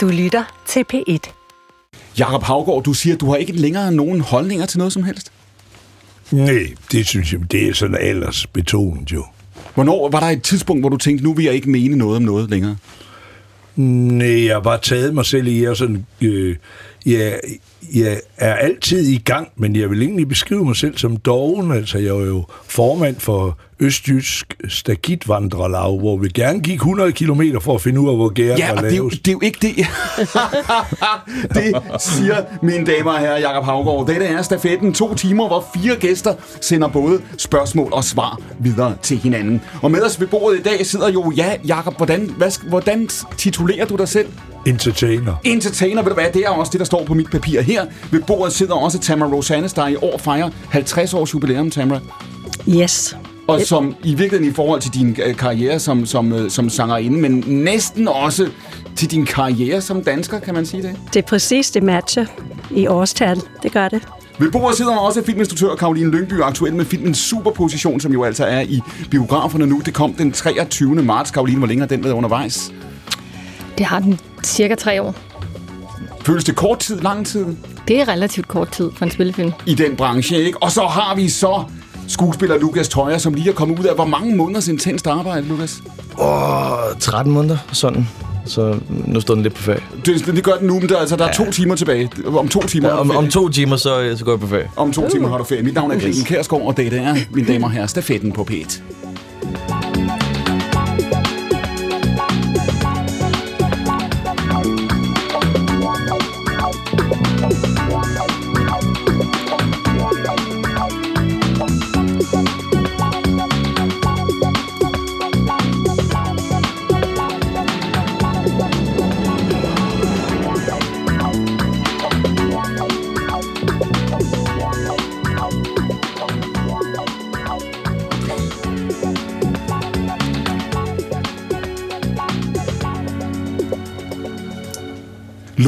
Du lytter til P1. Jakob Havgård, du siger, at du har ikke længere nogen holdninger til noget som helst. Nej, det synes jeg, det er sådan aldersbetonet jo. Hvornår var der et tidspunkt, hvor du tænkte, nu vil jeg ikke mene noget om noget længere? Nej, jeg har bare taget mig selv i, at sådan, øh, jeg, jeg er altid i gang, men jeg vil egentlig beskrive mig selv som doven. Altså, jeg er jo formand for Østjysk Stagitvandrelav, hvor vi gerne gik 100 km for at finde ud af, hvor gæret Ja, var og det er, jo, lavest. det er jo ikke det. det siger mine damer og herrer, Jakob Havgård. Dette er stafetten. To timer, hvor fire gæster sender både spørgsmål og svar videre til hinanden. Og med os ved bordet i dag sidder jo, ja, Jakob, hvordan, hvad, hvordan titulerer du dig selv? Entertainer. Entertainer, ved du hvad, det er også det, der står på mit papir her. Ved bordet sidder også Tamara Rosanes, der i år fejrer 50 års jubilæum, Tamara. Yes. Og som i virkeligheden i forhold til din øh, karriere som, som, øh, som sangerinde, men næsten også til din karriere som dansker, kan man sige det. Det er præcis det matcher i årstal. Det gør det. Ved bordet sidder også filminstruktør Karoline Lyngby, aktuel med filmen Superposition, som jo altså er i biograferne nu. Det kom den 23. marts. Karoline, hvor længe har den været undervejs? Det har den cirka tre år. Føles det kort tid, lang tid Det er relativt kort tid for en spillefilm. i den branche, ikke? Og så har vi så skuespiller Lukas Tøjer, som lige er kommet ud af hvor mange måneders intenst arbejde, Lukas? Åh, 13 måneder, sådan. Så nu står den lidt på ferie. Det, det gør den nu, men der, altså, der er to timer tilbage. Om to timer Ja, om, om to timer, så, så går jeg på ferie. Om to timer har du ferie. Mit navn er Clemen Kærsgaard, og det er, mine damer og herrer, stafetten på P1.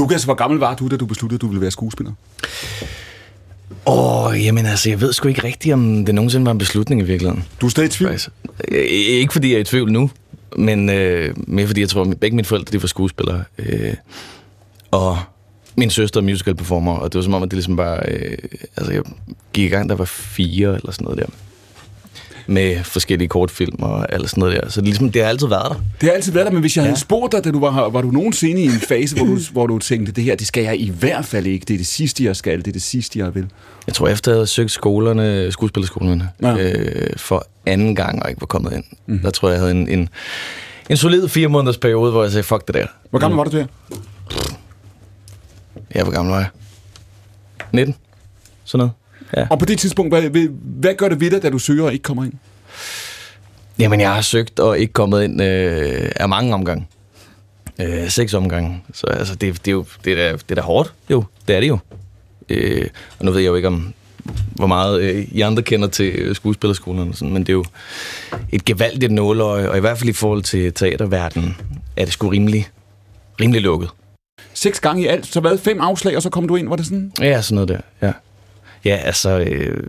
Lukas, hvor gammel var du, da du besluttede, at du ville være skuespiller? Åh, jamen altså, jeg ved sgu ikke rigtigt, om det nogensinde var en beslutning i virkeligheden. Du er stadig i tvivl. Ikke fordi jeg er i tvivl nu, men øh, mere fordi jeg tror, at begge mine forældre de var skuespillere. Øh, og min søster er musical performer, og det var som om, at det ligesom bare... Øh, altså, jeg gik i gang, der var fire eller sådan noget der. Med forskellige kortfilm og alt sådan noget der. Så det, ligesom, det har altid været der. Det har altid været der, men hvis jeg ja. havde spurgt dig, da du var her, var du nogensinde i en fase, hvor du, hvor du tænkte, det her, det skal jeg i hvert fald ikke. Det er det sidste, jeg skal. Det er det sidste, jeg vil. Jeg tror, efter jeg havde søgt skolerne, skuespillerskolerne, Ja. ja. øh, for anden gang og ikke var kommet ind, mm. der tror jeg, jeg havde en, en, en solid fire måneders periode, hvor jeg sagde, fuck det der. Hvor gammel var du der? Ja, hvor gammel var jeg? 19? Sådan noget. Ja. Og på det tidspunkt, hvad, hvad, gør det ved dig, da du søger og ikke kommer ind? Jamen, jeg har søgt og ikke kommet ind øh, af mange omgange. Øh, seks omgange. Så altså, det, det, er jo det er, da, det er da hårdt. Jo, det er det jo. Øh, og nu ved jeg jo ikke om, hvor meget øh, I andre kender til øh, skuespillerskolen og sådan, men det er jo et gevaldigt nåløje, og i hvert fald i forhold til teaterverdenen, er det sgu rimelig, rimelig lukket. Seks gange i alt, så hvad? Fem afslag, og så kom du ind, var det sådan? Ja, sådan noget der, ja. Ja, altså, øh,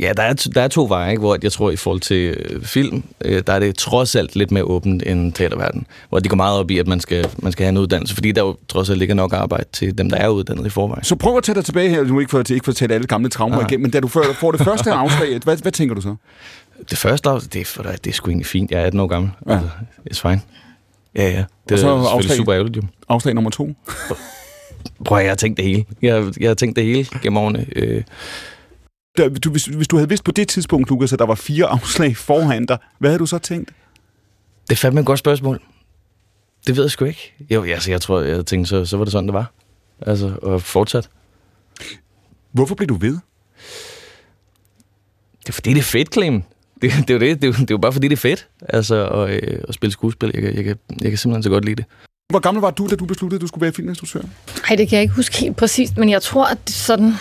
ja, der er, der er to veje, ikke? hvor jeg tror, i forhold til øh, film, øh, der er det trods alt lidt mere åbent end teaterverden, hvor de går meget op i, at man skal, man skal have en uddannelse, fordi der jo trods alt ligger nok arbejde til dem, der er uddannet i forvejen. Så prøv at tage dig tilbage her, nu ikke for, ikke for at tale alle gamle traumer Nej. igennem, men da du får, får det første afslag, hvad, hvad tænker du så? Det første afsnit, det, er, for dig, det er sgu egentlig fint. Jeg er 18 år gammel. Ja. Altså, it's fine. Ja, ja. Det Og så er afslag. super ærgerligt, jo. Afslag nummer to. Prøv jeg har tænkt det hele. Jeg, jeg har tænkt det hele gennem årene. Øh, Da, du, hvis, hvis du havde vidst på det tidspunkt, Lukas, at der var fire afslag foran dig, hvad havde du så tænkt? det er fandme et godt spørgsmål. Det ved jeg sgu ikke. Jo, altså, jeg tror, jeg tænkte, så, så var det sådan, det var. Altså, og fortsat. Hvorfor blev du ved? Det er fordi, det er fedt, Clem. Det, det, er jo det. Det, er jo, det er jo bare fordi, det er fedt. Altså, at, øh, at spille skuespil. Jeg, jeg, kan, jeg kan simpelthen så godt lide det. Hvor gammel var du, da du besluttede, at du skulle være filminstruktør? Ej, det kan jeg ikke huske helt præcist, men jeg tror, at sådan,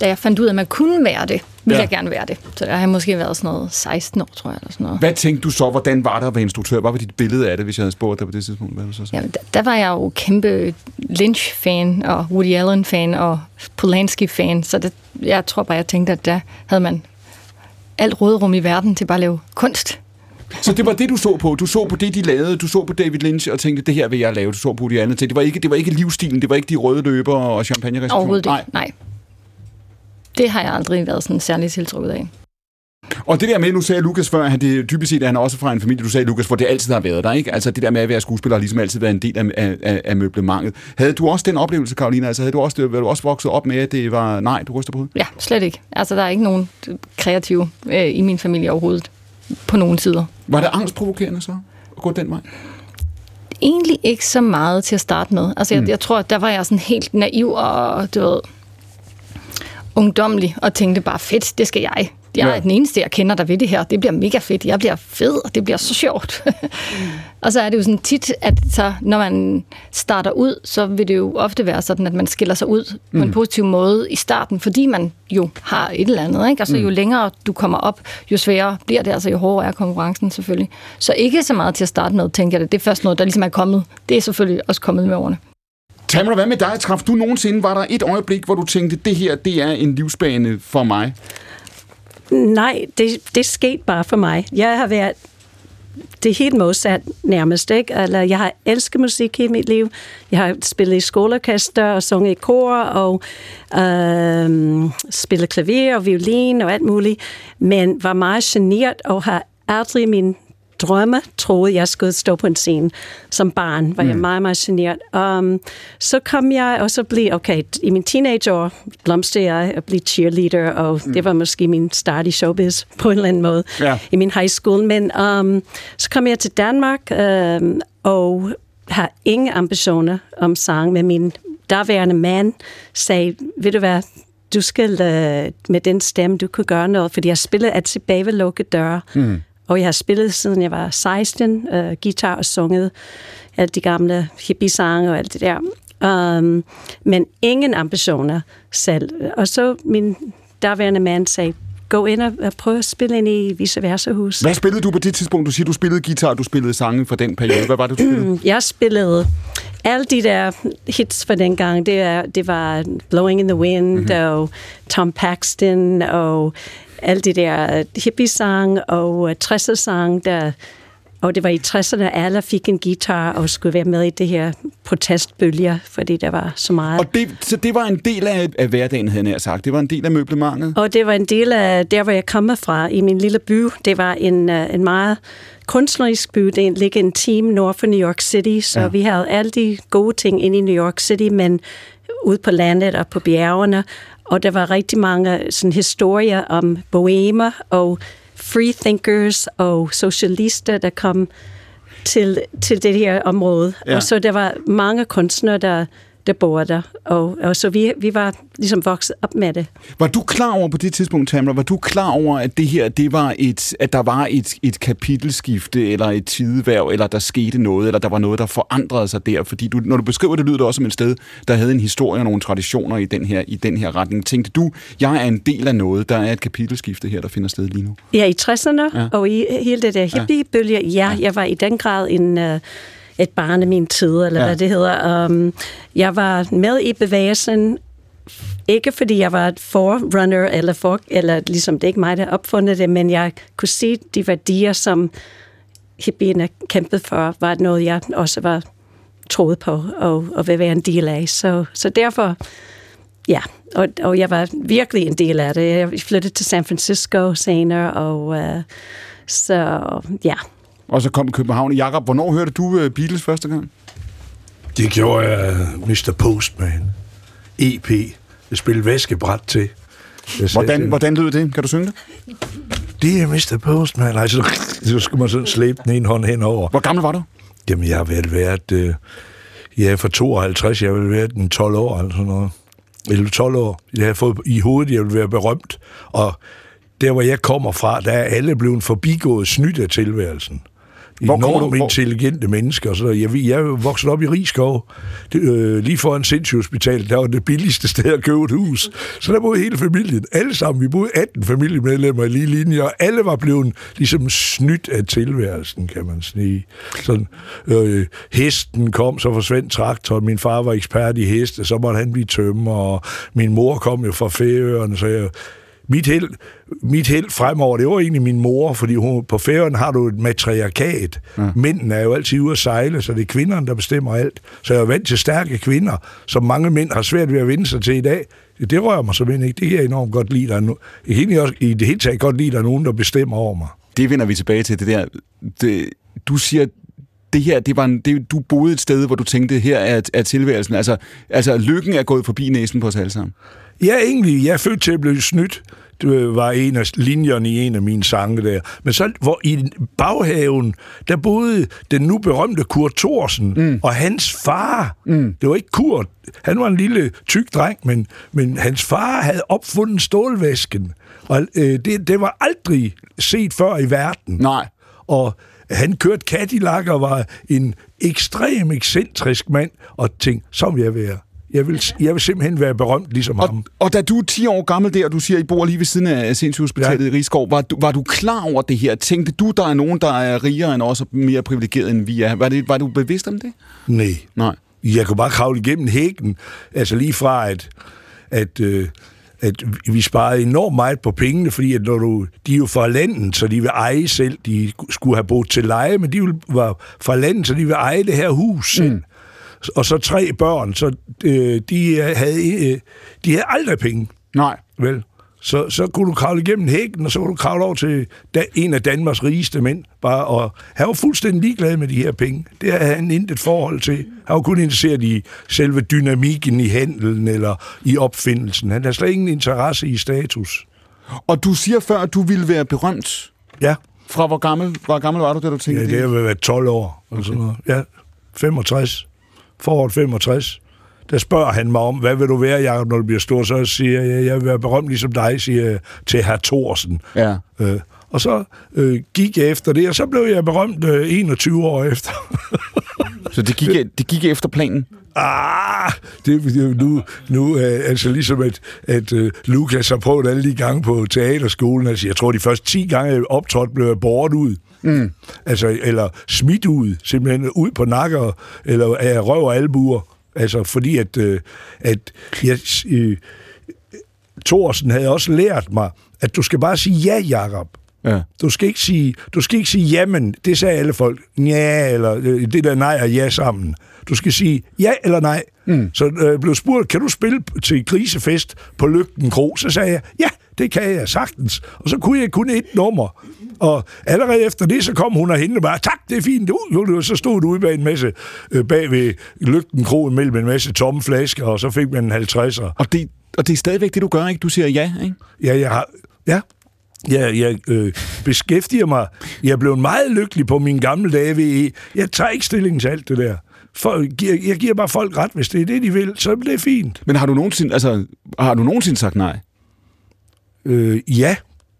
da jeg fandt ud af, at man kunne være det, ville Ja. jeg gerne være det. Så der har jeg måske været sådan noget 16 år, tror jeg, eller sådan noget. Hvad tænkte du så? Hvordan var det at være instruktør? Hvad var dit billede af det, hvis jeg havde spurgt dig på det tidspunkt? Hvad var så? Jamen, der, der var jeg jo kæmpe Lynch-fan, og Woody Allen-fan, og Polanski-fan, så det, jeg tror bare, jeg tænkte, at der havde man alt rådrum i verden til bare at lave kunst. Så det var det, du så på. Du så på det, de lavede. Du så på David Lynch og tænkte, det her vil jeg lave. Du så på de andre ting. Det var ikke, det var ikke livsstilen. Det var ikke de røde løber og champagne Overhovedet ikke. Nej. Det har jeg aldrig været sådan særlig tiltrukket af. Og det der med, nu sagde Lukas før, at det dybest set er han også fra en familie, du sagde, Lukas, hvor det altid har været der, ikke? Altså det der med at være skuespiller har ligesom altid været en del af, af, af, møblementet. Havde du også den oplevelse, Karolina? Altså havde du også, var du også vokset op med, at det var nej, du ryster på hovedet? Ja, slet ikke. Altså der er ikke nogen kreative øh, i min familie overhovedet på nogen sider. Var det angstprovokerende så at gå den vej? Egentlig ikke så meget til at starte med. Altså jeg, mm. jeg tror, der var jeg sådan helt naiv og du ved, ungdomlig og tænkte bare, fedt, det skal jeg. Jeg er ja. den eneste, jeg kender, der ved det her. Det bliver mega fedt. Jeg bliver fed, og det bliver så sjovt. mm. og så er det jo sådan tit, at så, når man starter ud, så vil det jo ofte være sådan, at man skiller sig ud mm. på en mm. positiv måde i starten, fordi man jo har et eller andet. Ikke? Og så mm. jo længere du kommer op, jo sværere bliver det, altså jo hårdere er konkurrencen selvfølgelig. Så ikke så meget til at starte med, tænker jeg det. Det er først noget, der ligesom er kommet. Det er selvfølgelig også kommet med årene. Tamara, hvad med dig? Traf du nogensinde, var der et øjeblik, hvor du tænkte, det her, det er en livsbane for mig? Nej, det, det skete bare for mig. Jeg har været det helt modsat nærmest, ikke? Eller, jeg har elsket musik i mit liv. Jeg har spillet i skoleorkester og sunget i kor og øh, spillet klaver og violin og alt muligt, men var meget generet og har aldrig min drømme troede, jeg skulle stå på en scene. Som barn var mm. jeg meget, meget generet. Um, så kom jeg, og så blev, okay, i min teenageår blomstrede jeg at blive cheerleader, og mm. det var måske min start i showbiz på en eller anden måde ja. i min high school. Men um, så kom jeg til Danmark, um, og har ingen ambitioner om sang, med min daværende mand sagde, ved du hvad, du skal uh, med den stemme, du kunne gøre noget, fordi jeg spillede ved lukkede døre. Mm. Og jeg har spillet siden jeg var 16, uh, guitar og sunget alle de gamle hippie-sange og alt det der. Um, men ingen ambitioner selv. Og så min daværende mand sagde, gå ind og prøve at spille ind i Vice Versa Hus. Hvad spillede du på det tidspunkt? Du siger, du spillede guitar, du spillede sange fra den periode. Hvad var det, du spillede? Jeg spillede alle de der hits fra den gang. Det, er, det var Blowing in the Wind mm-hmm. og Tom Paxton og alle de der hippie-sang og uh, 60'er-sang, der og det var i 60'erne, alle fik en guitar og skulle være med i det her protestbølger, fordi der var så meget. Og det, så det var en del af, af hverdagen, havde jeg sagt. Det var en del af møblemanget? Og det var en del af der, hvor jeg kommer fra, i min lille by. Det var en, uh, en meget kunstnerisk by. Det ligger en team nord for New York City, så ja. vi havde alle de gode ting inde i New York City, men ude på landet og på bjergene. Og der var rigtig mange sådan, historier om bohemer og freethinkers og socialister, der kom til, til det her område. Ja. Og så der var mange kunstnere, der der bor der. Og, og så vi, vi var ligesom vokset op med det. Var du klar over på det tidspunkt, Tamra, var du klar over, at det her, det var et, at der var et, et kapitelskifte, eller et tideværv, eller der skete noget, eller der var noget, der forandrede sig der? Fordi du, når du beskriver det, lyder det også som et sted, der havde en historie og nogle traditioner i den her, i den her retning. Tænkte du, jeg er en del af noget, der er et kapitelskifte her, der finder sted lige nu? Ja, i 60'erne, ja. og i hele det der hippiebølge, ja, ja, jeg var i den grad en... Uh, et barn af min tid, eller ja. hvad det hedder. Um, jeg var med i bevægelsen, ikke fordi jeg var et forerunner, eller, for, eller ligesom det er ikke mig, der opfundet det, men jeg kunne se de værdier, som hippierne kæmpede for, var noget, jeg også var troet på og, og vil være en del af. Så, så derfor, ja, og, og jeg var virkelig en del af det. Jeg flyttede til San Francisco senere, og uh, så ja, og så kom København. Jakob, hvornår hørte du uh, Beatles første gang? Det gjorde jeg Mr. Postman. EP. Jeg spillede væskebræt til. hvordan, hvordan lød det? Kan du synge det? Det er Mr. Postman. Altså, så skulle man sådan slæbe den ene hånd henover. Hvor gammel var du? Jamen, jeg har vel været... Jeg er fra 52, jeg har vel været en 12 år eller sådan noget. Eller 12 år. Jeg har fået i hovedet, jeg vil være berømt. Og der, hvor jeg kommer fra, der er alle blevet forbigået snydt af tilværelsen hvor enormt intelligente mennesker. Så jeg, jeg vokset op i Rigskov, det, øh, lige foran sindssygehospitalet, der var det billigste sted at købe et hus. Så der boede hele familien, alle sammen. Vi boede 18 familiemedlemmer i lige linje, og alle var blevet ligesom snydt af tilværelsen, kan man sige. Sådan, øh, hesten kom, så forsvandt traktoren. Min far var ekspert i heste, så måtte han blive tømmer, og min mor kom jo fra Færøerne, så jeg mit held, mit held fremover, det var egentlig min mor, fordi hun, på færgen har du et matriarkat. Ja. Mændene er jo altid ude at sejle, så det er kvinderne, der bestemmer alt. Så jeg er vant til stærke kvinder, som mange mænd har svært ved at vinde sig til i dag. Det rører mig simpelthen ikke. Det kan jeg enormt godt lide. Der er no, jeg kan også, I det hele taget godt lide, at der er nogen, der bestemmer over mig. Det vender vi tilbage til, det der. Det, du siger, det her, det var en, det, du boede et sted, hvor du tænkte, her er, er tilværelsen. Altså, altså, lykken er gået forbi næsen på os alle sammen. Ja, egentlig. Jeg er født til at blive snydt. Det var en af linjerne i en af mine sange der. Men så hvor i baghaven, der boede den nu berømte Kurt Thorsen mm. og hans far. Mm. Det var ikke Kurt. Han var en lille tyk dreng, men, men hans far havde opfundet stålvæsken. Og øh, det, det var aldrig set før i verden. Nej. Og han kørte Cadillac og var en ekstrem ekscentrisk mand, og tænkte, så vil jeg være. Jeg vil, jeg vil simpelthen være berømt ligesom og, ham. Og da du er 10 år gammel der, og du siger, at I bor lige ved siden af sindssygehospitalet ja. i Rigskov, var du, var du klar over det her? Tænkte du, der er nogen, der er rigere end os og mere privilegeret end vi er? Var, det, var du bevidst om det? Nej. Nej. Jeg kunne bare kravle igennem hækken. Altså lige fra, at, at øh, at vi sparede enormt meget på pengene, fordi at når du, de er jo fra landet, så de vil eje selv. De skulle have boet til leje, men de var fra landet, så de vil eje det her hus selv. Mm. Og så tre børn, så øh, de, havde, øh, de havde aldrig penge. Nej. Vel? Så, så kunne du kravle igennem hækken, og så kunne du kravle over til da, en af Danmarks rigeste mænd. Bare, og han var fuldstændig ligeglad med de her penge. Det havde han intet forhold til. Han var kun interesseret i selve dynamikken i handelen eller i opfindelsen. Han havde slet ingen interesse i status. Og du siger før, at du ville være berømt. Ja. Fra hvor gammel, hvor gammel var du, da du tænkte ja, det? Ja, det har været 12 år. Okay. sådan noget. Ja, 65. Foråret 65 der spørger han mig om, hvad vil du være, Jacob, når du bliver stor? Så siger jeg, jeg vil være berømt ligesom dig, siger jeg til herr Thorsen. Ja. Øh, og så øh, gik jeg efter det, og så blev jeg berømt øh, 21 år efter. så det gik, det gik efter planen? Ah, det, nu, nu øh, altså ligesom at, at uh, Lukas har prøvet alle de gange på teaterskolen, altså jeg tror de første 10 gange jeg blev jeg bort ud. Mm. Altså, eller smidt ud, simpelthen ud på nakker, eller af røv og albuer. Altså, fordi at, øh, at jeg, øh, Thorsen havde også lært mig, at du skal bare sige ja, Jakob. Ja. Du skal ikke sige, du skal ikke sige jamen, det sagde alle folk. Ja, eller øh, det der nej og ja sammen. Du skal sige ja eller nej. Mm. Så øh, blev spurgt, kan du spille til grisefest på Lygten Kro? Så sagde jeg, ja, det kan jeg sagtens. Og så kunne jeg kun et nummer. Og allerede efter det, så kom hun og hentede bare, tak, det er fint. Uh, så stod du ude bag en masse, øh, bag ved Lygten Kro mellem en masse tomme flasker, og så fik man en 50'er. Og det, og det er stadigvæk det, du gør, ikke? Du siger ja, ikke? Ja, jeg har... Ja, jeg, jeg øh, beskæftiger mig. Jeg er blevet meget lykkelig på mine gamle dage ved Jeg tager ikke stilling til alt det der. For, jeg, jeg giver bare folk ret, hvis det er det, de vil, så er det fint. Men har du nogensinde, altså, har du nogensinde sagt nej? Øh, ja.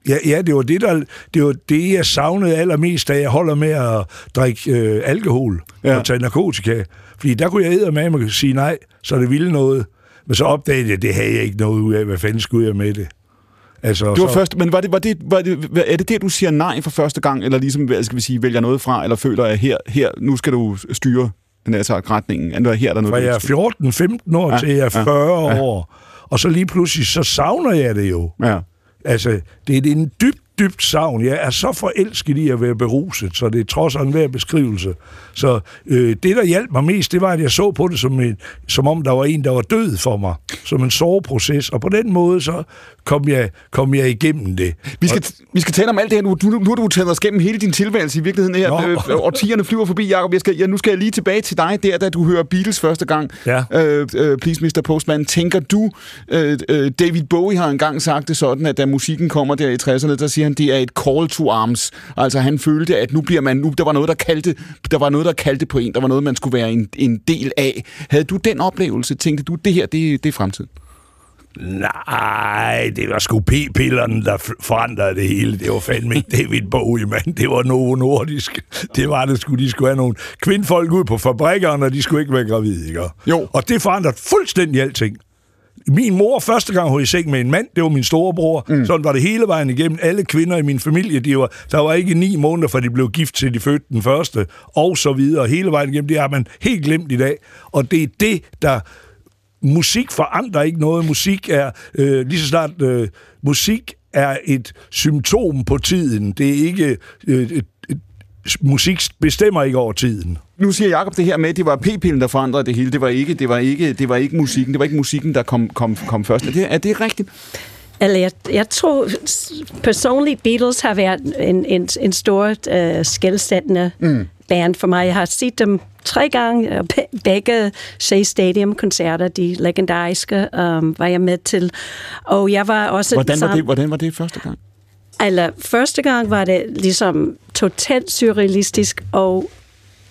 Ja, ja, det var det, der, det var det, jeg savnede allermest, da jeg holder med at drikke øh, alkohol ja. og tage narkotika. Fordi der kunne jeg med at sige nej, så det ville noget. Men så opdagede jeg, at det havde jeg ikke noget ud af. Hvad fanden skulle jeg med det? Altså, det var så... først, men var det, var det, var det, er det det, du siger nej for første gang, eller ligesom, skal vi sige, vælger noget fra, eller føler jeg, her, her, nu skal du styre den sagt retningen? Er her, der noget, Fra jeg er 14-15 år ja, til jeg er 40 ja, år, og så lige pludselig, så savner jeg det jo. Ja. Altså, det er en dybt, dybt savn. Jeg er så forelsket i at være beruset, så det er trods en hver beskrivelse. Så øh, det, der hjalp mig mest, det var, at jeg så på det som, en, som om der var en, der var død for mig. Som en soveproces. Og på den måde, så kom jeg, kom jeg igennem det. Vi skal, og, vi skal tale om alt det her nu. Du, nu har du taget os gennem hele din tilværelse i virkeligheden her. Øh, årtierne flyver forbi, Jacob. Jeg skal, ja, nu skal jeg lige tilbage til dig, der da du hører Beatles første gang. Ja. Øh, øh, please, Mr. Postman. Tænker du, øh, øh, David Bowie har engang sagt det sådan, at da musikken kommer der i 60'erne, der siger han, det er et call to arms. Altså han følte, at nu bliver man, nu, der var noget, der kaldte, der var noget, der kaldte på en. Der var noget, man skulle være en, en del af. Havde du den oplevelse? Tænkte du, det her, det, det er fremtiden? Nej, det var sgu p-pillerne, der forandrede det hele. Det var fandme ikke David Bowie, mand. Det var Novo Nordisk. Det var det sgu. De skulle have nogle kvindfolk ud på fabrikkerne, og de skulle ikke være gravide, ikke? Jo. Og det forandrede fuldstændig alting. Min mor første gang hun i seng med en mand, det var min storebror. Mm. Sådan var det hele vejen igennem. Alle kvinder i min familie, de var, der var ikke ni måneder, fra de blev gift til de fødte den første, og så videre. Hele vejen igennem, det har man helt glemt i dag. Og det er det, der musik forandrer ikke noget. Musik er øh, lige så snart... Øh, musik er et symptom på tiden. Det er ikke... Øh, et, et, musik bestemmer ikke over tiden. Nu siger Jacob det her med, at det var p-pillen, der forandrede det hele. Det var ikke, det var ikke, det var ikke musikken. Det var ikke musikken, der kom, kom, kom først. Er det, er det rigtigt? Eller jeg, jeg tror personligt, Beatles har været en, en, en stor uh, skældsættende mm. Band for mig. Jeg har set dem tre gange, begge Shea Stadium-koncerter, de legendariske, um, var jeg med til. Og jeg var også... Hvordan var, det, hvordan var det første gang? Eller første gang var det ligesom totalt surrealistisk, og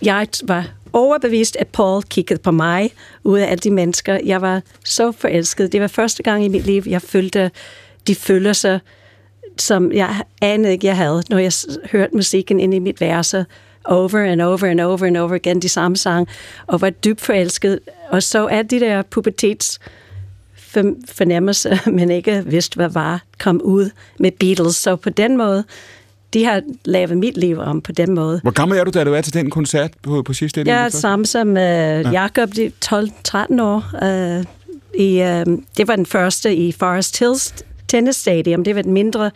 jeg var overbevist, at Paul kiggede på mig ud af alle de mennesker. Jeg var så forelsket. Det var første gang i mit liv, jeg følte de følelser, som jeg anede ikke, jeg havde, når jeg hørte musikken ind i mit værelse over and over and over and over igen, de samme sang, og var dybt forelsket. Og så er de der pubertets fornemmelse, men ikke vidste, hvad var, kom ud med Beatles. Så på den måde, de har lavet mit liv om på den måde. Hvor gammel er du, da du er til den koncert på, på sidste Jeg er samme som uh, Jacob, de 12-13 år. Uh, i, uh, det var den første i Forest Hills Tennis Stadium. Det var den mindre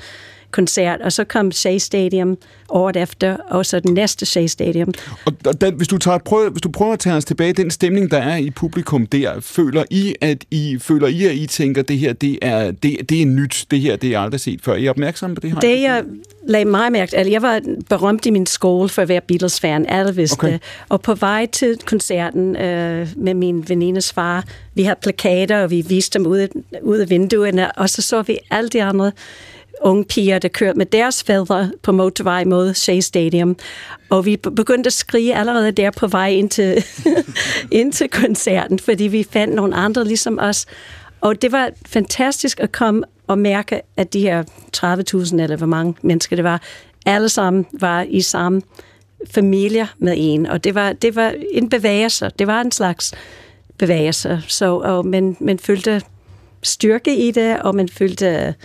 koncert, og så kom Shea Stadium året efter, og så den næste Shea Stadium. Og den, hvis, du tager, prøv, hvis du prøver at tage os tilbage, den stemning, der er i publikum der, føler I, at I, føler I, at I tænker, at det her det er, det, det er nyt, det her det er aldrig set før? Er I opmærksom på det her? Det, jeg lagde mig mærke altså jeg var berømt i min skole for at være Beatles-fan, alle vidste okay. Og på vej til koncerten øh, med min venindes far, vi havde plakater, og vi viste dem ud, ud af vinduerne, og så så vi alle de andre unge piger, der kørte med deres fædre på motorvej mod Shea Stadium. Og vi begyndte at skrige allerede der på vej ind til, ind til koncerten, fordi vi fandt nogle andre ligesom os. Og det var fantastisk at komme og mærke, at de her 30.000, eller hvor mange mennesker det var, alle sammen var i samme familie med en. Og det var, det var en bevægelse. Det var en slags bevægelse. Så, og man, man følte styrke i det, og man følte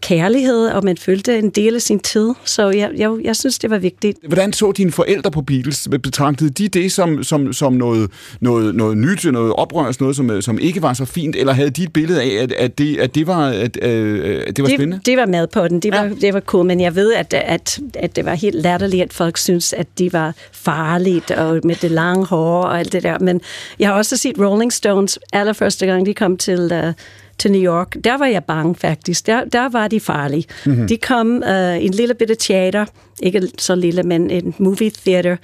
kærlighed, og man følte en del af sin tid. Så jeg, jeg, jeg synes, det var vigtigt. Hvordan så dine forældre på Beatles? Betragtede de det som, som, som noget, noget, noget nyt, noget oprørsk, noget, som, som ikke var så fint, eller havde de et billede af, at, at, det, at det var, at, øh, at det var det, spændende? Det var med på den. Det var, ja. det var cool, men jeg ved, at, at, at det var helt latterligt, at folk synes, at de var farligt, og med det lange hår og alt det der. Men jeg har også set Rolling Stones allerførste gang, de kom til... Uh, til New York, der var jeg bange faktisk. Der, der var de farlige. Mm-hmm. De kom uh, en lille bitte teater, ikke så lille, men en movie theater,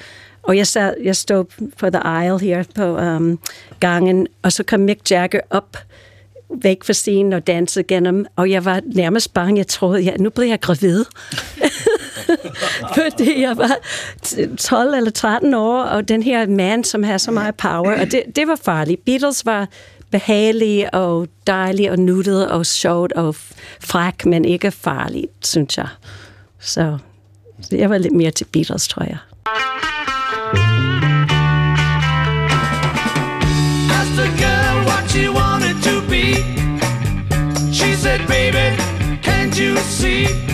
og jeg, sad, jeg stod på the aisle her på um, gangen, og så kom Mick Jagger op væk fra scenen og dansede gennem, og jeg var nærmest bange. Jeg troede, ja, nu bliver jeg gravid. Fordi jeg var 12 eller 13 år, og den her mand, som har så meget power, og det, det var farligt. Beatles var behagelige og dejlige og nuttet og sjovt og fræk, men ikke farligt, synes jeg. Så jeg var lidt mere til Beatles, tror jeg. Asked a girl what she wanted to be. She said, baby, can't you see?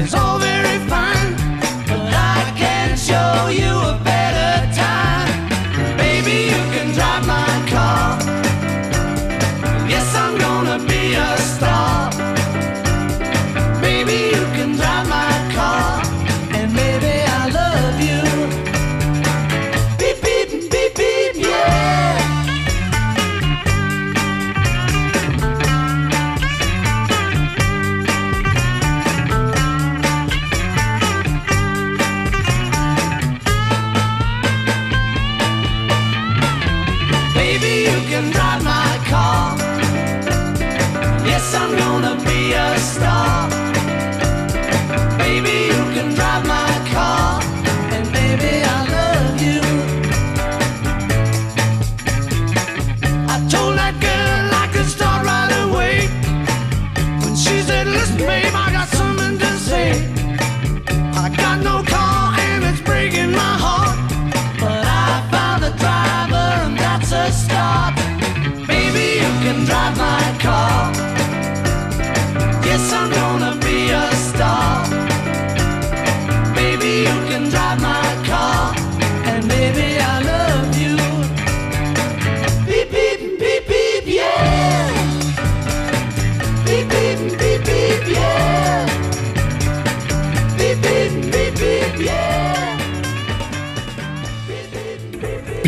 It's all very fine.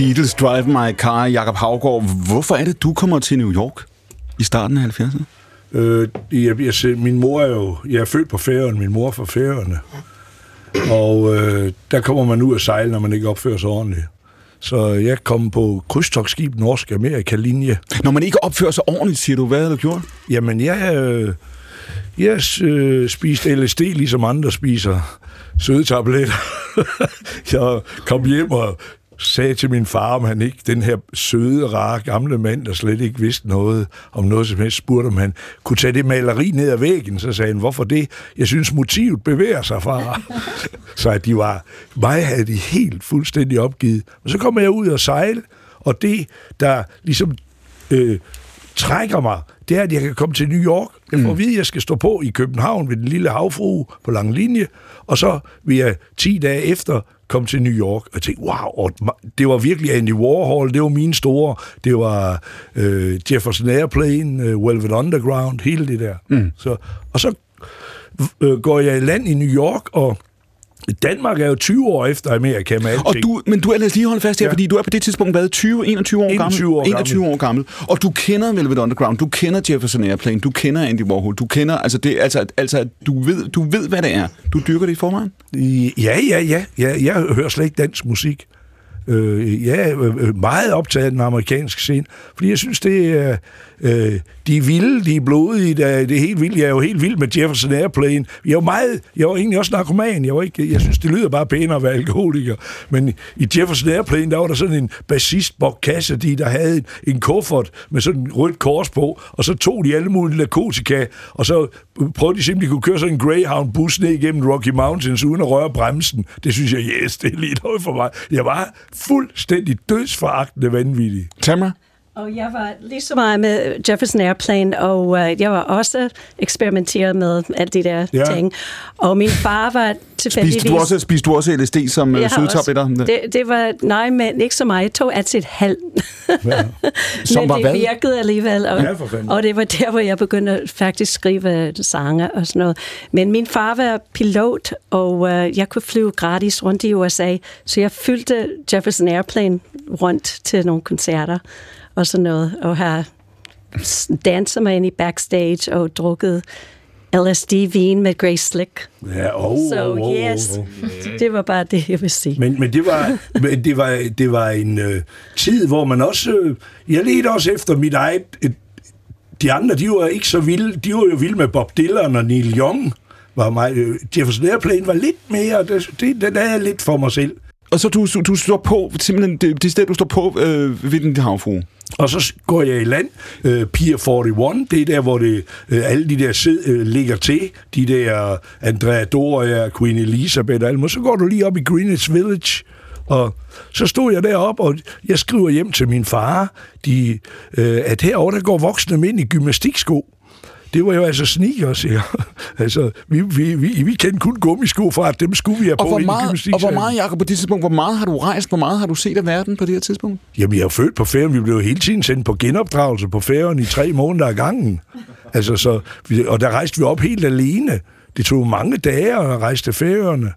Beatles, Drive My Car, Jakob Havgård. Hvorfor er det, du kommer til New York i starten af 70'erne? Øh, jeg, jeg, min mor er jo... Jeg er født på Færøerne, min mor er fra Færøerne. Og øh, der kommer man ud at sejle, når man ikke opfører sig ordentligt. Så jeg kom på krydstogsskib Norsk Amerika-linje. Når man ikke opfører sig ordentligt, siger du, hvad har du gjort? Jamen, jeg, øh, jeg øh, spiste LSD, ligesom andre spiser søde tabletter. jeg kom hjem og sagde til min far, om han ikke, den her søde, rare, gamle mand, der slet ikke vidste noget om noget som helst, spurgte om han kunne tage det maleri ned ad væggen. Så sagde han, hvorfor det? Jeg synes, motivet bevæger sig, far. så at de var, mig havde de helt fuldstændig opgivet. Og så kom jeg ud og sejle, og det, der ligesom øh, trækker mig, det er, at jeg kan komme til New York. Jeg får at vide, at jeg skal stå på i København ved den lille havfru på lang linje, og så vil jeg 10 dage efter komme til New York, og tænkte, wow, og det var virkelig Andy Warhol, det var mine store, det var øh, Jefferson Airplane, øh, Velvet Underground, hele det der. Mm. Så, og så øh, går jeg i land i New York, og Danmark er jo 20 år efter Amerika med. Og du, men du er lige holde fast her, ja. fordi du er på det tidspunkt været 20, 21 år 21 gammel. År 21 år gammel. Og du kender Velvet Underground, du kender Jefferson Airplane, du kender Andy Warhol, du kender, altså, det, altså, altså du, ved, du ved, hvad det er. Du dyrker det i forvejen? Ja, ja, ja. ja jeg hører slet ikke dansk musik. Øh, jeg er meget optaget af den amerikanske scene, fordi jeg synes, det er, øh, Øh, de er vilde, de er blodige, det er, det er helt vildt. Jeg er jo helt vild med Jefferson Airplane. Jeg er jo meget, jeg var egentlig også narkoman. Jeg, var ikke, jeg synes, det lyder bare pænere at være alkoholiker. Men i Jefferson Airplane, der var der sådan en bassist, Bob Cassidy, der havde en, en kuffert med sådan en rødt kors på, og så tog de alle mulige narkotika, og så prøvede de simpelthen at kunne køre sådan en Greyhound-bus ned igennem Rocky Mountains, uden at røre bremsen. Det synes jeg, yes, det er lige noget for mig. Jeg var fuldstændig dødsforagtende vanvittig. Tamara? Og jeg var lige så meget med Jefferson Airplane, og uh, jeg var også eksperimenteret med alle de der ja. ting. Og min far var tilfældigvis... Spiste du også, spiste du også LSD som øh, sødtabletter? Det, det var, nej, men ikke så meget. Jeg tog altid et halv. Ja. som men var det hvad? virkede alligevel. Og, ja, og det var der, hvor jeg begyndte at faktisk skrive sange og sådan noget. Men min far var pilot, og uh, jeg kunne flyve gratis rundt i USA, så jeg fyldte Jefferson Airplane rundt til nogle koncerter og sådan noget, og har danset mig ind i backstage og drukket LSD-vin med Grace Slick. Ja, oh, Så oh, oh, yes, oh. det var bare det, jeg vil sige. Men, men det var, men det var, det var en øh, tid, hvor man også... Øh, jeg ledte også efter mit eget... Øh, de andre, de var ikke så vilde. De var jo vilde med Bob Dylan og Neil Young. Var mig, øh, Jefferson Airplane var lidt mere... Det, det, det er lidt for mig selv. Og så du, du står på, simpelthen det, det sted, du står på øh, ved den havfru. Og så går jeg i land, øh, Pier 41, det er der, hvor det, øh, alle de der sid, øh, ligger til, de der Andrea Doria, Queen Elizabeth og alt, så går du lige op i Greenwich Village, og så stod jeg derop og jeg skriver hjem til min far, de, øh, at herovre der går voksne mænd i gymnastiksko. Det var jo altså sneakers, ja. altså, vi, vi, vi, vi kendte kun gummisko fra, at dem skulle vi have og på hvor i meget, Og hvor meget, Jacob, på det tidspunkt, hvor meget har du rejst, hvor meget har du set af verden på det her tidspunkt? Jamen, jeg er født på ferien. Vi blev hele tiden sendt på genopdragelse på ferien i tre måneder ad gangen. Altså, så, og der rejste vi op helt alene. Det tog mange dage at rejse til færøerne.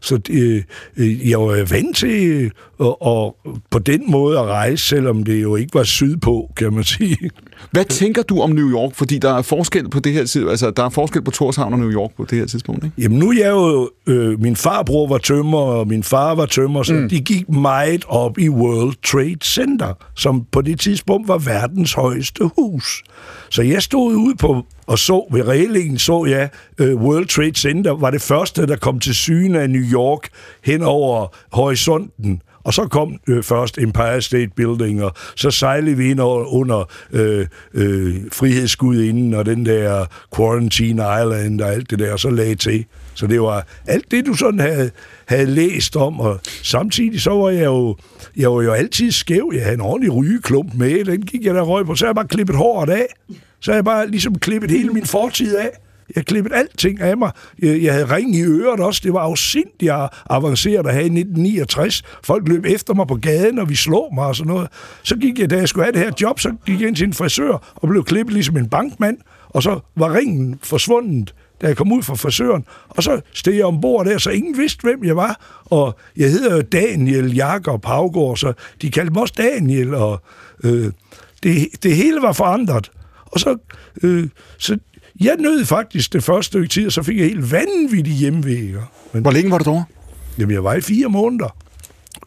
Så øh, jeg var vant til at, at på den måde at rejse, selvom det jo ikke var sydpå, kan man sige. Hvad tænker du om New York? Fordi der er forskel på det her tid, altså der er forskel på Torshavn og New York på det her tidspunkt, ikke? Jamen nu er jeg jo, øh, min farbror var tømmer, og min far var tømmer, så mm. de gik meget op i World Trade Center, som på det tidspunkt var verdens højeste hus. Så jeg stod ude på og så ved reglingen så jeg uh, World Trade Center var det første, der kom til syne af New York hen over horisonten. Og så kom øh, først Empire State Building, og så sejlede vi ind under, under øh, øh, Frihedsgudinden og den der Quarantine Island og alt det der, og så lagde til. Så det var alt det, du sådan havde, havde læst om, og samtidig så var jeg jo, jeg var jo altid skæv. Jeg havde en ordentlig rygeklump med, den gik jeg der røg på, så havde jeg bare klippet håret af. Så havde jeg bare ligesom klippet hele min fortid af. Jeg klippede alting af mig. Jeg, jeg havde ring i øret også. Det var afsindigt avanceret at have i 1969. Folk løb efter mig på gaden, og vi slog mig og sådan noget. Så gik jeg, da jeg skulle have det her job, så gik jeg ind til en frisør og blev klippet ligesom en bankmand. Og så var ringen forsvundet da jeg kom ud fra frisøren. Og så steg jeg ombord der, så ingen vidste, hvem jeg var. Og jeg hedder jo Daniel Jakob Havgård, så de kaldte mig også Daniel, og øh, det, det hele var forandret. Og så, øh, så jeg nød faktisk det første stykke tid, og så fik jeg helt vanvittige hjemmevæger. Men Hvor længe var du derovre? Jamen, jeg var i fire måneder.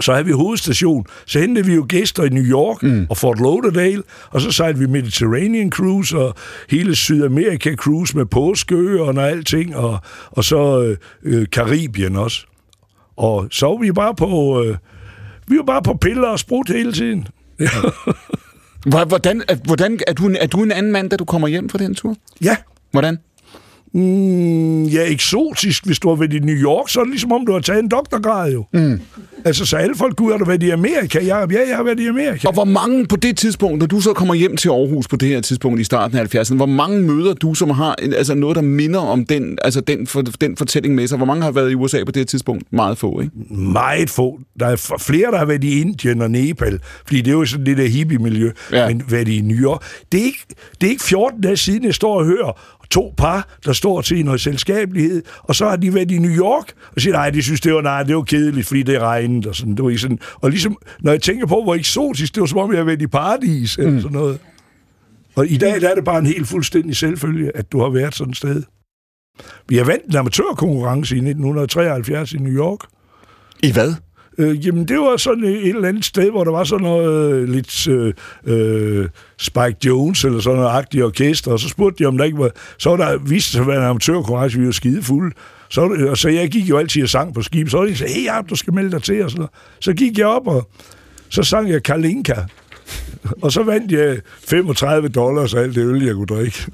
Så havde vi hovedstation. Så hentede vi jo gæster i New York mm. og Fort Lauderdale, og så sejlede vi Mediterranean Cruise og hele Sydamerika Cruise med påskeøerne og alting, og, og så øh, øh, Karibien også. Og så var vi bare på... Øh, vi var bare på piller og sprut hele tiden. Hvor- Hvordan, hvordan, er, du en, er du en anden mand, da du kommer hjem fra den tur? ja, Hvordan? Mm, ja, eksotisk. Hvis du har været i New York, så er det ligesom om, du har taget en doktorgrad jo. Mm. Altså, så alle folk, gud, har du været i Amerika? Ja, ja, jeg har været i Amerika. Og hvor mange på det tidspunkt, når du så kommer hjem til Aarhus på det her tidspunkt i starten af 70'erne, hvor mange møder du, som har altså noget, der minder om den, altså den, for, den fortælling med sig? Hvor mange har været i USA på det her tidspunkt? Meget få, ikke? Meget få. Der er flere, der har været i Indien og Nepal, fordi det er jo sådan lidt af hippie-miljø, ja. men været i New York. Det er, ikke, det er ikke 14 dage siden, jeg står og hører to par, der står til noget selskabelighed, og så har de været i New York, og siger, nej, de synes, det var, nej, det var kedeligt, fordi det regnede, og sådan, det var ikke sådan. Og ligesom, når jeg tænker på, hvor eksotisk, det var som om, jeg har været i paradis, mm. eller sådan noget. Og i dag der er det bare en helt fuldstændig selvfølge, at du har været sådan et sted. Vi har vandt en amatørkonkurrence i 1973 i New York. I hvad? Øh, jamen, det var sådan et, et eller andet sted, hvor der var sådan noget øh, lidt øh, øh, Spike Jones eller sådan noget agtigt orkester, og så spurgte de, om der ikke var... Så var der vist sig at være en amatørkonkurrence, vi var skide fulde. Så, og så jeg gik jo altid og sang på skib, så var de sagde, hey, ja, du skal melde dig til, og sådan noget. Så gik jeg op, og så sang jeg Kalinka. Og så vandt jeg 35 dollars af alt det øl, jeg kunne drikke.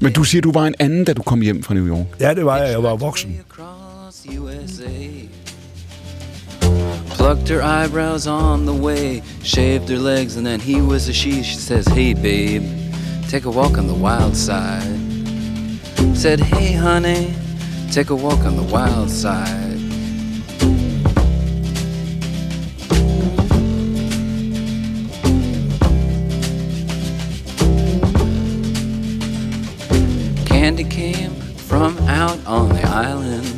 Men du siger, du var en anden, da du kom hjem fra New York. Ja, det var jeg. Jeg var voksen. USA. Plucked her eyebrows on the way, shaved her legs, and then he was a she. She says, Hey, babe, take a walk on the wild side. Said, Hey, honey, take a walk on the wild side. Candy came from out on the island.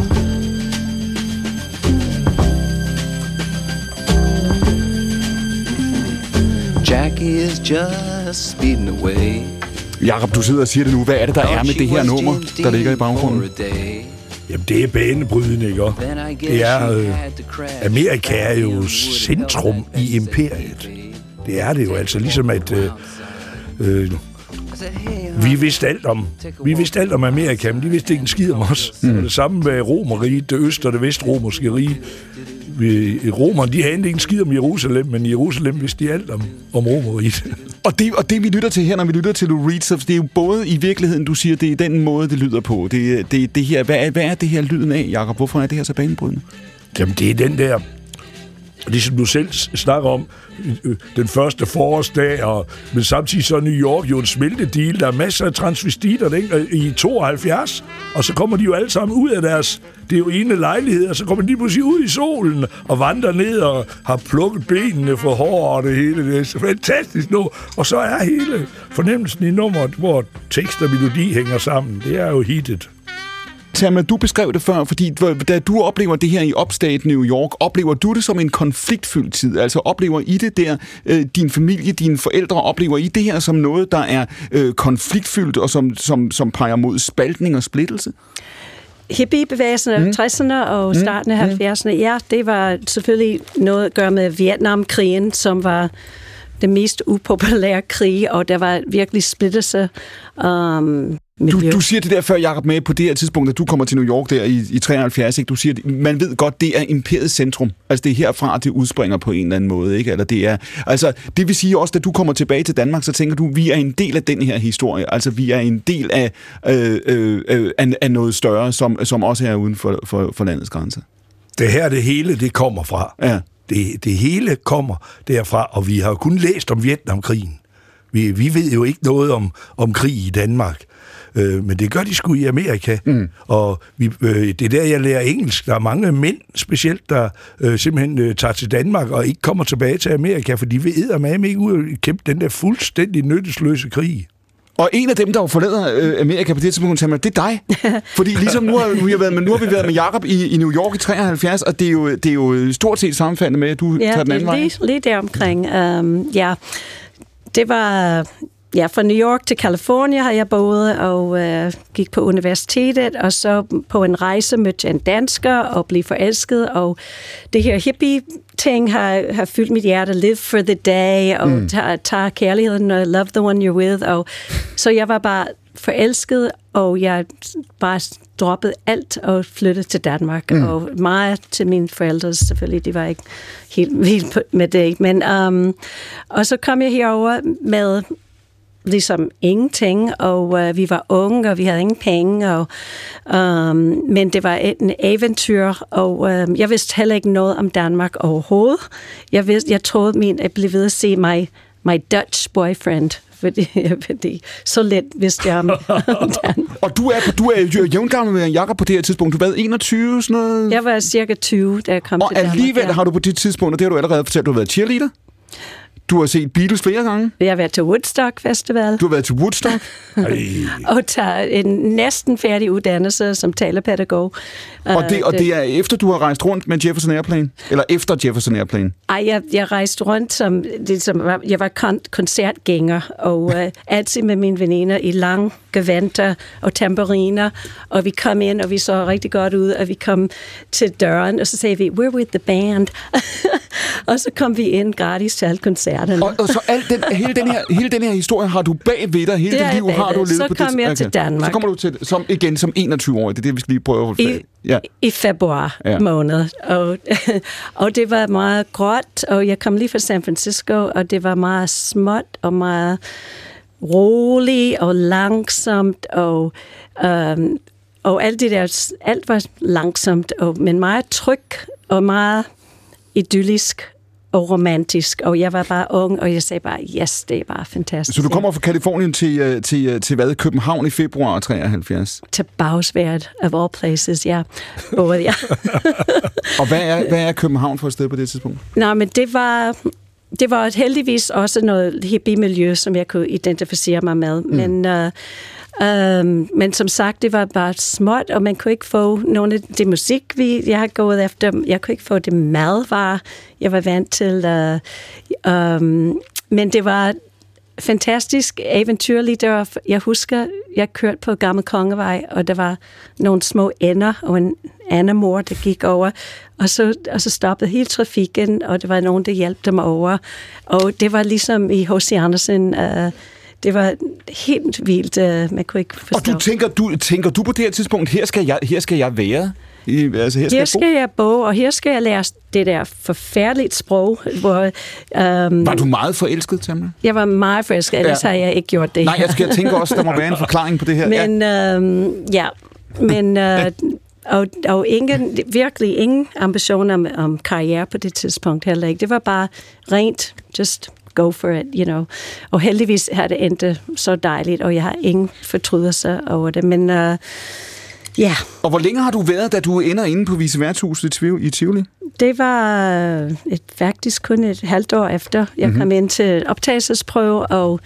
is just speeding away. Jakob, du sidder og siger det nu. Hvad er det, der er med det her nummer, der ligger i baggrunden? Jamen, det er banebrydende, ikke? også? Det er, øh, Amerika er jo centrum i imperiet. Det er det jo altså, ligesom at øh, øh, vi vidste alt om, vi vidste alt om Amerika, men de vidste ikke en skid om os. Mm. Det samme med Romeriet, det øst- og det vestromerske rige. Vi, romerne, de havde ikke en skid om Jerusalem, men i Jerusalem vidste de alt om, om Romeriet. Og det, og det, vi lytter til her, når vi lytter til Lou Reed, så det er jo både i virkeligheden, du siger, det er den måde, det lyder på. Det, det, det her, hvad, er, hvad er det her lyden af, Jacob? Hvorfor er det her så banebrydende? Jamen, det er den der ligesom du selv snakker om, øh, øh, den første forårsdag, og, men samtidig så er New York jo en smeltedeal. Der er masser af transvestitter ikke? i 72, og så kommer de jo alle sammen ud af deres, det er jo ene lejlighed, og så kommer de pludselig ud i solen og vandrer ned og har plukket benene for hår og det hele. Det er så fantastisk nu. Og så er hele fornemmelsen i nummeret, hvor tekst og melodi hænger sammen. Det er jo hittet. Thelma, du beskrev det før, fordi da du oplever det her i upstate New York, oplever du det som en konfliktfyldt tid? Altså oplever I det der, øh, din familie, dine forældre, oplever I det her som noget, der er øh, konfliktfyldt og som, som, som peger mod spaltning og splittelse? hippiebevægelsen af mm. 60'erne og mm. starten af mm. 70'erne, ja, det var selvfølgelig noget at gøre med Vietnamkrigen, som var det mest upopulære krig, og der var virkelig splittelse. Um, du, du siger det der før, Jacob, med på det her tidspunkt, at du kommer til New York der i, i 73, ikke? Du siger, at man ved godt, det er imperiets centrum. Altså, det er herfra, det udspringer på en eller anden måde, ikke? Eller det er... Altså, det vil sige også, at du kommer tilbage til Danmark, så tænker du, vi er en del af den her historie. Altså, vi er en del af, øh, øh, øh, af, af noget større, som, som også er uden for, for, for landets grænser. Det her, det hele, det kommer fra. Ja. Det, det hele kommer derfra, og vi har kun læst om Vietnamkrigen. Vi, vi ved jo ikke noget om, om krig i Danmark. Øh, men det gør de sgu i Amerika. Mm. Og vi, øh, det er der, jeg lærer engelsk. Der er mange mænd specielt, der øh, simpelthen øh, tager til Danmark og ikke kommer tilbage til Amerika, for de vil med ikke ud og kæmpe den der fuldstændig nyttesløse krig. Og en af dem, der forlader øh, Amerika på det tidspunkt, det er dig. Fordi ligesom nu har, vi været med, nu har vi været med Jakob i, i New York i 73, og det er jo, det er jo stort set sammenfaldende med, at du ja, tager den anden vej. Ja, lige, lige der omkring. Um, ja, det var ja, fra New York til California har jeg boet og øh, gik på universitetet, og så på en rejse mødte jeg en dansker og blev forelsket, og det her hippie-ting har, har fyldt mit hjerte, live for the day, og mm. tager, tager kærligheden, og love the one you're with, og så jeg var bare forelsket, og jeg bare droppede alt og flyttede til Danmark. Mm. Og meget til mine forældre selvfølgelig, det var ikke helt vildt med det. Men, um, og så kom jeg herover med ligesom ingenting, og uh, vi var unge, og vi havde ingen penge, og, um, men det var en eventyr, og um, jeg vidste heller ikke noget om Danmark overhovedet. Jeg, vidste, jeg troede, min, jeg blev ved at se my, my Dutch boyfriend, fordi, fordi så let vidste jeg om Og du er, du er jævngammel med Jakob på det her tidspunkt. Du var 21, sådan noget? Jeg var cirka 20, da jeg kom og til Danmark. Og alligevel ja. har du på det tidspunkt, og det har du allerede fortalt, du har været cheerleader? Du har set Beatles flere gange? Jeg har været til Woodstock Festival. Du har været til Woodstock? og tager en næsten færdig uddannelse som talerpædagog. Og det, og det er efter, du har rejst rundt med Jefferson Airplane? Eller efter Jefferson Airplane? Ej, jeg, jeg rejste rundt som... Det, som jeg var kon- koncertgænger, og uh, altid med mine veninder i lang gevanter og tamburiner, og vi kom ind, og vi så rigtig godt ud, og vi kom til døren, og så sagde vi, we're with the band. og så kom vi ind gratis til alle koncerterne. Og, og så al den, hele, den her, hele den her historie har du bag ved dig, hele dit liv har du levet så på kom jeg okay. til Danmark. Så kommer du til, som, igen som 21 år, det er det, vi skal lige prøve at holde I, ja. I februar ja. måned, og, og det var meget gråt, og jeg kom lige fra San Francisco, og det var meget småt og meget rolig og langsomt, og, øhm, og alt det der, alt var langsomt, og, men meget tryg og meget idyllisk og romantisk, og jeg var bare ung, og jeg sagde bare, yes, det er bare fantastisk. Så du kommer fra Kalifornien til, øh, til, øh, til hvad? København i februar 73? Til Bagsvært, of all places, ja. Både, ja. og hvad er, hvad er København for et sted på det tidspunkt? Nej, men det var, det var heldigvis også noget hippie-miljø, som jeg kunne identificere mig med. Mm. Men, uh, um, men som sagt, det var bare småt, og man kunne ikke få nogle af det musik, vi, jeg har gået efter. Jeg kunne ikke få det madvarer, jeg var vant til. Uh, um, men det var fantastisk eventyrligt. Der var, jeg husker, jeg kørte på Gamle Kongevej, og der var nogle små ender og en anden mor, der gik over, og så, og så stoppede hele trafikken, og det var nogen, der hjalp dem over. Og det var ligesom i H.C. Andersen, uh, det var helt vildt. Uh, man kunne ikke forstå. Og du tænker, du tænker du på det her tidspunkt, her skal jeg, her skal jeg være? I, altså, her skal, Her jeg bo. skal jeg bo, og her skal jeg lære det der forfærdeligt sprog, hvor øhm, Var du meget forelsket, Tamla? jeg var meget forelsket, ellers Ja. ja. har jeg ikke gjort det Nej, jeg, skal, jeg tænker også, der må være en forklaring på det her. ja. Men øhm, ja, men øh, og, og ingen, virkelig ingen ambitioner om, om karriere på det tidspunkt heller ikke. Det var bare rent, just go for it, you know. Og heldigvis har det endt så dejligt, og jeg har ingen fortrydelser over det. Men øh, ja, Og hvor længe har du været, da du ender inde på i Tivoli- i Tivoli? det var øh, et, faktisk kun et halvt år efter, jeg mm-hmm. kom ind til optagelsesprøve, og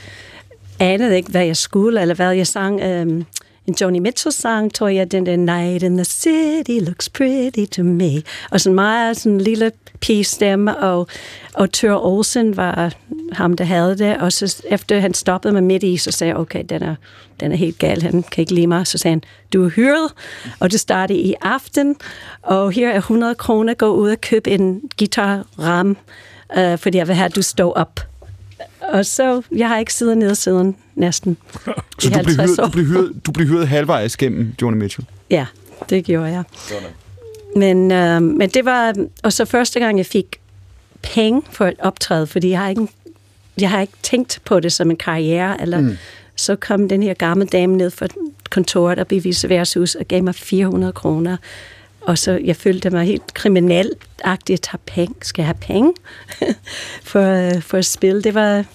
anede ikke, hvad jeg skulle, eller hvad jeg sang. Um, en Joni Mitchell-sang, tror jeg, den der Night in the City looks pretty to me. Og sådan meget sådan en lille pigestemme, og, og Tør Olsen var ham, der havde det, og så efter han stoppede mig midt i, så sagde jeg, okay, den er, den er helt gal, han kan ikke lide mig. Så sagde han, du er hyret, og det startede i aften, og her er 100 kroner, gå ud og køb en guitar-ram, øh, fordi jeg vil have, at du står op. Og så, jeg har ikke siddet nede siden næsten. Så du blev, 50 hyret, år. du, blev hyret, du blev hyret halvvejs gennem Joni Mitchell? Ja, det gjorde jeg. Men, øh, men det var, og så første gang jeg fik penge for at optræde, fordi jeg har ikke, jeg har ikke tænkt på det som en karriere, eller mm. så kom den her gamle dame ned fra kontoret op i Viceværshus og gav mig 400 kroner. Og så jeg følte mig helt kriminalagtig. Jeg at penge. Skal jeg have penge for, øh, for at spille? Det var,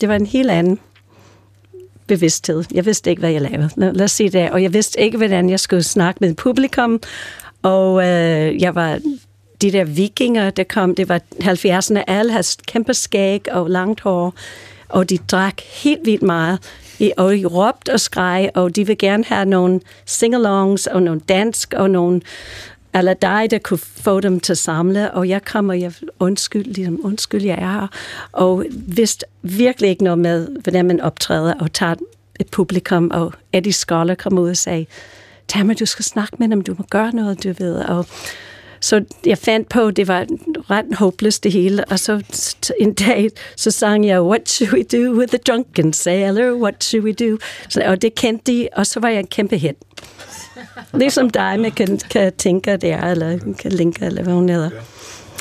det var en helt anden bevidsthed. Jeg vidste ikke, hvad jeg lavede. Lad, lad os sige det. Og jeg vidste ikke, hvordan jeg skulle snakke med publikum. Og øh, jeg var de der vikinger, der kom, det var 70'erne, alle havde kæmpe skæg og langt hår, og de drak helt vildt meget. I- Og I råbte og skreg, og de vil gerne have nogle singalongs og nogle dansk og nogle eller dig, der kunne få dem til at samle, og jeg kommer, jeg undskyld, ligesom, undskyld, jeg er her, og vidste virkelig ikke noget med, hvordan man optræder, og tager et publikum, og Eddie Scholar kom ud og sagde, Tammy, du skal snakke med dem, du må gøre noget, du ved, og så jeg fandt på, at det var ret håbløst det hele, og så en dag, så sang jeg, What should we do with the drunken sailor? What should we do? Så, og det kendte de, og så var jeg en kæmpe hit. Ligesom dig, man kan, kan tænke der, eller kan linke, eller hvad hun hedder.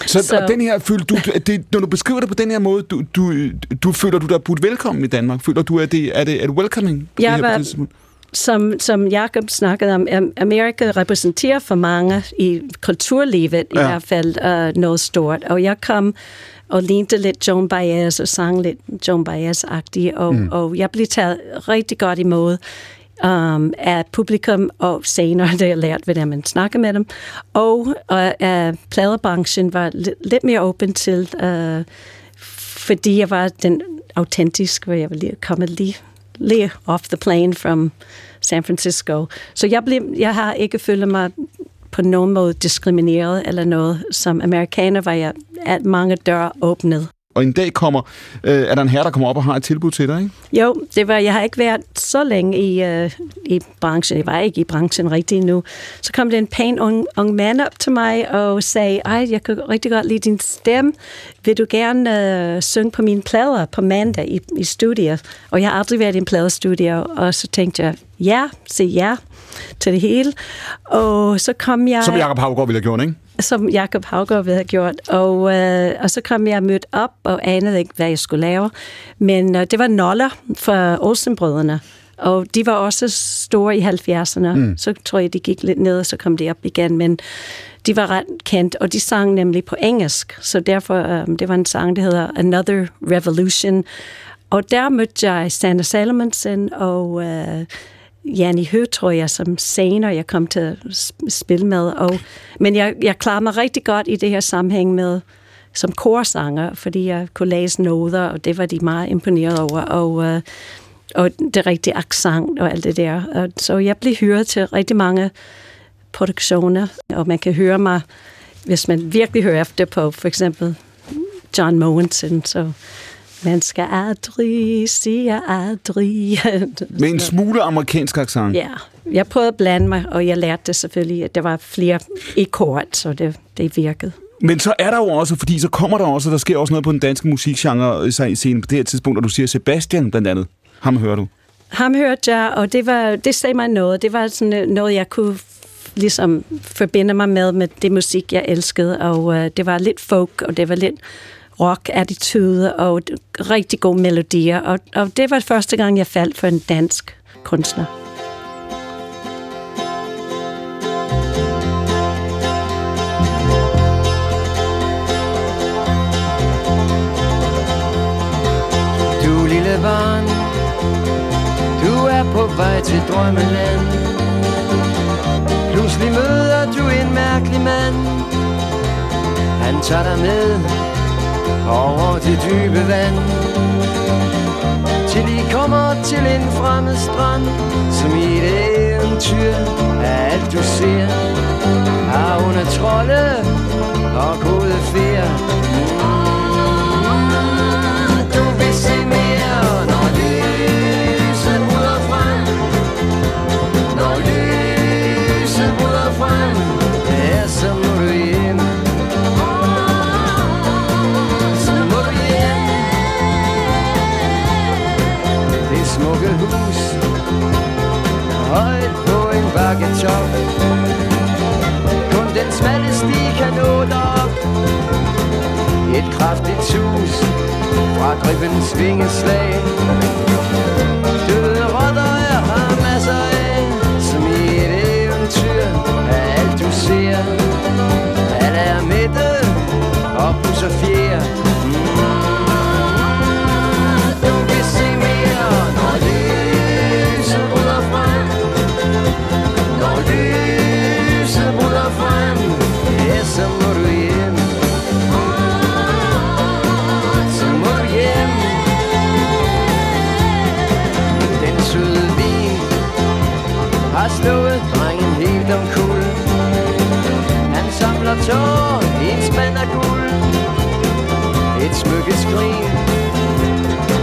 Så, så. Så- Og den her, føler du, det, når du beskriver det på den her måde, du, du, du føler du dig budt velkommen i Danmark? Føler du, at det er det, er det welcoming? Jeg det var- det? Som, som Jacob snakkede om, Am- Amerika repræsenterer for mange i kulturlivet ja. i hvert fald uh, noget stort. Og jeg kom og lignede lidt Joan Baez og sang lidt Joan Baez-agtig, og, mm. og jeg blev taget rigtig godt imod um, af publikum, og senere det jeg lært, hvordan man snakker med dem. Og uh, uh, pladebranchen var lidt, mere åben til, uh, fordi jeg var den autentisk, hvor jeg var lige kommet lige, lige off the plane from San Francisco. Så jeg, blev, jeg har ikke følt mig på nogen måde diskrimineret eller noget. Som amerikaner var jeg at mange døre åbnet. Og en dag kommer, øh, er der en herre, der kommer op og har et tilbud til dig, ikke? Jo, det var, jeg har ikke været så længe i, øh, i branchen. Jeg var ikke i branchen rigtig nu. Så kom der en pæn ung, ung mand op til mig og sagde, ej, jeg kan rigtig godt lide din stemme. Vil du gerne øh, synge på mine plader på mandag i, i studiet? Og jeg har aldrig været i en pladestudie, og så tænkte jeg, ja, se ja til det hele. Og så kom jeg Som Jacob Havgaard ville have gjort, ikke? som Jacob Havgaard ville have gjort. Og, øh, og så kom jeg mødt op og anede ikke, hvad jeg skulle lave. Men øh, det var Noller fra Olsenbrødrene. Og de var også store i 70'erne. Mm. Så tror jeg, de gik lidt ned, og så kom de op igen. Men de var ret kendt, og de sang nemlig på engelsk. Så derfor, øh, det var en sang, der hedder Another Revolution. Og der mødte jeg Sander Salomonsen og øh, Janni Hø, tror jeg, som senere jeg kom til at spille med. Og, men jeg, jeg klarer mig rigtig godt i det her sammenhæng med som korsanger, fordi jeg kunne læse noder, og det var de meget imponeret over. Og, øh, og det rigtige accent og alt det der. Og, så jeg blev hyret til rigtig mange produktioner, og man kan høre mig, hvis man virkelig hører efter på for eksempel John Mogensen, så man skal aldrig sige aldrig. Med en smule amerikansk accent. Ja, jeg prøvede at blande mig, og jeg lærte det selvfølgelig, at der var flere i kort, så det, det virkede. Men så er der jo også, fordi så kommer der også, der sker også noget på den danske musikgenre i scenen på det her tidspunkt, og du siger Sebastian blandt andet. Ham hører du. Ham hørte jeg, og det, var, det sagde mig noget. Det var sådan øh, noget, jeg kunne ligesom forbinder mig med, med det musik, jeg elskede, og uh, det var lidt folk, og det var lidt rock-attitude, og rigtig gode melodier, og, og det var første gang, jeg faldt for en dansk kunstner. Du lille barn, du er på vej til drømmeland. Pludselig møder du en mærkelig mand. Han tager dig med over det dybe vand. Til I kommer til en fremmed strand, som i et eventyr af alt du ser. Har under trolde og gode fjer. Det hus, højt på en bakketop. Kun den smalle sti kan nå derop. Et kraftigt sus fra dribbens vingeslag. Døde rotter er her masser af, som i et eventyr er alt du ser. Alle er midte og pusser fjer. Tår, i en spand af guld. Et smykkes skrin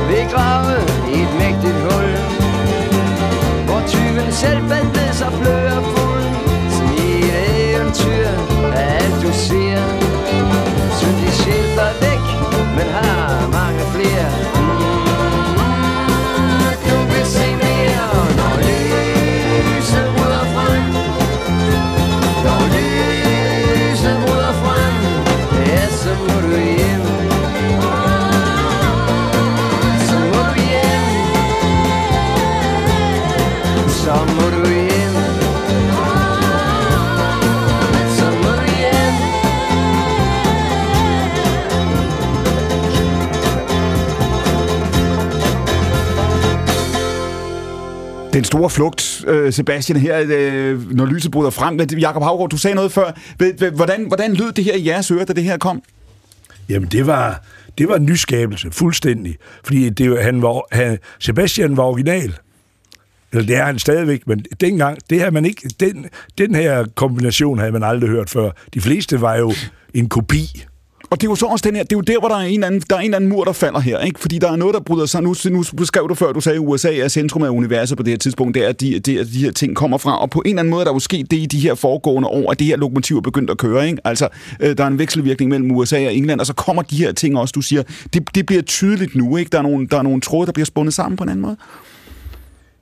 vil grave i et mægtigt hul. Hvor tyven selv bandede sig blø og fuld. Som i et eventyr af alt du ser. Syndig sjæl der er væk, men har store flugt, øh, Sebastian, her, øh, når lyset bryder frem. Jakob Havgaard, du sagde noget før. Ved- Hvordan, hvordan lød det her i jeres ører, da det her kom? Jamen, det var, det var en nyskabelse, fuldstændig. Fordi det, han var, han, Sebastian var original. Eller det er han stadigvæk, men dengang, det havde man ikke, den, den her kombination havde man aldrig hørt før. De fleste var jo en kopi. Og det er jo så også den her, det er jo der, hvor der er en eller anden, der er en eller anden mur, der falder her, ikke? Fordi der er noget, der bryder sig. Nu, nu beskrev du før, du sagde, at USA er centrum af universet på det her tidspunkt. Det er, at de, de, de her ting kommer fra. Og på en eller anden måde, der er jo sket det i de her foregående år, at det her lokomotiv er begyndt at køre, ikke? Altså, øh, der er en vekselvirkning mellem USA og England, og så kommer de her ting også, du siger. Det, det bliver tydeligt nu, ikke? Der er, nogle, der er nogle tråde, der bliver spundet sammen på en anden måde.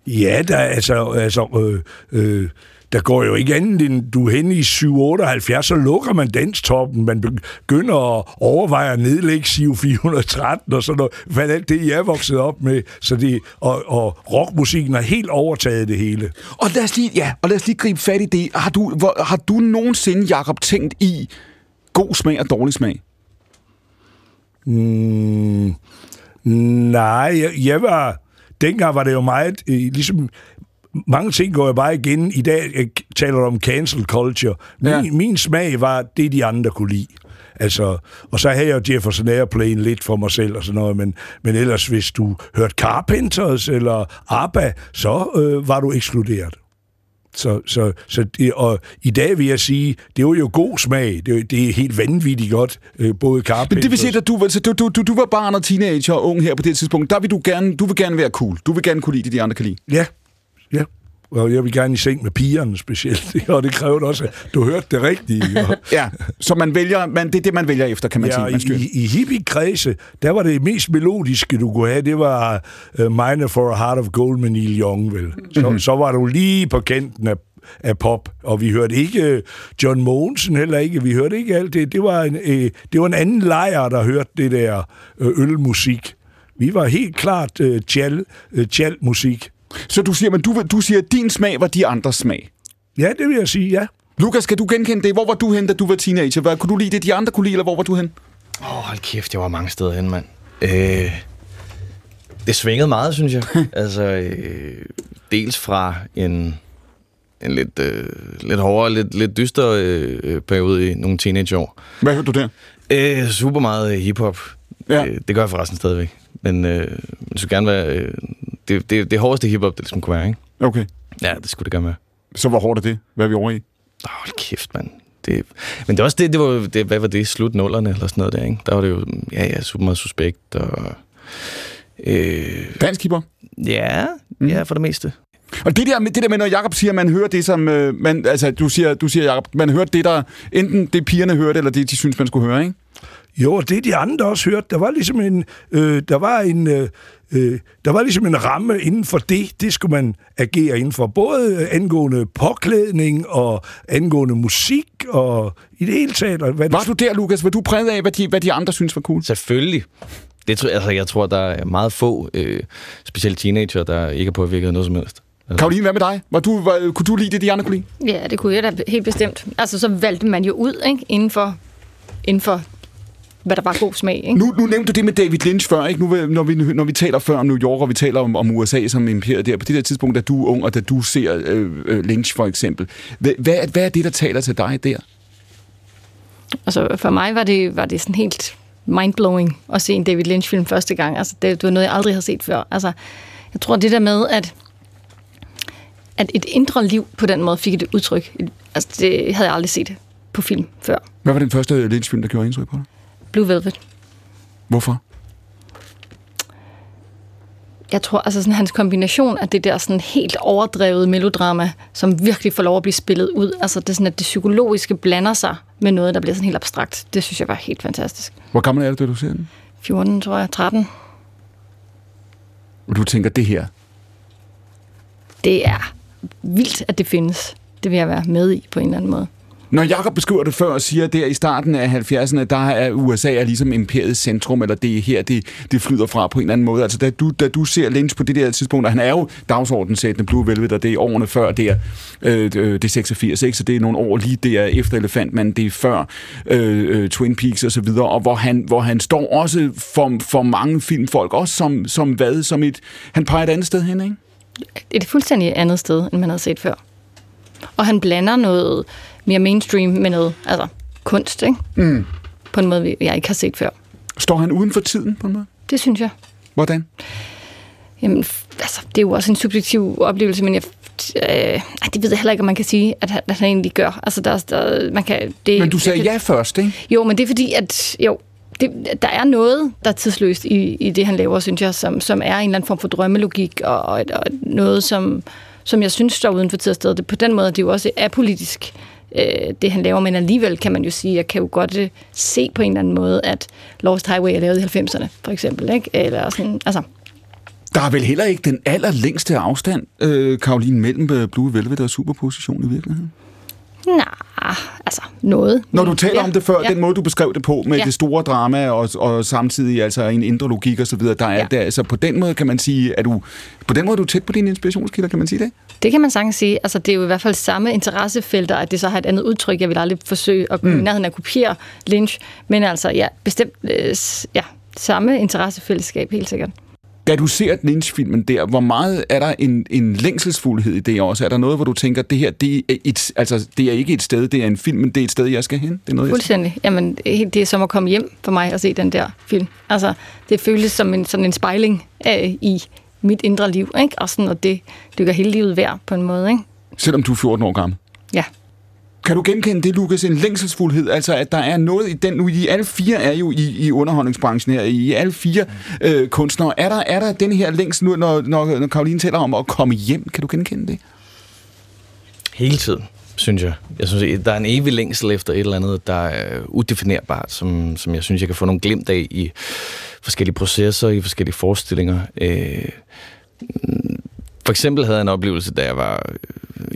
Ja, der, altså, altså øh, øh, der går jo ikke andet end, du er henne i 778, så lukker man danstoppen. Man begynder at overveje at nedlægge SIO 413 og sådan noget. Hvad alt det, jeg er vokset op med. Så det, og, og rockmusikken har helt overtaget det hele. Og lad os lige, ja, og lad os lige gribe fat i det. Har du, hvor, har du nogensinde, Jakob, tænkt i god smag og dårlig smag? Mm, nej, jeg, jeg var... Dengang var det jo meget... Øh, ligesom mange ting går jo bare igen. I dag jeg taler du om cancel culture. Min, Ja. min smag var det, de andre kunne lide. Altså, og så havde jeg jo Jefferson Airplane lidt for mig selv og sådan noget, men, men ellers hvis du hørte Carpenters eller ABBA, så øh, var du ekskluderet. Så, så, så det, og i dag vil jeg sige, det var jo god smag. Det, det er helt vanvittigt godt, øh, både Carpenters... Men det vil sige, at du, var- så du, du, du, du var barn og teenager og ung her på det tidspunkt. Der vil du gerne, du vil gerne være cool. Du vil gerne kunne lide det, de andre kan lide. Ja, ja. Og jeg vil gerne i seng med pigerne specielt, og det krævede også, at du hørte det rigtige. Og, Ja, så man vælger, man, det er det, man vælger efter, kan man ja, sige. Man styrer. i, i hippie-kredse, der var det mest melodiske, du kunne have, det var uh, Miner for a Heart of Gold med Neil Young, vel. Så, mm-hmm. så var du lige på kanten af, af pop, og vi hørte ikke øh, John Mogensen heller ikke, vi hørte ikke alt det. Det var en, øh, det var en anden lejr, der hørte det der øh, ølmusik. Vi var helt klart øh, tjal, øh, tjal-musik. Så du siger, men du, du siger, at din smag var de andres smag. Ja, det vil jeg sige, ja. Lukas, kan du genkende det? Hvor var du hen, da du var teenager? Hvad, kunne du lide det, de andre kunne lide, eller hvor var du hen? Åh, oh, hold kæft, jeg var mange steder hen, mand. Øh, det svingede meget, synes jeg. altså, øh, dels fra en, en lidt, øh, lidt hårdere, lidt, lidt dyster øh, periode i nogle teenageår. Hvad hørte du der? Øh, super meget øh, hiphop. Ja. Øh, det gør jeg forresten stadigvæk. Men øh, det skulle gerne være... Øh, det, det, det hårdeste hiphop, det ligesom kunne være, ikke? Okay. Ja, det skulle det gerne være. Så hvor hårdt er det? Hvad er vi over i? Åh, hold kæft, mand. Det, men det er også det, det var, det, hvad var det, slut nullerne eller sådan noget der, ikke? Der var det jo, ja, ja, super meget suspekt og... Øh, Dansk hiphop? ja, mm. ja, for det meste. Og det der, med- det der med, når Jacob siger, at man hører det, som... Øh, man, altså, du siger, du siger Jacob, man hører det, der... Enten det pigerne hørte, eller det, de synes, man skulle høre, ikke? Jo, og det de andre også hørte, der var ligesom en, øh, der var en, øh, øh, der var ligesom en ramme inden for det, det skulle man agere inden for, både øh, angående påklædning og angående musik og i det hele taget. og Hvad Var du der, Lukas? Var du præget af, hvad de, hvad de andre synes var cool? Selvfølgelig. Det, tror- altså, jeg tror, der er meget få, øh, specielt teenager, der ikke er påvirket af noget som helst. Altså, Karoline, hvad med dig? Var du, var, kunne du lide det, de andre kunne lide? Ja, det kunne jeg da helt bestemt. Altså, så valgte man jo ud, ikke? Inden for, inden for hvad der var god smag, ikke? Nu, nu nævnte du det med David Lynch før, ikke? Nu, når, vi, når vi taler før om New York, og vi taler om, om USA som imperiet der, på det der tidspunkt, da du er ung, og da du ser øh, øh, Lynch for eksempel. Hvad, hvad, er- hvad er det, der taler til dig der? Altså, for mig var det, var det sådan helt mindblowing at se en David Lynch-film første gang. Altså, det, det var noget, jeg aldrig havde set før. Altså, jeg tror, det der med, at, at et indre liv på den måde fik et udtryk, altså, det havde jeg aldrig set på film før. Hvad var den første Lynch-film, der gjorde indtryk på dig? Blue Velvet. Hvorfor? Jeg tror, altså sådan hans kombination af det der sådan helt overdrevet melodrama, som virkelig får lov at blive spillet ud. Altså det er sådan, at det psykologiske blander sig med noget, der bliver sådan helt abstrakt. Det synes jeg var helt fantastisk. Hvor gammel er du, da du ser den? 14, tror jeg, 13. Og du tænker, det her, Det er vildt, at det findes. Det vil jeg være med i på en eller anden måde. Når Jakob beskriver det før og siger, at der i starten af 70'erne, der er USA er ligesom imperiets centrum, eller det er her, det, det flyder fra på en eller anden måde. Altså, da du, da du ser Lynch på det der tidspunkt, og han er jo dagsordensættende Blue Velvet, og det er årene før, det er, øh, øh, det er 86, ikke? så det er nogle år lige der efter Elefantmanden, det er før øh, øh, Twin Peaks og så videre, og hvor han, hvor han står også for, for mange filmfolk, også som, som hvad, som et, han peger et andet sted hen, ikke? Et fuldstændig andet sted, end man havde set før. Og han blander noget mere mainstream med noget altså kunst, ikke? Mm. På en måde, jeg ikke har set før. Står han uden for tiden på en måde? Det synes jeg. Hvordan? Jamen, altså, det er jo også en subjektiv oplevelse, men jeg, øh, det ved jeg heller ikke, om man kan sige, at han, at han egentlig gør. Altså, der, der, man kan, det, Men du sagde ja først, ikke? Jo, men det er fordi, at jo, det, der er noget, der er tidsløst i, i det, han laver, synes jeg, som, som er en eller anden form for drømmelogik, og, og, og noget, som, som jeg synes står uden for tid og sted. Det, på den måde det er det jo også apolitisk, øh, det han laver, men alligevel kan man jo sige, jeg kan jo godt øh, se på en eller anden måde, at Lost Highway er lavet i 90'erne, for eksempel, ikke? Eller sådan, altså, Der er vel heller ikke den allerlængste afstand, øh, Karoline, mellem øh, Blue Velvet og Superposition i virkeligheden? Nej, altså noget. Når du taler Ja, om det før, ja. den måde, du beskrev det på, med Ja. det store drama, og, og samtidig altså en indre logik og så videre, der er Ja. der, altså på den måde kan man sige, at du, på den måde er du tæt på dine inspirationskilder, kan man sige det? Det kan man sagtens sige. Altså, det er jo i hvert fald samme interessefelter, at det så har et andet udtryk. Jeg vil aldrig forsøge at komme mm. i nærheden af at kopiere Lynch, men altså, ja, bestemt øh, ja, samme interessefællesskab, helt sikkert. Da du ser Lynch-filmen der, hvor meget er der en, en længselsfuldhed i det også? Er der noget, hvor du tænker, det her, det er, et, altså, det er ikke et sted, det er en film, men det er et sted, jeg skal hen? Det er noget, jeg skal... Fuldstændig. Jamen, det er som at komme hjem for mig og se den der film. Altså, det føles som en, sådan en spejling øh, i mit indre liv, ikke? Og sådan, og det dykker hele livet værd på en måde, ikke? Selvom du er 14 år gammel. Ja. Kan du genkende det, Lukas, en længselsfuldhed? Altså, at der er noget i den... Nu, I alle fire er jo i, i underholdningsbranchen her. I alle fire øh, kunstnere. Er der, er der den her længsel nu, når, når, når Karoline taler om at komme hjem? Kan du genkende det? Hele tiden, synes jeg. Jeg synes, der er en evig længsel efter et eller andet, der er udefinerbart, som, som jeg synes, jeg kan få nogle glimt af i forskellige processer, i forskellige forestillinger. Øh, for eksempel havde jeg en oplevelse, da jeg var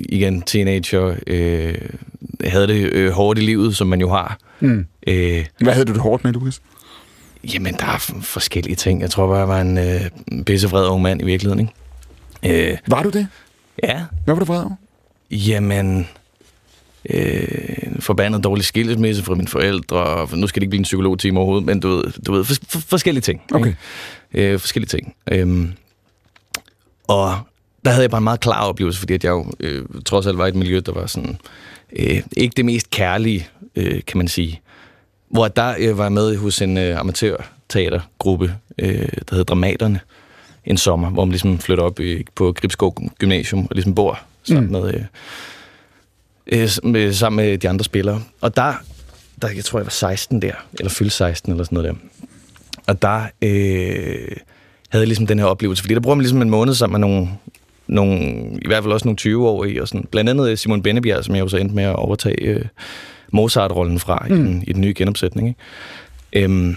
igen, teenager, øh, havde det øh, hårdt i livet, som man jo har. Mm. Øh, Hvad havde du det hårdt med, Lukas? Jamen, der er forskellige ting. Jeg tror bare, jeg var en øh, pissefred ung mand i virkeligheden, ikke? Øh, Var du det? ja, Hvad var du vred over? jamen... Øh, forbandet dårlig skilsmisse fra mine forældre, og nu skal det ikke blive en psykologtime overhovedet, men du ved, du ved for, for, forskellige ting. Okay. Ikke? Øh, forskellige ting. Øhm, og der havde jeg bare en meget klar oplevelse, fordi at jeg jo øh, trods alt var i et miljø, der var sådan, øh, ikke det mest kærlige, øh, kan man sige. Hvor der øh, var jeg med hos en øh, amatørteatergruppe, øh, der hed Dramaterne, en sommer, hvor man ligesom flytter op i, på Gribskov Gymnasium og ligesom bor sammen mm. med, øh, øh, med, sammen med de andre spillere. Og der, der, jeg tror, jeg var 16 der, eller fyldte 16 eller sådan noget der. Og der øh, havde jeg ligesom den her oplevelse, fordi der bruger man ligesom en måned sammen med nogle, nogle i hvert fald også nogle 20-årige, og sådan. blandt andet Simon Bennebjerg, som jeg jo så endte med at overtage øh, Mozart-rollen fra mm. i, den, i den nye genopsætning. Ikke? Øhm,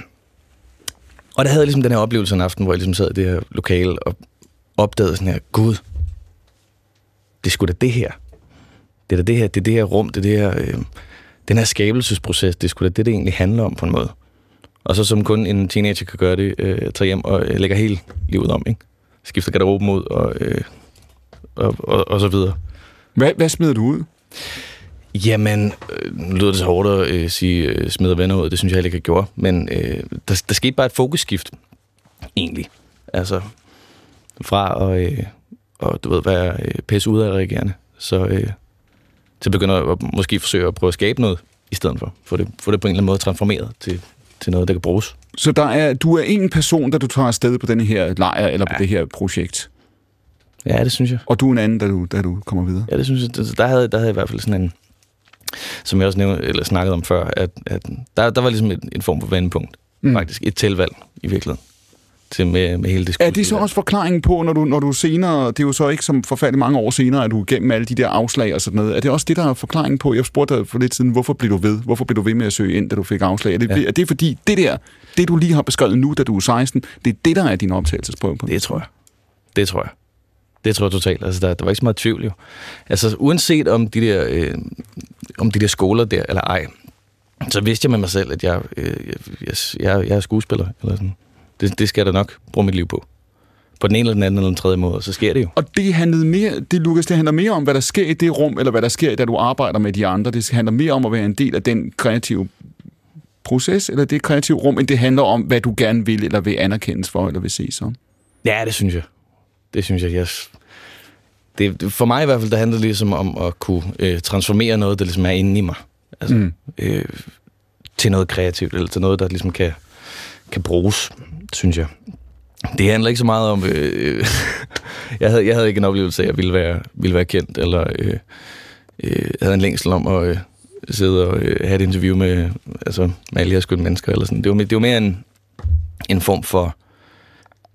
og der havde jeg ligesom den her oplevelse en aften, hvor jeg ligesom sad i det her lokale og opdagede sådan her, gud, det sgu da det her. Det er da det her, det er det her rum, det er det her, øh, den her skabelsesproces, det sgu da det, det egentlig handler om på en måde. Og så som kun en teenager kan gøre det, øh, tager hjem og øh, lægger hele livet om, ikke? Skifter garderoben ud og, øh, og, og, og så videre. Hvad, hvad smider du ud? Jamen, øh, nu lyder det så hårdt at øh, sige øh, smider venner ud, det synes jeg heller ikke, jeg gjorde. Men øh, der, der skete bare et fokusskift, egentlig. Altså, fra at, øh, og, du ved, være øh, pisse ud af reagerende, så øh, til begynder at måske forsøge at prøve at skabe noget i stedet for. Få det, få det på en eller anden måde transformeret til, til noget, der kan bruges. Så der er, du er en person, da du tager afsted på den her lejr, eller på det her projekt. Ja, det synes jeg. Og du er en anden, da du, da du kommer videre. Ja, det synes jeg. Det- Der havde, der havde jeg i hvert fald sådan en, som jeg også nævnte, eller snakkede om før, at, at der, der var ligesom en, en form for vendepunkt, Mm. faktisk. Et tilvalg i virkeligheden. Til med, med hele det Er det så også forklaringen på, når du, når du senere, det er jo så ikke som forfærdelig mange år senere, at du er gennem alle de der afslag og sådan noget, er det også det, der er forklaringen på? Jeg spurgte dig for lidt siden, hvorfor blev du ved? Hvorfor blev du ved med at søge ind, da du fik afslag? Er det. Ja. er det fordi, det der, det du lige har beskrevet nu, da du er 16, det er det, der er din optagelsesprøve på? Det tror jeg. Det tror jeg. Det tror jeg totalt. Altså, der, der var ikke så meget tvivl jo. Altså, uanset om de der, øh, om de der skoler der, eller ej, så vidste jeg med mig selv, at jeg, øh, jeg, jeg, jeg er skuespiller. Eller sådan. Det, det skal jeg da nok bruge mit liv på. På den ene eller den anden eller den tredje måde, så sker det jo. Og det handlede mere, det Lukas, det handler mere om, hvad der sker i det rum, eller hvad der sker, da du arbejder med de andre. Det handler mere om at være en del af den kreative proces, eller det kreative rum, end det handler om, hvad du gerne vil, eller vil anerkendes for, eller vil ses som. Ja, det synes jeg. Det synes jeg. jeg det, for mig i hvert fald, der handler det ligesom om at kunne øh, transformere noget, der ligesom er inde i mig. Altså, Mm. øh, til noget kreativt, eller til noget, der ligesom kan, kan bruges, synes jeg. Det handler ikke så meget om... Øh, jeg, havde, jeg havde ikke en oplevelse af, at jeg ville være, ville være kendt, eller øh, øh, havde en længsel om at øh, sidde og øh, have et interview med, altså, med alle jeres mennesker. Eller sådan. Det, var, det var mere en, en form for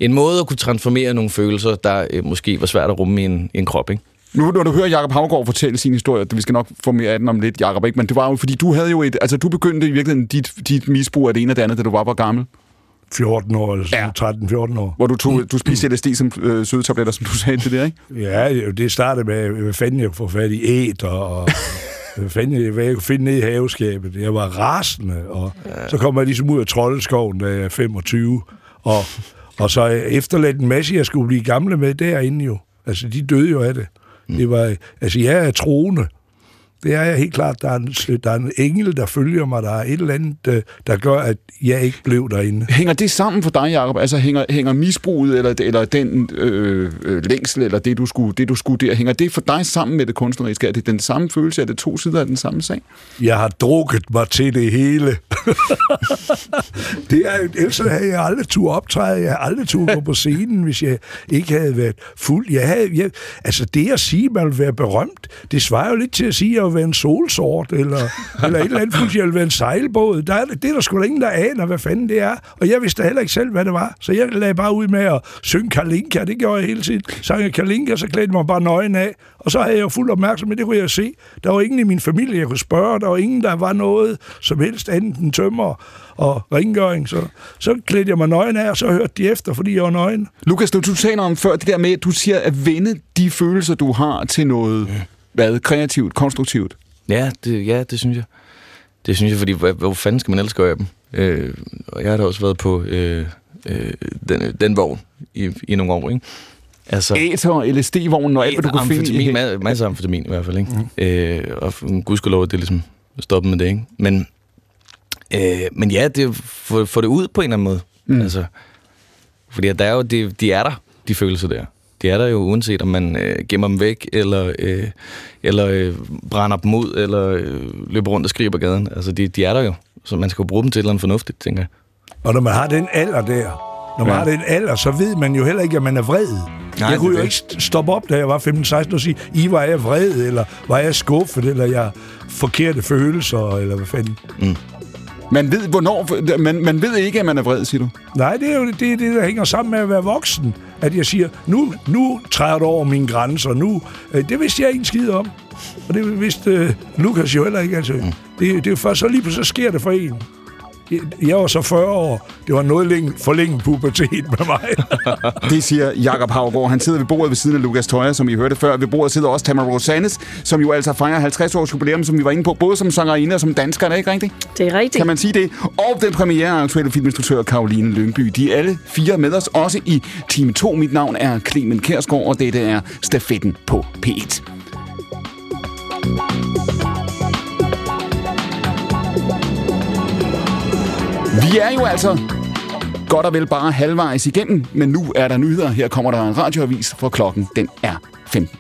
en måde at kunne transformere nogle følelser, der øh, måske var svært at rumme i en, i en krop, ikke? Nu, når du hører Jakob Havgård fortælle sin historie, vi skal nok få mere af den om lidt, Jakob, ikke? men det var jo, fordi du havde jo et, altså du begyndte i virkeligheden dit, dit misbrug af det ene og det andet, da du var hvor gammel, 14 år, eller Ja. sådan 13-14 år. hvor du, tog, du spiste LSD som øh, sødetabletter, som du sagde til det, ikke? Ja, det- det startede med, hvad fanden jeg kunne få fat i æt, og, og hvad fanden jeg, hvad jeg kunne finde ned i haveskabet. Jeg var rasende, og ja. så kom jeg ligesom ud af Troldeskoven, da jeg er 25, og, og så efterladt en masse, jeg skulle blive gamle med derinde jo. Altså, de døde jo af det. Det var, altså, jeg er troende. Det er jeg helt klart. Der er, en, der er en engel, der følger mig. Der er et eller andet, øh, der gør, at jeg ikke blev derinde. Hænger det sammen for dig, Jacob? Altså hænger, hænger misbruget, eller, eller den øh, øh, længsel, eller det du, skulle, det, du skulle der, hænger det for dig sammen med det kunstneriske? Er det den samme følelse? Er det to sider af den samme sag? Jeg har drukket mig til det hele. det er, ellers havde jeg aldrig tur optræde. Jeg havde aldrig tur gå på scenen, hvis jeg ikke havde været fuld. Jeg havde, jeg, altså det at sige, at man vil være berømt, det svarer jo lidt til at sige, at være en solsort, eller, eller et eller andet jeg vil være en sejlbåd. Der er, det er der sgu da ingen, der aner, hvad fanden det er. Og jeg vidste heller ikke selv, hvad det var. Så jeg lagde bare ud med at synge Kalinka. Det gjorde jeg hele tiden. Sang jeg Kalinka, så klædte mig bare nøgen af. Og så havde jeg jo fuld opmærksomhed, det kunne jeg se. Der var ingen i min familie, jeg kunne spørge. Der var ingen, der var noget som helst andet end tømmer og rengøring. Så, så klædte jeg mig nøgen af, og så hørte de efter, fordi jeg var nøgen. Lukas, du, du taler om før det der med, at du siger at vende de følelser, du har til noget hvad, kreativt, konstruktivt. Ja, det, ja, det synes jeg. Det synes jeg, fordi hvor, hvor fanden skal man ellers gøre dem? Øh, og jeg har da også været på øh, øh, den, den vogn i, i nogle år, ikke? Altså, Æter, LSD-vognen og alt, hvad du kunne finde i. ma- masser af amfetamin i hvert fald, ikke? Mm. Øh, og gudskelov, det er ligesom stoppet med det, ikke? Men, øh, men ja, det at få, få det ud på en eller anden måde. Mm. Altså, fordi at der er jo, de, de er der, de følelser der. De er der jo, uanset om man øh, gemmer dem væk, eller, øh, eller øh, brænder dem ud, eller øh, løber rundt og skriger på gaden. Altså, de, de er der jo. Så man skal jo bruge dem til et eller andet fornuftigt, tænker jeg. Og når man har den alder der, når man Ja. har den alder, så ved man jo heller ikke, at man er vred. Nej, jeg kunne jo ikke st- stoppe op, da jeg var 15-16 og sige, I var jeg vred, eller var jeg skuffet, eller jeg forkerte følelser, eller hvad fanden. Man ved, hvornår... Man, man ved ikke, at man er vred, siger du. Nej, det er jo det, det, er der hænger sammen med at være voksen. At jeg siger, nu, nu træder du over mine grænser, nu... Øh, det vidste jeg ikke en skid om. Og det vidste øh, Lukas jo heller ikke. Altså. Mm. Det, det er først så lige pludselig, så sker det for en. Jeg- var så 40 år. Det var noget længe, for længe pubertet med mig. Det siger Jakob Havgård. Han sidder ved bordet ved siden af Lukas Tøjer, som I hørte før. Ved bordet sidder også Tamara Rosanes, som jo altså fejrer 50 års jubilæum, som vi var inde på, både som sangerinde og som dansker. Er det ikke rigtigt? Det er rigtigt. Kan man sige det? Og den premiere aktuelle filminstruktør Karoline Lyngby. De er alle fire med os, også i time 2. Mit navn er Clemen Kærsgaard, og dette er Stafetten på P1. Vi er jo altså godt og vel bare halvvejs igennem, men nu er der nyheder. Her kommer der en radioavis, for klokken den er 15.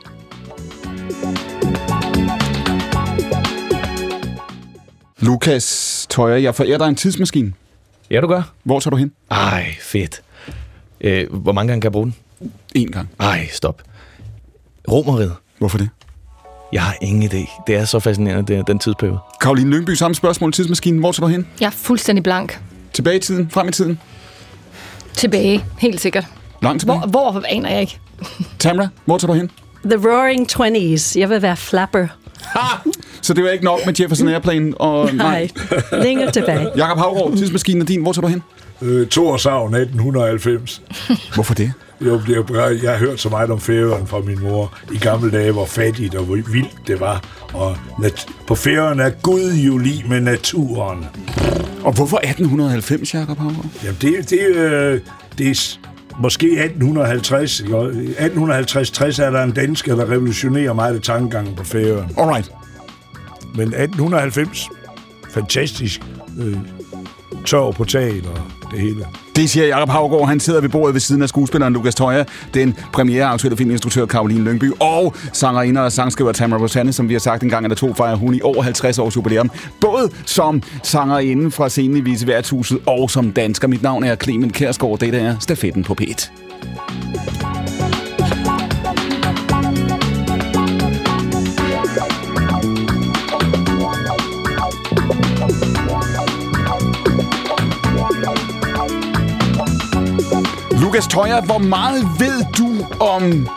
Lukas Tøjer, jeg forærer dig en tidsmaskine. Ja, du gør. Hvor tager du hen? Ej, fedt. Øh, hvor mange gange kan jeg bruge den? En gang. Ej, stop. Romeriet. Hvorfor det? Jeg har ingen idé. Det er så fascinerende, det, den tidsperiode. Karoline Lyngby, samme spørgsmål. Tidsmaskinen, hvor tager du hen? Jeg er fuldstændig blank. Tilbage i tiden? Frem i tiden? Tilbage, helt sikkert. Langt tilbage? Hvor, hvor aner jeg ikke. Tamra, hvor tager du hen? The Roaring Twenties. Jeg vil være flapper. Så det var ikke nok med Jefferson Airplane og... Nej, længere tilbage. Jakob Havgaard, tidsmaskinen er din. Hvor tager du hen? øh, Torsavn 1890. Hvorfor det? Jo, det er jeg har hørt så meget om Færøerne fra min mor i gamle dage, hvor fattigt og hvor vildt det var. Og på Færøerne er Gud jo lige med naturen. Og hvorfor 1890, Jakob Havgaard? Jamen, det, det, øh, det er måske 1850. ikke? Og 1850-60 er der en dansker, der revolutionerer meget af tankegangen på Færøerne. Alright. Men 1890, fantastisk. Øh, tør på taget og det hele. Det siger Jakob Havgaard. Han sidder ved bordet ved siden af skuespilleren Lukas Tøjer, den premiere aktuelle filminstruktør Karoline Lyngby og sangerinde og sangskriver Tamara Rosanne, som vi har sagt en gang eller to, fejrer hun i over 50 års jubilæum. Både som sangerinde fra scenen i Vise Værtshuset og som dansker. Mit navn er Clemen Kærsgaard. Det er Stafetten på P1. Lukas Tøjer, hvor meget ved du om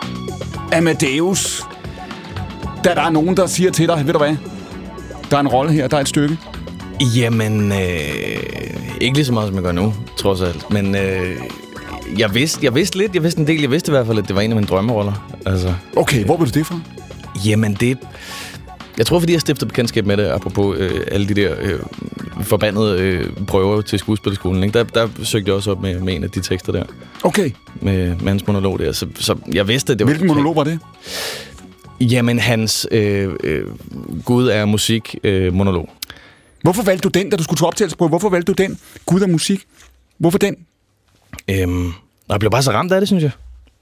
Amadeus? Da der er nogen, der siger til dig, ved du hvad? Der er en rolle her, der er et stykke. Jamen, øh, ikke lige så meget, som jeg gør nu, trods alt. Men øh, jeg, vidste, jeg vidste lidt, jeg vidste en del. Jeg vidste i hvert fald, at det var en af mine drømmeroller. Altså, Okay, hvor ved du det fra? jamen, det... Jeg tror, fordi jeg stiftede bekendtskab med det, apropos øh, alle de der øh, forbandede øh, prøver til skuespillerskolen. Ikke? Der, der søgte jeg også op med, med en af de tekster der, Okay, med, med hans monolog der. Så, så jeg vidste, det var... hvilken monolog var det? Jamen, hans øh, øh, Gud er musik øh, monolog. Hvorfor valgte du den, da du skulle til optagelsesprøve? Hvorfor valgte du den? Gud og musik. Hvorfor den? Øhm, jeg blev bare så ramt af det, synes jeg.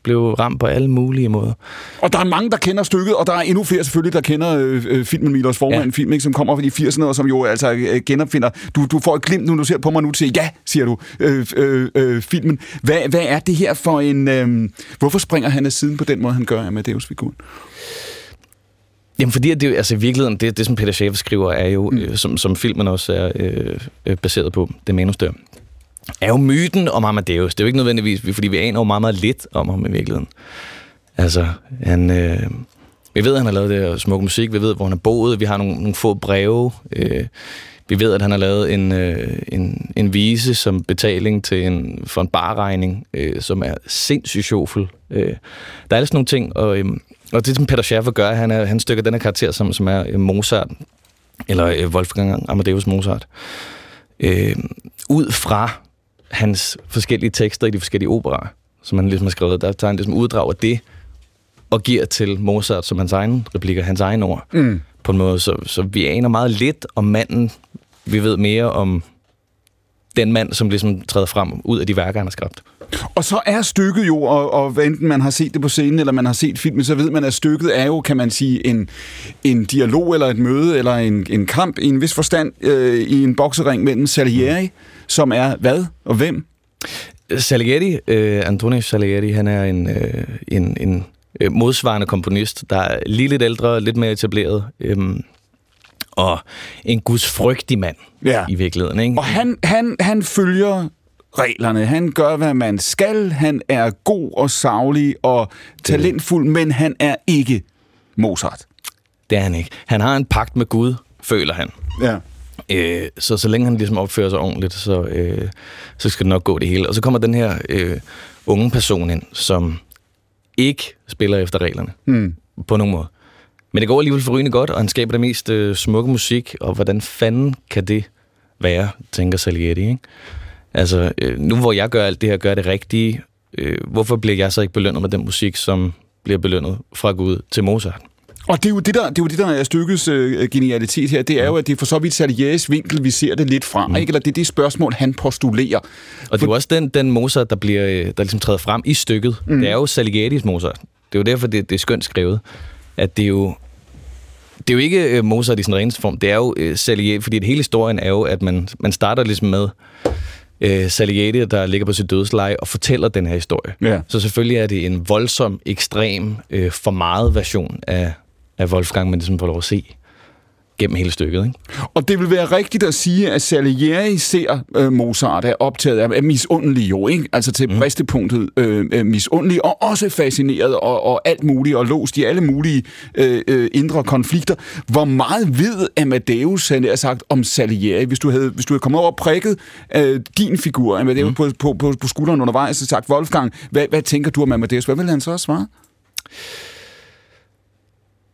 Blev ramt på alle mulige måder. Og der er mange, der kender stykket, og der er endnu flere selvfølgelig, der kender øh, øh, filmen Milos Forman, ja. Film, ikke, som kommer fra de 80'erne, og som jo altså øh, genopfinder. Du, du får et glimt nu, du ser på mig nu, til ja, siger du, øh, øh, øh, filmen. Hvad, hvad er det her for en... Øh, hvorfor springer han af siden på den måde, han gør Amadeus-figuren? Jamen fordi at det, altså i virkeligheden, det, det som Peter Schäfer skriver, er jo, mm. øh, som, som filmen også er øh, øh, baseret på, det manus der, er jo myten om Amadeus. Det er jo ikke nødvendigvis, fordi vi aner jo meget, meget lidt om ham i virkeligheden. Altså, han... Øh, vi ved, at han har lavet det her smukke musik. Vi ved, hvor han har boet. Vi har nogle, nogle få breve. Øh, vi ved, at han har lavet en, øh, en, en vise som betaling til en, for en barregning, øh, som er sindssygt sjovfuld. Øh, der er altså nogle ting, og, øh, og det, som Peter Schaffer gør, han, er, han stykker den her karakter, som, som er øh, Mozart, eller øh, Wolfgang Amadeus Mozart, øh, ud fra hans forskellige tekster i de forskellige operer, som han ligesom har skrevet. Der tager han ligesom uddrag af det, og giver til Mozart som hans egen replikker, hans egen ord. Mm. På en måde, så, så vi aner meget lidt om manden. Vi ved mere om den mand, som ligesom træder frem ud af de værker, han har skabt. Og så er stykket jo, og, og hvad enten man har set det på scenen, eller man har set filmen, så ved man, at stykket er jo, kan man sige, en, en dialog, eller et møde, eller en, en kamp i en vis forstand øh, i en boksering mellem Salieri, som er hvad og hvem? Salieri, øh, Antonio Salieri, han er en, øh, en, en øh, modsvarende komponist, der er lige lidt ældre, lidt mere etableret, øh, og en gudsfrygtig mand Ja. i virkeligheden. Ikke? Og han, han, han følger reglerne. Han gør, hvad man skal. Han er god og savlig og talentfuld, men han er ikke Mozart. Det er han ikke. Han har en pagt med Gud, føler han. Ja. Øh, så så længe han ligesom opfører sig ordentligt, så, øh, så skal det nok gå det hele. Og så kommer den her øh, unge person ind, som ikke spiller efter reglerne. Hmm. På nogen måde. Men det går alligevel forrygende godt, og han skaber det mest øh, smukke musik, og hvordan fanden kan det være, tænker Salieri, ikke? Altså, øh, nu hvor jeg gør alt det her, gør det rigtige, øh, hvorfor bliver jeg så ikke belønnet med den musik, som bliver belønnet fra Gud til Mozart? Og det er jo det, der, det er, jo det, der er stykkets øh, genialitet her. Det er jo, at det er for så vidt Salieris vinkel, vi ser det lidt fra. Mm. Ikke? Eller det er det spørgsmål, han postulerer. Og det er jo også den, den Mozart, der, bliver, øh, der ligesom træder frem i stykket. Mm. Det er jo Saligeti's Mozart. Det er jo derfor, det, det er skønt skrevet. At det er jo, det er jo ikke øh, Mozart i sin reneste form. Det er jo øh, Salieri, fordi det hele historien er jo, at man, man starter ligesom med øh, Salieri, der ligger på sit dødsleje og fortæller den her historie. Ja. Så selvfølgelig er det en voldsom, ekstrem, øh, for meget version af, af Wolfgang, man ligesom får lov at se gennem hele stykket. Ikke? Og det vil være rigtigt at sige, at Salieri ser øh, Mozart er optaget af, af misundelig jo, ikke? Altså til mm. bristepunktet øh, øh, misundelig, og også fascineret og, og alt muligt, og låst i alle mulige øh, øh, indre konflikter. Hvor meget ved Amadeus, han har sagt, om Salieri? Hvis du havde, hvis du havde kommet over og prikket øh, din figur, Amadeus, mm. på, på, på, på skulderen undervejs, og sagt, Wolfgang, hvad, hvad tænker du om Amadeus? Hvad vil han så svare?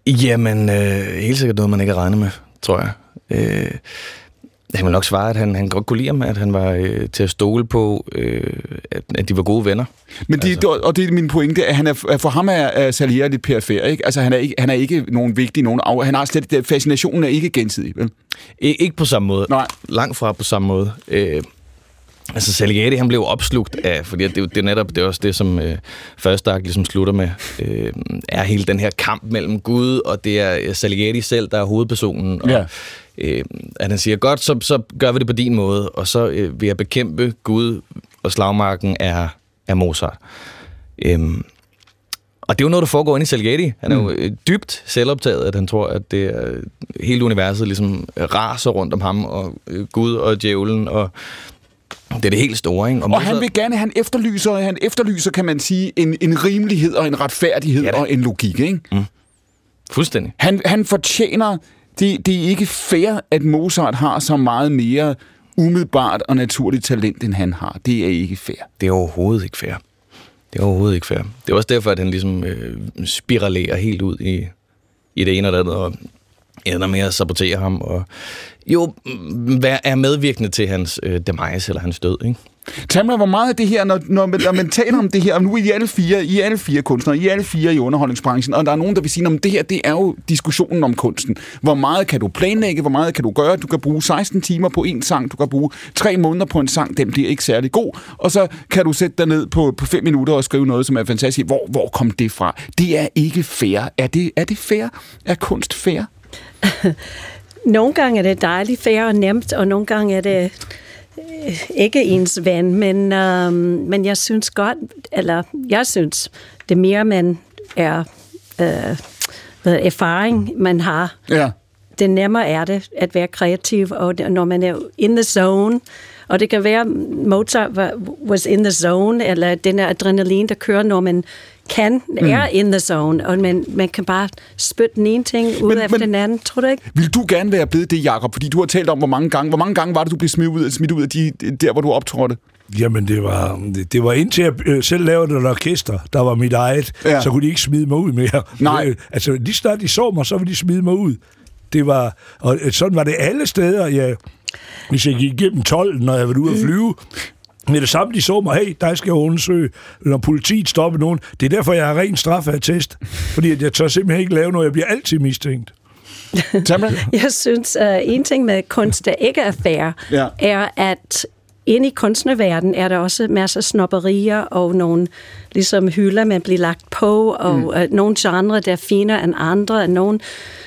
Jamen, øh, helt sikkert noget, man ikke har regnet med, tror jeg. Øh, han vil nok svare, at han, han godt kunne lide ham, at han var øh, til at stole på, øh, at, at de var gode venner. Men det, altså. og det er min pointe, at han er, for ham er, er Salieri lidt perifer, ikke? Altså, han er ikke, han er ikke nogen vigtig, nogen af, han har slet, fascinationen er ikke gensidig, vel? Ikke på samme måde. Nej. Langt fra på samme måde. Øh, altså Salieri, han blev opslugt af, fordi det, det er netop det er også det, som øh, første akt ligesom slutter med, øh, er hele den her kamp mellem Gud, og det er øh, Salieri selv, der er hovedpersonen. Og, Ja. øh, at han siger, godt, så, så gør vi det på din måde, og så øh, vil jeg bekæmpe Gud, og slagmarken er, er Mozart. Øhm, og det er jo noget, der foregår inde i Salieri. Han er jo øh, dybt selvoptaget, at han tror, at det er hele universet ligesom raser rundt om ham, og øh, Gud og djævlen, og det er det helt store, ikke? Og han vil gerne, han efterlyser, han efterlyser, kan man sige, en, en rimelighed og en retfærdighed Ja da. og en logik, ikke? Fuldstændig. Han, han fortjener, det, det er ikke fair, at Mozart har så meget mere umiddelbart og naturligt talent, end han har. Det er ikke fair. Det er overhovedet ikke fair. Det er overhovedet ikke fair. Det er også derfor, at han ligesom øh, spiralerer helt ud i, i det ene og det andet, og ender med at sabotere ham, og jo, mm, hvad er medvirkende til hans øh, demise eller hans død, ikke? Tag mig, hvor meget af det her, når, når, man, når man taler om det her, og nu er I alle fire, I er alle fire kunstnere, I er alle fire i underholdningsbranchen, og der er nogen, der vil sige, at det her, det er jo diskussionen om kunsten. Hvor meget kan du planlægge, hvor meget kan du gøre? Du kan bruge 16 timer på en sang, du kan bruge 3 måneder på en sang, den bliver ikke særlig god, og så kan du sætte dig ned på, på 5 minutter og skrive noget, som er fantastisk. Hvor, hvor kom det fra? Det er ikke fair. Er det, er det fair? Er kunst fair? Nogle gange er det dejligt, fair og nemt, og nogle gange er det øh, ikke ens ven, men, øhm, men jeg synes godt, eller jeg synes, det mere man er øh, hvad, erfaring, man har, Ja. det nemmere er det at være kreativ, og når man er in the zone, og det kan være, Mozart var, was in the zone, eller den der adrenalin, der kører, når man kan, mm. er in the zone, og man, man kan bare spytte den ene ting ud Men- efter men- den anden, tror du ikke? Vil du gerne være blevet det, Jacob? Fordi du har talt om, hvor mange gange, hvor mange gange var det, du blev smidt ud, smidt ud af de, der, hvor du optrådte? Jamen, det var, det, det var indtil jeg øh, selv lavede et orkester, der var mit eget, Ja. ja. så kunne de ikke smide mig ud mere. Nej. Øh, altså, lige snart de så mig, så ville de smide mig ud. Det var, og øh, sådan var det alle steder. Jeg, hvis jeg gik igennem 12, når jeg var ude at flyve, med det samme, de så mig, hey, der skal jeg undersøge, når politiet stopper nogen. Det er derfor, jeg har ren straffeattest, fordi at jeg tør simpelthen ikke lave noget. Jeg bliver altid mistænkt. Jeg synes, uh, en ting med kunst, der ikke er fair, Ja. er, at inde i kunstnerverdenen er der også masser af snopperier og nogle ligesom hylder, man bliver lagt på, og mm. uh, nogle genre, der er finere end andre, og nogle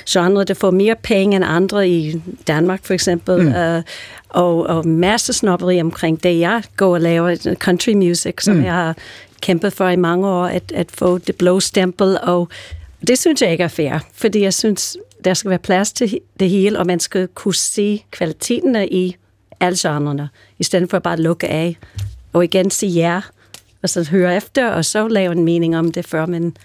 genre, der får mere penge end andre i Danmark for eksempel, mm. uh, og, og masser af snopperi omkring det. Jeg går og laver country music, som mm. jeg har kæmpet for i mange år, at, at få det blå stempel, og det synes jeg ikke er fair, fordi jeg synes, der skal være plads til det hele, og man skal kunne se kvaliteten i alle genrerne, i stedet for bare at lukke af, og igen sige ja, og så høre efter, og så lave en mening om det, før man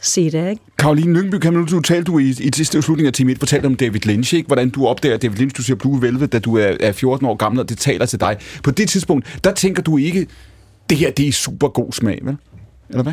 siger det, ikke? Karoline Lyngby, kan man, du talte du i, i sidste slutning af time 1, fortalte om David Lynch, ikke? hvordan du opdager David Lynch, du siger Blue Velvet, da du er, er 14 år gammel, og det taler til dig. På det tidspunkt, der tænker du ikke, det her det er super god smag, vel? Eller hvad?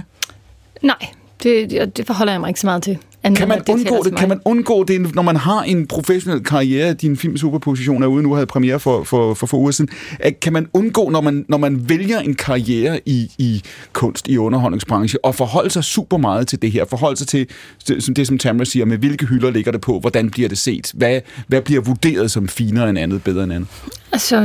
Nej, det, det det forholder jeg mig ikke så meget til. Kan man undgå det? Kan man undgå det, når man har en professionel karriere? Din film Superposition er ude nu, havde premiere for, for, for få uger siden. At Kan man undgå, når man, når man vælger en karriere i, i kunst, i underholdningsbranche, og forholde sig super meget til det her? Forholde sig til det, som, det, som Tamara siger, med hvilke hylder ligger det på? Hvordan bliver det set? Hvad, hvad bliver vurderet som finere end andet, bedre end andet? Altså,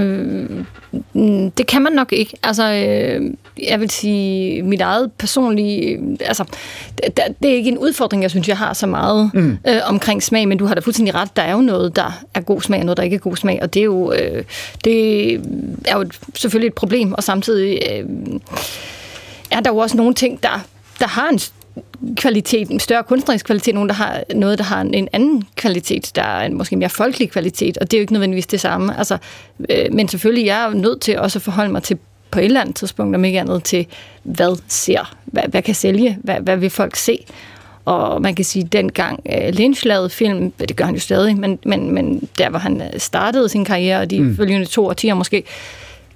det kan man nok ikke. Altså, øh, jeg vil sige, mit eget personlige... øh, Altså, det, det er ikke en udfordring, jeg synes, jeg har så meget mm. øh, omkring smag, men du har da fuldstændig ret. Der er jo noget, der er god smag, og noget, der ikke er god smag, og det er jo, øh, det er jo selvfølgelig et problem, og samtidig øh, er der jo også nogle ting, der, der har en kvalitet, en større kunstnerisk kvalitet, nogen, der har noget, der har en, en anden kvalitet, der er en måske mere folkelig kvalitet, og det er jo ikke nødvendigvis det samme. Altså, øh, men selvfølgelig, jeg er nødt til også at forholde mig til på et eller andet tidspunkt, om ikke andet til, hvad ser, hvad, hvad kan sælge, hvad, hvad vil folk se, og man kan sige, at dengang øh, Lynch lavede film, det gør han jo stadig, men, men, men der, hvor han øh, startede sin karriere, og de mm. følgende to årtier måske,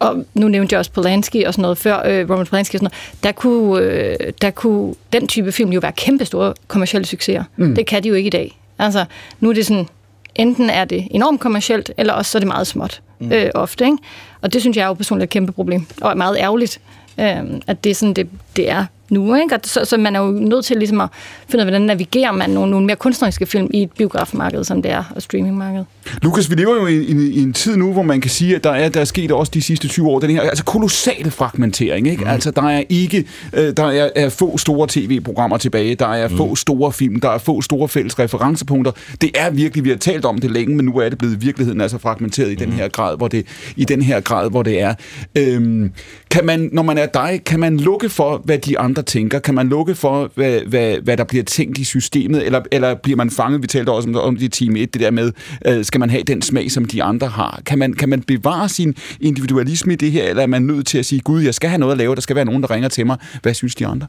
og nu nævnte jeg også Polanski og sådan noget før, øh, Roman Polanski og sådan noget, der kunne, øh, der kunne den type film jo være kæmpe store kommersielle succeser. Mm. Det kan de jo ikke i dag. Altså, nu er det sådan, enten er det enormt kommercielt, eller også så er det meget småt mm. øh, ofte. Ikke? Og det synes jeg er jo personligt et kæmpe problem, og er meget ærgerligt, øh, at det er sådan, det, det er nu. Ikke? Og så, så man er jo nødt til ligesom at finde ud af, hvordan navigerer man nogle, nogle mere kunstneriske film i et biografmarked, som det er, og streamingmarked. Lukas, vi lever jo i, i, i en tid nu, hvor man kan sige, at der er, der er sket også de sidste 20 år, den her altså kolossal fragmentering. Ikke? Mm. Altså, der er ikke, øh, der er, er få store tv-programmer tilbage, der er mm. få store film, der er få store fælles referencepunkter. Det er virkelig, vi har talt om det længe, men nu er det blevet virkeligheden altså fragmenteret i mm. den her grad, hvor det, i den her grad, hvor det er. Øhm, kan man, når man er dig, kan man lukke for, hvad de andre tænker? Kan man lukke for, hvad, hvad, hvad der bliver tænkt i systemet? Eller, eller bliver man fanget? Vi talte også om, om det i time 1, det der med, øh, skal man have den smag, som de andre har? Kan man, kan man bevare sin individualisme i det her, eller er man nødt til at sige, gud, jeg skal have noget at lave, der skal være nogen, der ringer til mig. Hvad synes de andre?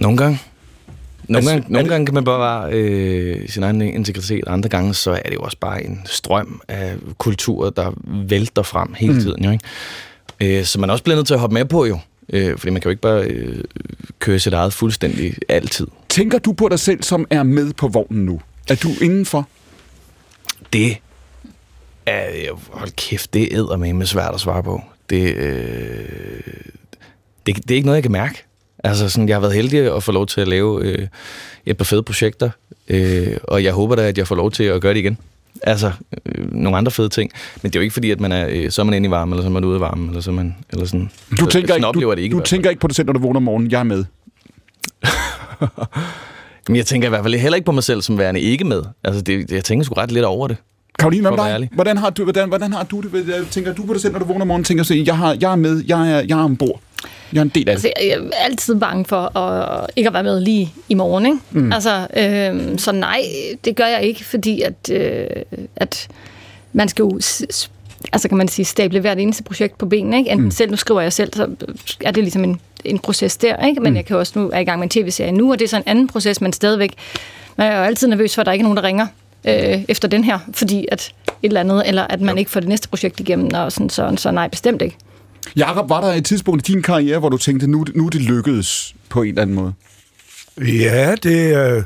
Nogle gange. Nogle, Altså, gange, nogle det- gange kan man bare være øh, sin egen integritet, og andre gange så er det jo også bare en strøm af kulturer, der vælter frem hele Mm. tiden. Jo, ikke? Øh, så man er også bliver nødt til at hoppe med på jo, øh, fordi man kan jo ikke bare øh, køre sit eget fuldstændig altid. Tænker du på dig selv, som er med på vognen nu? Er du indenfor? Det er, hold kæft, det er med svært at svare på. Det, øh, det, det er ikke noget, jeg kan mærke. Altså, sådan, jeg har været heldig at få lov til at lave øh, et par fede projekter, øh, og jeg håber da, at jeg får lov til at gøre det igen. Altså, øh, nogle andre fede ting. Men det er jo ikke fordi, at man er, øh, så er man inde i varmen, eller så er man ude i varmen, eller så er man, eller sådan. Du, så, tænker, sådan ikke, du, det ikke. du tænker ikke på dig selv, når du vågner om morgenen, jeg er med. Men jeg tænker i hvert fald heller ikke på mig selv som værende ikke med. Altså, det, jeg tænker sgu ret lidt over det. Karoline, hvad dig? Hvordan har du, hvordan, hvordan har du det? Tænker du på dig selv, når du vågner om morgenen? Tænker du, jeg, har, jeg er med, jeg er, jeg er ombord. Jeg er en del af det. Altså, jeg er altid bange for at ikke at være med lige i morgen. Ikke? Mm. Altså, øh, så nej, det gør jeg ikke, fordi at, øh, at man skal jo altså kan man sige, stable hvert eneste projekt på benene. Ikke? Enten mm. selv, nu skriver jeg selv, så er det ligesom en, en proces der. Ikke? Men mm. jeg kan også nu er i gang med en tv-serie nu, og det er så en anden proces, men stadigvæk. Man er jo altid nervøs for, at der ikke er nogen, der ringer øh, efter den her, fordi at eller andet, eller at man ikke får det næste projekt igennem, og sådan, så, så nej, bestemt ikke. Jakob, var der et tidspunkt i din karriere, hvor du tænkte, nu, nu det lykkedes på en eller anden måde? Ja, det. Øh,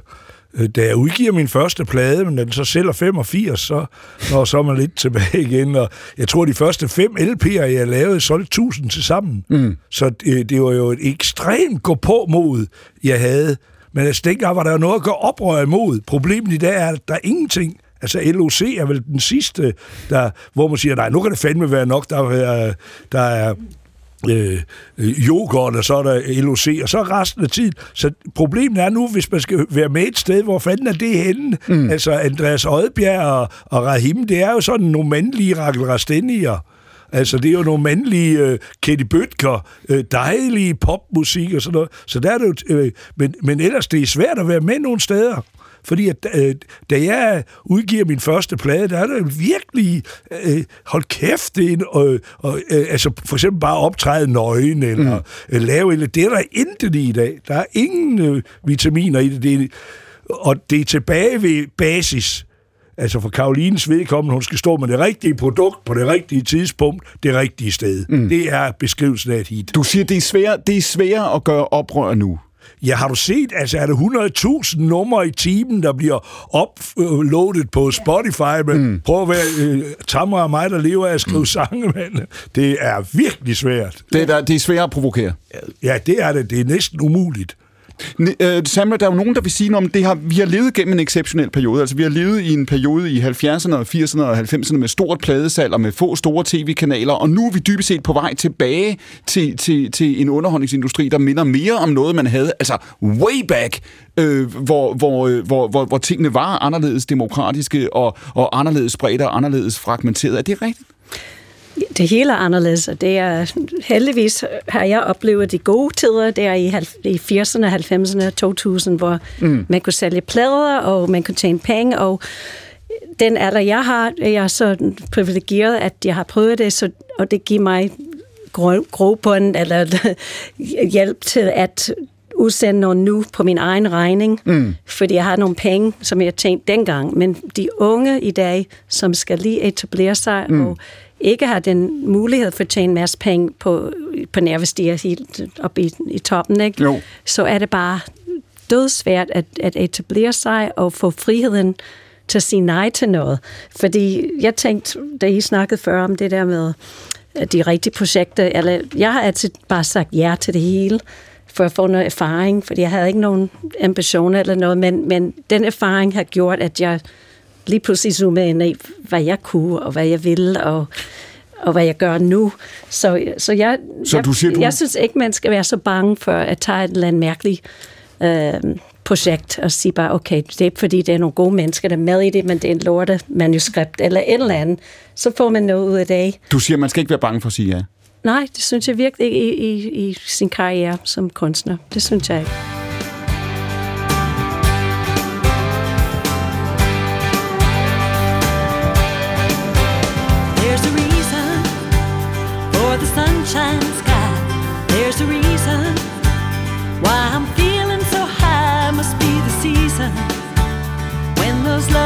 da jeg udgiver min første plade, men den så sælger 85, så når så er man lidt tilbage igen. Og jeg tror, de første fem LP'er, jeg lavede, solgte 1000 til sammen. Mm. Så det, det var jo et ekstremt gå på mod, jeg havde. Men altså, dengang var der jo noget at gå oprør imod. Problemet i dag er, at der er ingenting. Altså LOC er vel den sidste, der, hvor man siger, nej, nu kan det fandme være nok, der er, der er øh, yoghurt, og så er der LOC, og så resten af tiden. Så problemet er nu, hvis man skal være med et sted, hvor fanden er det henne? Mm. Altså Andreas Oddbjerg og, og Rahim, det er jo sådan nogle mandlige Rakel Rastenier. Altså, det er jo nogle mandlige uh, Katie Bøtker, uh, dejlige popmusik og sådan noget. Så der er det jo... Uh, men, men ellers, det er svært at være med nogle steder. Fordi at, øh, da jeg udgiver min første plade, der er det virkelig, øh, hold kæft, det er en, øh, øh, altså for eksempel bare optræde nøgen, eller mm. øh, lave, eller det er der intet i i dag. Der er ingen øh, vitaminer i det, det er, og det er tilbage ved basis. Altså for Karolines vedkommende, hun skal stå med det rigtige produkt på det rigtige tidspunkt, det rigtige sted. Mm. Det er beskrivelsen af et hit. Du siger, det er svært, det er svært at gøre oprør nu. Ja, har du set, altså er det 100.000 numre i timen, der bliver uploadet på Spotify, men mm. prøv at være øh, Tamra og mig, der lever af at skrive mm. sange, men det er virkelig svært. Det er, der, det er svært at provokere. Ja, det er det. Det er næsten umuligt. Øh, Samuel, der er jo nogen, der vil sige, om det har, vi har levet gennem en exceptionel periode. Altså, vi har levet i en periode i 70'erne og 80'erne og 90'erne med stort pladesalg og med få store tv-kanaler, og nu er vi dybest set på vej tilbage til, til, til en underholdningsindustri, der minder mere om noget, man havde, altså way back, øh, hvor, hvor, øh, hvor, hvor, hvor tingene var anderledes demokratiske og, og anderledes spredt og anderledes fragmenteret. Er det rigtigt? Det hele er anderledes, og det er heldigvis har jeg oplevet de gode tider der i, i 80'erne, 90'erne, 2000, hvor mm. man kunne sælge plader, og man kunne tjene penge, og den alder, jeg har, jeg er så privilegeret, at jeg har prøvet det, så, og det giver mig grobund eller hjælp til at udsende noget nu på min egen regning, mm. fordi jeg har nogle penge, som jeg tjente dengang. Men de unge i dag, som skal lige etablere sig mm. og ikke har den mulighed for at tjene en masse penge på, på nervestiger helt op i, i toppen, ikke? Jo. så er det bare dødsvært at, at etablere sig og få friheden til at sige nej til noget. Fordi jeg tænkte, da I snakkede før om det der med de rigtige projekter, eller jeg har altid bare sagt ja til det hele, for at få noget erfaring, fordi jeg havde ikke nogen ambitioner eller noget, men, men den erfaring har gjort, at jeg lige pludselig zoomede ind i, hvad jeg kunne, og hvad jeg ville, og, og hvad jeg gør nu. Så, så, jeg, så jeg, du siger, du... jeg synes ikke, man skal være så bange for at tage et eller andet mærkeligt øh, projekt og sige bare, okay, det er fordi, det er nogle gode mennesker, der er med i det, men det er en lorte manuskript eller et eller andet. Så får man noget ud af det. Du siger, man skal ikke være bange for at sige ja? Nej, det synes jeg virkelig ikke i, i, i sin karriere som kunstner. Det synes jeg ikke.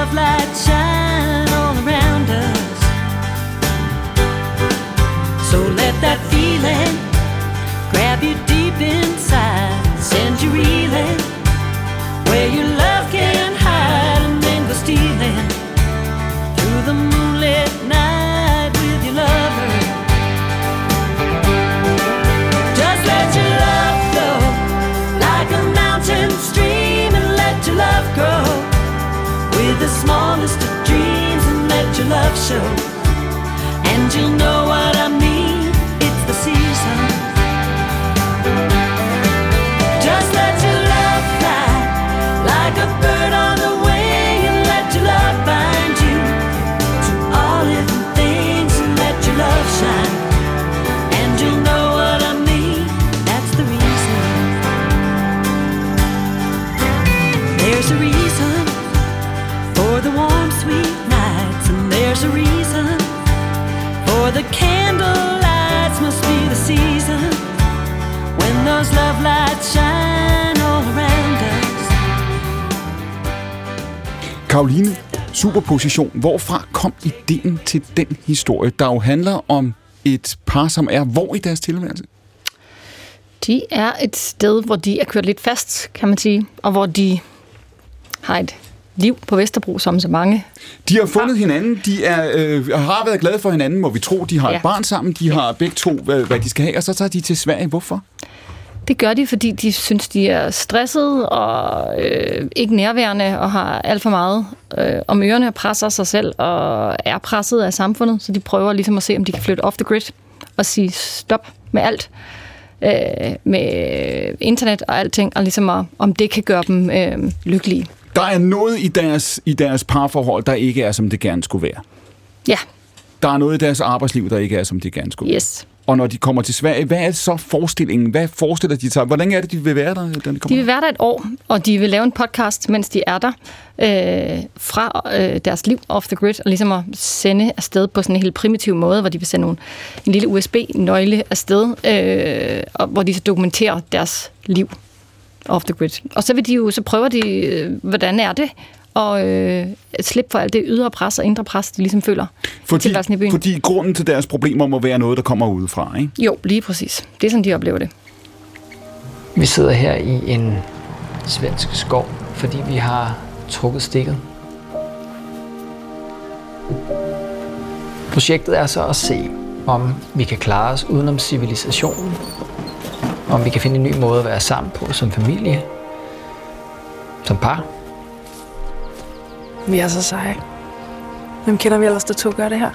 Those love And you'll know what I mean, Karoline, superposition. Hvorfra kom ideen til den historie, der jo handler om et par, som er hvor i deres tilværelse? De er et sted, hvor de er kørt lidt fast, kan man sige, og hvor de har et liv på Vesterbro, som så mange. De har fundet hinanden, de er, øh, har været glade for hinanden, må vi tro. De har ja. Et barn sammen, de har begge to, hvad, hvad de skal have, og så tager de til Sverige. Hvorfor? Det gør de, fordi de synes, de er stressede og øh, ikke nærværende og har alt for meget øh, om ørerne og presser sig selv og er presset af samfundet. Så de prøver ligesom at se, om de kan flytte off the grid og sige stop med alt. Øh, med internet og alting, og ligesom at, om det kan gøre dem øh, lykkelige. Der er noget i deres, i deres parforhold, der ikke er, som det gerne skulle være. Ja, Der er noget i deres arbejdsliv, der ikke er, som det gerne skulle være. yes. Og når de kommer til Sverige, hvad er så forestillingen? Hvad forestiller de sig? Hvor længe er det, de vil være der, da de De vil være der et år, og de vil lave en podcast, mens de er der, øh, fra øh, deres liv off the grid, og ligesom at sende afsted på sådan en helt primitiv måde, hvor de vil sende nogle, en lille USB-nøgle afsted, øh, og hvor de så dokumenterer deres liv off the grid. Og så vil de jo, så prøver de, øh, hvordan er det, og øh, slippe for alt det ydre pres og indre pres, de ligesom føler fordi, tilværelsen i byen. fordi grunden til deres problemer må være noget, der kommer udefra, ikke? Jo, lige præcis. Det er sådan, de oplever det. Vi sidder her i en svensk skov, fordi vi har trukket stikket. Projektet er så at se, om vi kan klare os udenom civilisationen. Om vi kan finde en ny måde at være sammen på som familie, som par. Vi er så seje. Hvem kender vi ellers, der to gør det her?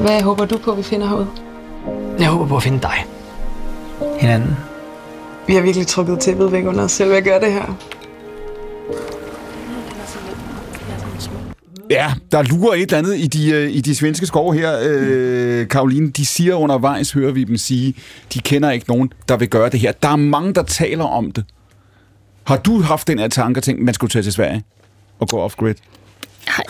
Hvad håber du på, vi finder herude? Jeg håber på at finde dig. Hinanden. Vi har virkelig trukket tæppet væk under os selv ved at gøre det her. Ja, der lurer et eller andet i de, øh, i de svenske skove her, øh, Karoline. De siger undervejs, hører vi dem sige, de kender ikke nogen, der vil gøre det her. Der er mange, der taler om det. Har du haft den her tanke og tænkt, man skulle tage til Sverige og gå off-grid?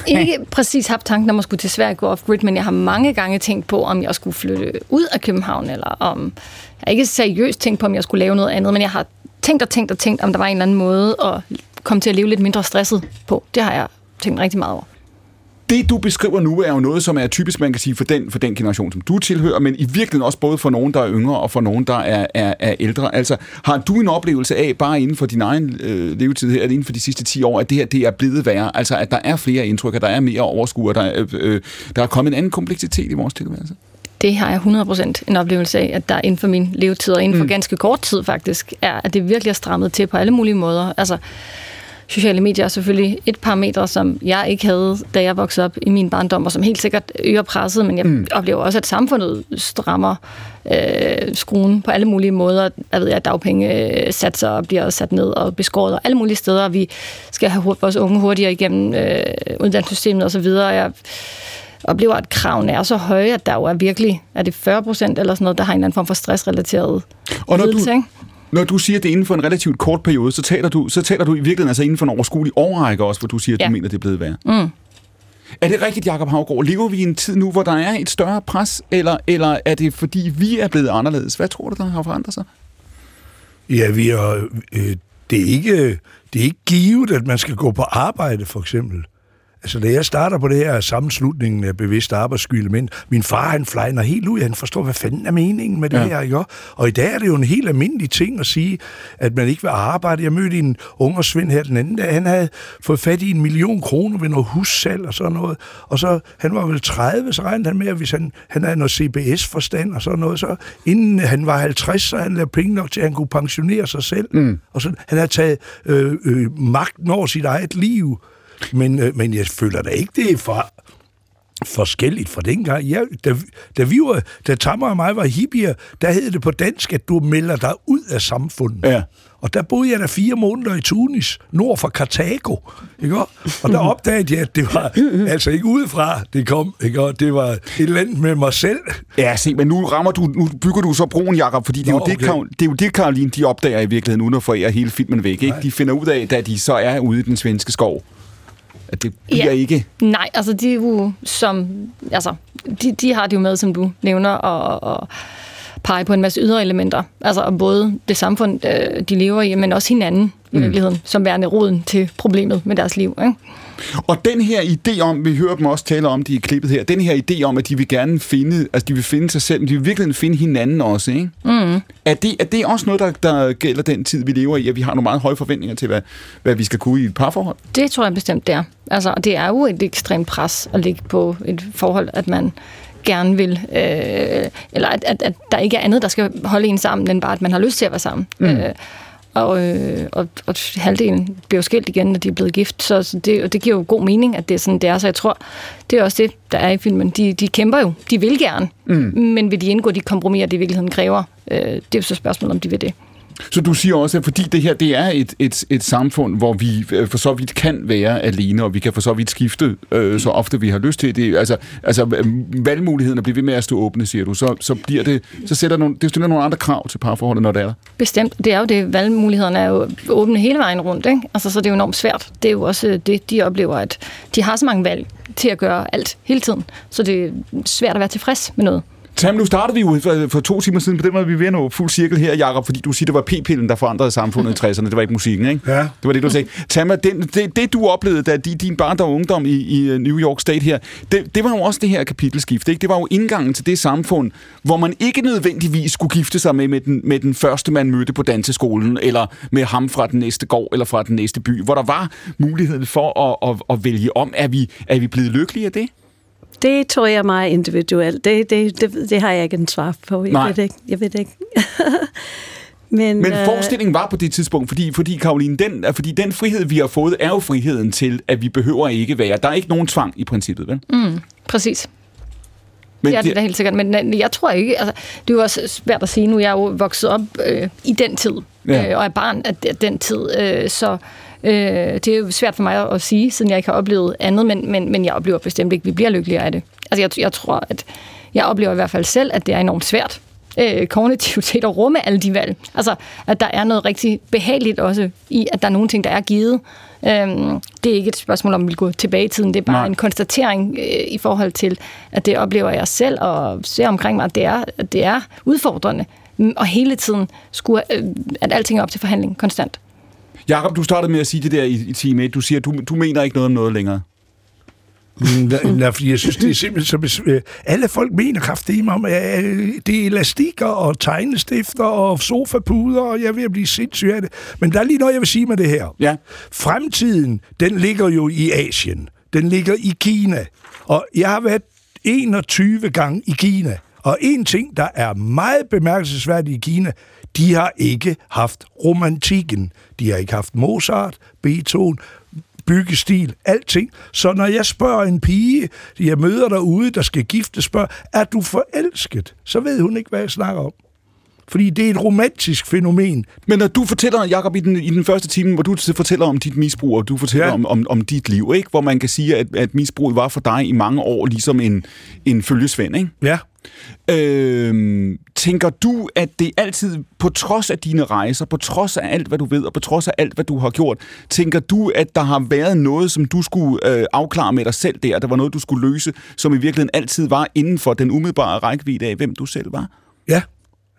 Jeg har ikke præcis haft tanken om at skulle til Sverige gå off-grid, men jeg har mange gange tænkt på, om jeg skulle flytte ud af København, eller om... Jeg har ikke seriøst tænkt på, om jeg skulle lave noget andet, men jeg har tænkt og tænkt og tænkt, om der var en eller anden måde at komme til at leve lidt mindre stresset på. Det har jeg tænkt rigtig meget over. Det, du beskriver nu, er jo noget, som er typisk, man kan sige, for den, for den generation, som du tilhører, men i virkeligheden også både for nogen, der er yngre, og for nogen, der er, er, er ældre. Altså, har du en oplevelse af, bare inden for din egen øh, levetid her, inden for de sidste 10 år, at det her det er blevet værre? Altså, at der er flere indtryk, at der er mere overskud, og der, er, øh, der er kommet en anden kompleksitet i vores tilværelse? Det har jeg 100% en oplevelse af, at der inden for min levetid, og inden for mm. ganske kort tid faktisk, er, at det virkelig er strammet til på alle mulige måder. Altså, sociale medier er selvfølgelig et parameter, som jeg ikke havde, da jeg voksede op i min barndom, og som helt sikkert øger presset, men jeg mm. oplever også, at samfundet strammer øh, skruen på alle mulige måder. Jeg ved, at dagpengesatser bliver sat ned og beskåret og alle mulige steder, og vi skal have vores unge hurtigere igennem øh, uddannelsessystemet osv., og jeg oplever, at kravene er så høje, at der jo er virkelig, er det 40 procent eller sådan noget, der har en eller anden form for stressrelateret Og når du, lidelse, ikke? Når du siger, at det er inden for en relativt kort periode, så taler du, så taler du i virkeligheden altså inden for en overskuelig årrække også, hvor du siger, at Ja. du mener, det er blevet værre. Mm. Er det rigtigt, Jacob Havgård? Lever vi i en tid nu, hvor der er et større pres, eller, eller er det fordi, vi er blevet anderledes? Hvad tror du, der har forandret sig? Ja, vi er, øh, det, er ikke, det er ikke givet, at man skal gå på arbejde, for eksempel. Altså, da jeg starter på det her sammenslutningen af bevidste arbejdsskylde, men min far, han flejner helt ud. Han forstår, hvad fanden er meningen med det Ja. her, ikke? Og i dag er det jo en helt almindelig ting at sige, at man ikke vil arbejde. Jeg mødte en unge Svend her den anden dag. Han havde fået fat i en million kroner ved noget hussalg og sådan noget. Og så, han var vel 30, så regnede han med, at hvis han, han havde noget CBS-forstand og sådan noget, så inden han var 50, så han lavet penge nok til, at han kunne pensionere sig selv. Mm. Og så, han havde taget øh, øh, magten over sit eget liv. Men, øh, men jeg føler da ikke, det er for forskelligt fra dengang. Ja, da, da vi var, da Tammer og mig var hippier, der hed det på dansk, at du melder dig ud af samfundet. Ja. Og der boede jeg der fire måneder i Tunis, nord for Karthago. Ikke? Og der opdagede jeg, at det var altså ikke udefra, det kom. Ikke? Og det var et eller andet med mig selv. Ja, se, men nu rammer du, nu bygger du så broen, Jacob, fordi det er, Nå, jo det, okay. Det er jo det, Karoline, de opdager i virkeligheden, uden at forære hele filmen væk. Ikke? De finder ud af, da de så er ude i den svenske skov, at det bliver Ja. ikke... Nej, altså de er jo som, altså, de, de har det jo med, som du nævner, og, og pege på en masse ydre elementer. Altså både det samfund, øh, de lever i, men også hinanden i Mm. virkeligheden, som værende roden til problemet med deres liv. Ikke? Og den her idé om, vi hører dem også tale om det i klippet her, den her idé om, at de vil gerne finde, altså de vil finde sig selv, men de vil virkelig finde hinanden også, ikke? Mm. Er det, er det også noget, der, der gælder den tid, vi lever i, at vi har nogle meget høje forventninger til, hvad, hvad vi skal kunne i et parforhold? Det tror jeg bestemt, det er. Altså, og det er jo et ekstremt pres at ligge på et forhold, at man gerne vil, øh, eller at, at, at der ikke er andet, der skal holde en sammen, end bare, at man har lyst til at være sammen. Mm. Øh, og, øh, og, og halvdelen bliver jo skilt igen, når de er blevet gift, så, så det, og det giver jo god mening, at det er sådan, det er. Så jeg tror, det er også det, der er i filmen. De, de kæmper jo, de vil gerne, Mm. men vil de indgå de kompromiser, det i virkeligheden kræver? Øh, det er jo så spørgsmålet, om de vil det. Så du siger også, at fordi det her det er et, et, et samfund, hvor vi øh, for så vidt kan være alene, og vi kan for så vidt skifte øh, så ofte vi har lyst til det. Altså, altså øh, valgmulighederne bliver ved med at stå åbne, siger du. Så, så bliver det, så sætter nogle, det stiller nogle andre krav til parforholdet, når det er der. Bestemt. Det er jo det. Valgmulighederne er jo åbne hele vejen rundt. Ikke? Altså, så det er jo enormt svært. Det er jo også det, de oplever, at de har så mange valg til at gøre alt hele tiden. Så det er svært at være tilfreds med noget. Tam, nu startede vi jo for, for to timer siden, på den måde vi ved nå fuld cirkel her, Jacob, fordi du siger, det var p-pillen, der forandrede samfundet i 60'erne, det var ikke musikken, ikke? Ja. Det var det, du sagde. Tam, den, det, det, du oplevede, da di- din barndom og ungdom i, i øh, New York State her, det, det var jo også det her kapitelskift, ikke? Det var jo indgangen til det samfund, hvor man ikke nødvendigvis skulle gifte sig med, med, den, med den første, man mødte på danseskolen, eller med ham fra den næste gård, eller fra den næste by, hvor der var mulighed for at, at, at vælge om. Er vi, er vi blevet lykkelige af det? Det tror jeg er meget individuelt. Det, det, det, det har jeg ikke en svar på. Jeg Nej. ved det ikke. Jeg ved det ikke. Men, Men øh, forestillingen var på det tidspunkt, fordi, fordi Karoline, den, fordi den frihed, vi har fået, er jo friheden til, at vi behøver ikke være. Der er ikke nogen tvang i princippet, vel? Mm, præcis. Men det er det da helt sikkert, men øh, jeg tror ikke, altså, det er jo også svært at sige nu, jeg er jo vokset op øh, i den tid, Ja. øh, og er barn af de- den tid, øh, så øh, det er jo svært for mig at sige, siden jeg ikke har oplevet andet, men, men, men jeg oplever bestemt ikke, at vi bliver lykkeligere af det. Altså jeg, jeg tror, at jeg oplever i hvert fald selv, at det er enormt svært øh, kognitivt set at rumme alle de valg. Altså, at der er noget rigtig behageligt også i, at der er nogle ting, der er givet. Øhm, det er ikke et spørgsmål om, at vi vil gå tilbage i tiden. Det er bare Nej. En konstatering øh, i forhold til, at det oplever jeg selv og ser omkring mig, at det er, at det er udfordrende. Og hele tiden skulle, øh, at alting er op til forhandling konstant. Jakob, du startede med at sige det der i, i time 1. Du siger, du, du mener ikke noget om noget længere. Mm, Nej, fordi jeg synes, det er simpelthen så besv- Alle folk mener kraftigt om, at øh, det er elastikker og tegnestifter og sofapuder, og jeg at blive sindssyg af det. Men der er lige noget, jeg vil sige med det her. Ja. Fremtiden, den ligger jo i Asien. Den ligger i Kina. Og jeg har været 21 gange i Kina. Og en ting, der er meget bemærkelsesværdigt i Kina, de har ikke haft romantikken. De har ikke haft Mozart, Beethoven, byggestil, alting. Så når jeg spørger en pige, jeg møder derude, der skal gifte, spørger, er du forelsket? Så ved hun ikke, hvad jeg snakker om. Fordi det er et romantisk fænomen. Men når du fortæller, Jacob, i den, i den første time, hvor du fortæller om dit misbrug, og du fortæller ja. Om, om, om dit liv, ikke? hvor man kan sige, at, at misbruget var for dig i mange år ligesom en, en følgesvend, ikke? Ja. Øhm, tænker du, at det altid, på trods af dine rejser, på trods af alt, hvad du ved, og på trods af alt, hvad du har gjort, tænker du, at der har været noget, som du skulle øh, afklare med dig selv der, der var noget, du skulle løse, som i virkeligheden altid var inden for den umiddelbare rækkevidde af, hvem du selv var? Ja,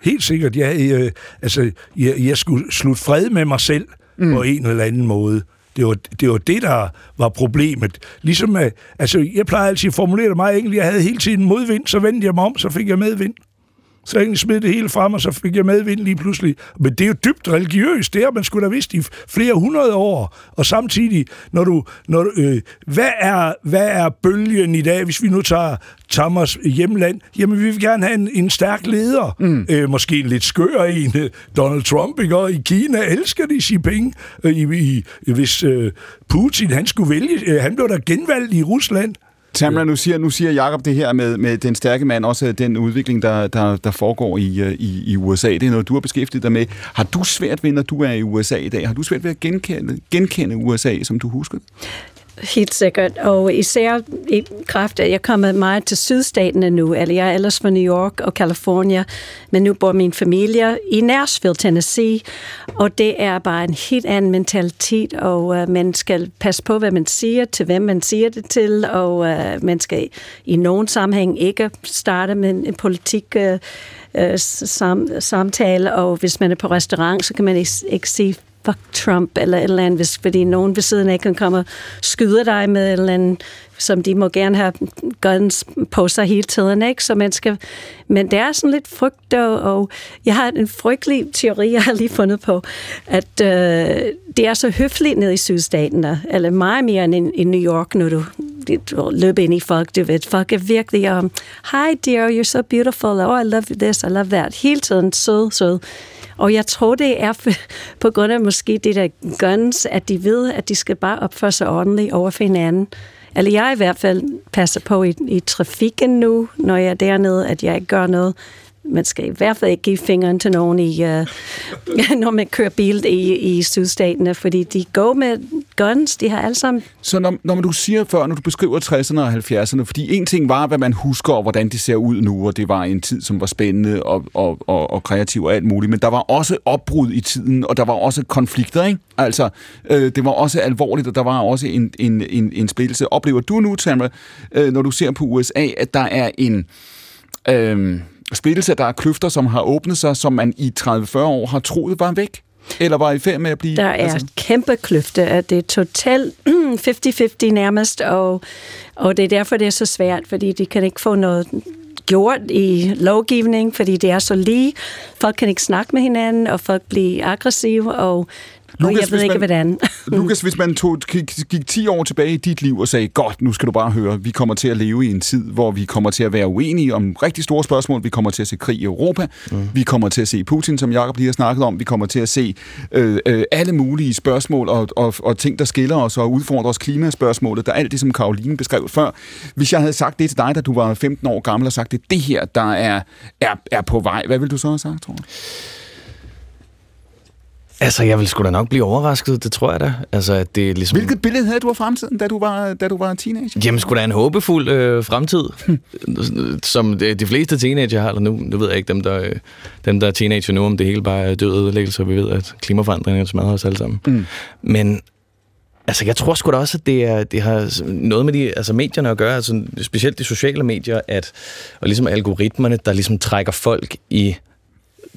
helt sikkert. Jeg, øh, altså, jeg, jeg skulle slutte fred med mig selv mm. på en eller anden måde. Det var, det var det, der var problemet. Ligesom, øh, altså, jeg plejer altid at formulere det meget enkelt. Jeg havde hele tiden modvind, så vendte jeg mig om, så fik jeg medvind. Så jeg smed det hele frem, og så fik jeg medvind lige pludselig. Men det er jo dybt religiøst. Det har man skulle da vidst i flere hundrede år. Og samtidig, når du... Når du øh, hvad, er, hvad er bølgen i dag, hvis vi nu tager Thomas hjemland? Jamen, vi vil gerne have en, en stærk leder. Mm. Øh, måske en lidt skør en. Donald Trump, ikke? Og i Kina elsker de Xi Jinping. Øh, i, i, hvis øh, Putin, han skulle vælge... Øh, han blev da genvalgt i Rusland. Tamla, nu siger, nu siger Jacob det her med, med den stærke mand, også den udvikling, der, der, der foregår i, øh, i, i USA. Det er noget, du har beskæftiget dig med. Har du svært ved, når du er i USA i dag, har du svært ved at genkende, genkende USA, som du husker? Helt sikkert, og især i kraft af, at jeg kommer meget til sydstaterne nu, eller jeg er ellers fra New York og California, men nu bor min familie i Nashville, Tennessee, og det er bare en helt anden mentalitet, og uh, man skal passe på, hvad man siger, til hvem man siger det til, og uh, man skal i nogen sammenhæng ikke starte med en politik uh, øh, øh sam, samtale, og hvis man er på restaurant, så kan man ikke, ikke sige fuck Trump eller et eller andet, hvis, fordi nogen ved siden af kan komme og skyde dig med et eller andet, som de må gerne have guns på sig hele tiden, ikke? Så man skal, men det er sådan lidt frygt, og, og jeg har en frygtelig teori, jeg har lige fundet på, at øh, det er så høfligt nede i sydstaten, eller meget mere end i, i New York, når du, løbe ind i folk, du ved, folk er virkelig om, um, hi dear, you're so beautiful, oh I love this, I love that, hele tiden sød, sød. Og jeg tror, det er på grund af måske det der guns, at de ved, at de skal bare opføre sig ordentligt over for hinanden. Eller jeg i hvert fald passer på i, i trafikken nu, når jeg er dernede, at jeg ikke gør noget man skal i hvert fald ikke give fingeren til nogen, i, uh, når man kører bil i, i sydstaterne, fordi de går med guns, de har alle sammen... Så når, når du siger før, når du beskriver 60'erne og 70'erne, fordi en ting var, hvad man husker, og hvordan det ser ud nu, og det var en tid, som var spændende og, og, og, og kreativ og alt muligt, men der var også opbrud i tiden, og der var også konflikter, ikke? Altså, øh, det var også alvorligt, og der var også en, en, en, en splittelse. Oplever du nu, Tamara, øh, når du ser på USA, at der er en... Øh, splittelse, der er kløfter, som har åbnet sig, som man i 30-40 år har troet var væk? Eller var I færd med at blive... Der er altså... kæmpe kløfte, at det er totalt 50-50 nærmest, og, og det er derfor, det er så svært, fordi de kan ikke få noget gjort i lovgivning, fordi det er så lige. Folk kan ikke snakke med hinanden, og folk bliver aggressive, og Lukas, jeg ved ikke, man, hvordan. Lukas, hvis man tog, gik, gik 10 år tilbage i dit liv og sagde, godt, nu skal du bare høre, vi kommer til at leve i en tid, hvor vi kommer til at være uenige om rigtig store spørgsmål. Vi kommer til at se krig i Europa. Mm. Vi kommer til at se Putin, som Jacob lige har snakket om. Vi kommer til at se øh, øh, alle mulige spørgsmål og, og, og ting, der skiller os og udfordrer os. Klimaspørgsmålet, der er alt det, som Karoline beskrev før. Hvis jeg havde sagt det til dig, da du var 15 år gammel, og sagt, det det her, der er, er, er på vej, hvad vil du så have sagt, tror du? Altså, jeg vil sgu da nok blive overrasket, det tror jeg da. Altså, at det er ligesom... Hvilket billede havde du af fremtiden, da du var, da du var teenager? Jamen, sgu da en håbefuld øh, fremtid, som de, de fleste teenager har. Eller nu, nu ved jeg ikke, dem der, øh, dem, der er teenager nu, om det hele bare er død ødelæggelse, og vi ved, at klimaforandringerne smadrer os alle sammen. Mm. Men Altså, jeg tror sgu da også, at det, er, det har noget med de, altså medierne at gøre, altså specielt de sociale medier, at, og ligesom algoritmerne, der ligesom trækker folk i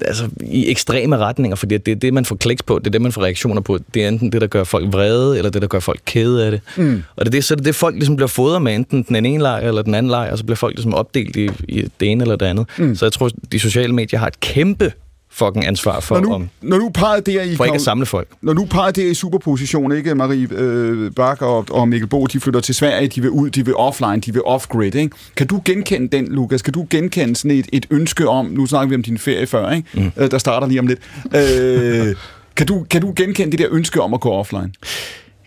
altså, i ekstreme retninger, fordi det er det, man får kliks på, det er det, man får reaktioner på. Det er enten det, der gør folk vrede, eller det, der gør folk kede af det. Mm. Og det er det, så det, det, folk ligesom bliver fodret med, enten den ene lejr eller den anden lejr, og så bliver folk ligesom opdelt i, i det ene eller det andet. Mm. Så jeg tror, de sociale medier har et kæmpe fucking ansvar for, når nu, om, når nu peger der i, for ikke at samle folk. Når nu peger der i superposition, ikke Marie øh, Bak og, og Mikkel Bo, de flytter til Sverige, de vil ud, de vil offline, de vil off-grid, ikke? Kan du genkende den, Lukas? Kan du genkende sådan et, et ønske om, nu snakker vi om din ferie før, ikke? Mm. Øh, der starter lige om lidt. Øh, kan, du, kan du genkende det der ønske om at gå offline?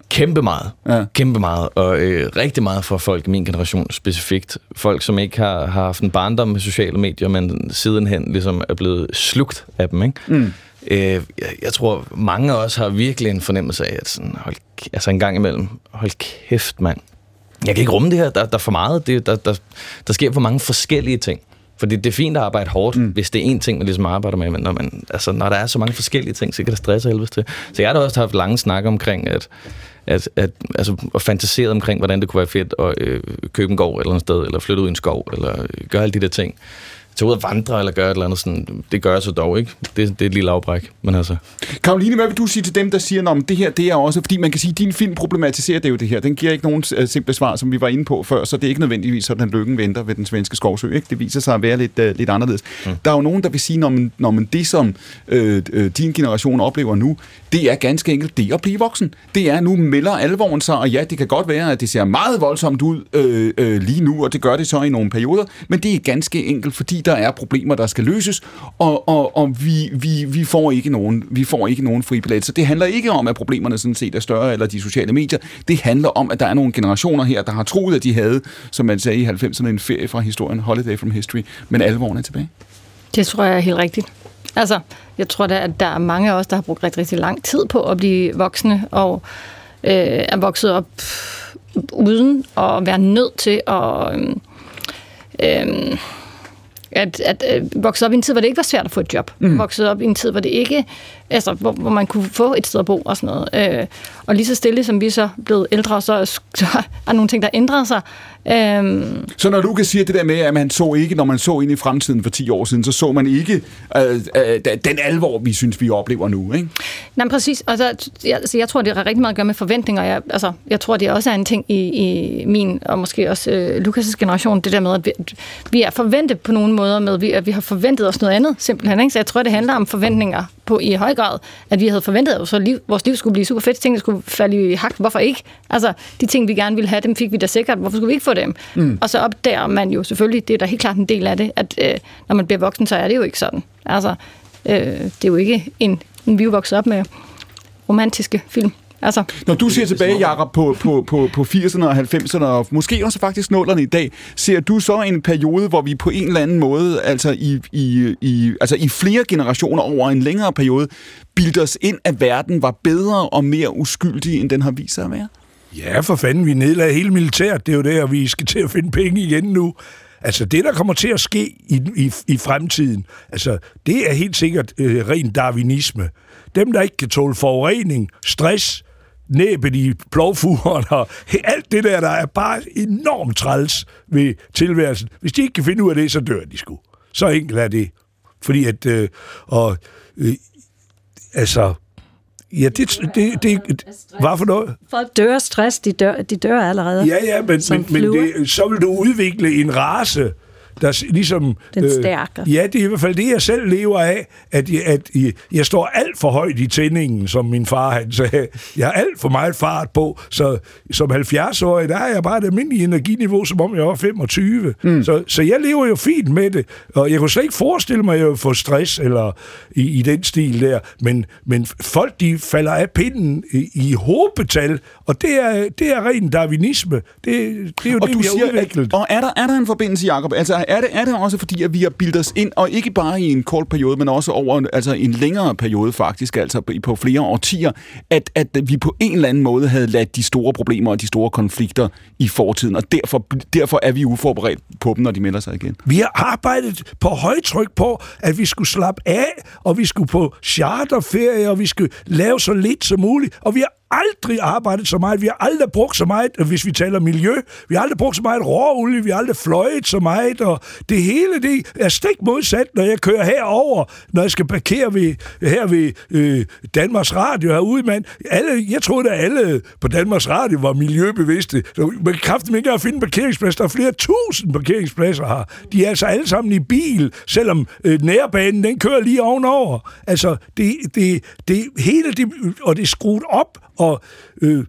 Kæmpe meget. Ja. Kæmpe meget. Og øh, rigtig meget for folk i min generation specifikt. Folk, som ikke har, har haft en barndom med sociale medier, men sidenhen ligesom er blevet slugt af dem. Ikke? Mm. Øh, jeg, jeg tror, mange af os har virkelig en fornemmelse af, at sådan, hold, altså en gang imellem, hold kæft, mand. Jeg kan ikke rumme det her. Der, der er for meget. Det, der, der, der sker for mange forskellige ting. Fordi det er fint at arbejde hårdt, mm. hvis det er én ting, man ligesom arbejder med, men når, man, altså, når der er så mange forskellige ting, så kan det stresse helvedes til. Så jeg har da også haft lange snakke omkring, at at, at, altså, og fantaseret omkring, hvordan det kunne være fedt at øh, købe en gård eller andet sted, eller flytte ud i en skov, eller øh, gøre alle de der ting tage ud og vandre eller gøre et eller andet sådan. Det gør jeg så dog ikke. Det, det er et lille afbræk, men altså... Karoline, hvad vil du sige til dem, der siger, at det her det er også... Fordi man kan sige, at din film problematiserer det jo det her. Den giver ikke nogen uh, simple svar, som vi var inde på før, så det er ikke nødvendigvis sådan, at lykken venter ved den svenske skovsø. Ikke? Det viser sig at være lidt, uh, lidt anderledes. Mm. Der er jo nogen, der vil sige, når man, når man det, som uh, din generation oplever nu, det er ganske enkelt det at blive voksen. Det er, nu melder alvoren sig, og ja, det kan godt være, at det ser meget voldsomt ud øh, øh, lige nu, og det gør det så i nogle perioder, men det er ganske enkelt, fordi der er problemer, der skal løses, og, og, og vi, vi, vi, får ikke nogen, vi får ikke nogen fri billet. Så det handler ikke om, at problemerne sådan set er større, eller de sociale medier. Det handler om, at der er nogle generationer her, der har troet, at de havde, som man sagde i 90'erne, en ferie fra historien, holiday from history, men alvoren er tilbage. Det tror jeg er helt rigtigt. Altså, jeg tror da, at der er mange af os, der har brugt rigtig, rigtig lang tid på at blive voksne, og øh, er vokset op uden at være nødt til at... Øh, øh, at, at øh, vokse op i en tid, hvor det ikke var svært at få et job. Mm. Vokse op i en tid, hvor det ikke, altså, hvor, hvor man kunne få et sted at bo og sådan noget. Øh, og lige så stille, som vi så blevet ældre, så, så er der nogle ting, der ændrer sig. Øhm, Så når du kan sige det der med, at man så ikke, når man så ind i fremtiden for 10 år siden, så så man ikke øh, øh, den alvor, vi synes, vi oplever nu, ikke? Nej, præcis. Altså, jeg, altså, jeg tror, det har rigtig meget at gøre med forventninger. Jeg, altså, jeg tror, det også er en ting i, i min, og måske også øh, Lukas' generation, det der med, at vi, vi er forventet på nogle måder med, at vi, at vi har forventet os noget andet, simpelthen. Ikke? Så jeg tror, det handler om forventninger på i høj grad, at vi havde forventet, at vores liv, vores liv skulle blive super fedt, tingene skulle falde i hak. Hvorfor ikke? Altså, de ting, vi gerne ville have, dem fik vi da sikkert. Hvorfor skulle vi ikke få dem? Mm. Og så opdager man jo selvfølgelig, det er da helt klart en del af det, at øh, når man bliver voksen, så er det jo ikke sådan. Altså, øh, det er jo ikke en, en vi er vokset op med romantiske film. Altså, Når du ser tilbage, Jacob, på, på, på, på 80'erne og 90'erne, og måske også faktisk 0'erne i dag, ser du så en periode, hvor vi på en eller anden måde, altså i, i, i, altså i flere generationer over en længere periode, bildte os ind, at verden var bedre og mere uskyldig, end den har vist sig at være? Ja, for fanden, vi nedlagde hele militæret. Det er jo der, vi skal til at finde penge igen nu. Altså, det, der kommer til at ske i, i, i fremtiden, altså, det er helt sikkert øh, ren darwinisme. Dem, der ikke kan tåle forurening, stress, næbet i plovfugeren og alt det der, der er bare enormt træls ved tilværelsen. Hvis de ikke kan finde ud af det, så dør de sgu. Så enkelt er det. Fordi at, øh, og, øh, altså, ja, det, det, det, hvad for noget? Folk dør stress, de dør, de dør allerede. Ja, ja, men, men, men det, så vil du udvikle en race, der ligesom... Den stærker. ja, det er i hvert fald det, jeg selv lever af, at, jeg, at jeg, jeg står alt for højt i tændingen, som min far han sagde. Jeg har alt for meget fart på, så som 70-årig, der har jeg bare et almindeligt energiniveau, som om jeg var 25. Mm. Så, så jeg lever jo fint med det, og jeg kunne slet ikke forestille mig, at jeg ville få stress eller i, i den stil der, men, men folk, de falder af pinden i, i hobetal, og det er, det er ren darwinisme. Det, det er jo Og det, du vi har siger, udviklet. at, og er der, er der en forbindelse, Jacob? Altså, er det, er det også fordi, at vi har bildet os ind, og ikke bare i en kort periode, men også over altså en længere periode faktisk, altså på flere årtier, at, at vi på en eller anden måde havde ladt de store problemer og de store konflikter i fortiden, og derfor, derfor er vi uforberedt på dem, når de melder sig igen. Vi har arbejdet på højtryk på, at vi skulle slappe af, og vi skulle på charterferie, og vi skulle lave så lidt som muligt, og vi har aldrig arbejdet så meget. Vi har aldrig brugt så meget, øh, hvis vi taler miljø. Vi har aldrig brugt så meget råolie. Vi har aldrig fløjet så meget. Og det hele det er stik modsat, når jeg kører herover, når jeg skal parkere ved, her ved øh, Danmarks Radio herude, mand. Alle, jeg troede, at alle på Danmarks Radio var miljøbevidste. Så Man kan kraftigt ikke at finde en parkeringsplads. Der er flere tusind parkeringspladser her. De er altså alle sammen i bil, selvom øh, nærbanen, den kører lige ovenover. Altså, det, det, det hele det, og det er skruet op, og øh,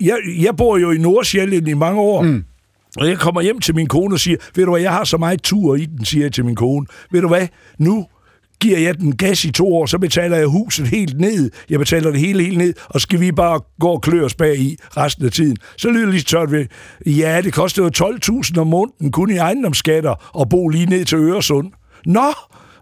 jeg, jeg bor jo i Nordsjælland i mange år. Mm. Og jeg kommer hjem til min kone og siger, ved du hvad, jeg har så meget tur i den, siger jeg til min kone. Ved du hvad, nu giver jeg den gas i to år, så betaler jeg huset helt ned. Jeg betaler det hele helt ned, og skal vi bare gå og klø os bag i resten af tiden. Så lyder det lige tørt ved, ja, det koster jo 12.000 om måneden kun i ejendomsskatter at bo lige ned til Øresund. Nå,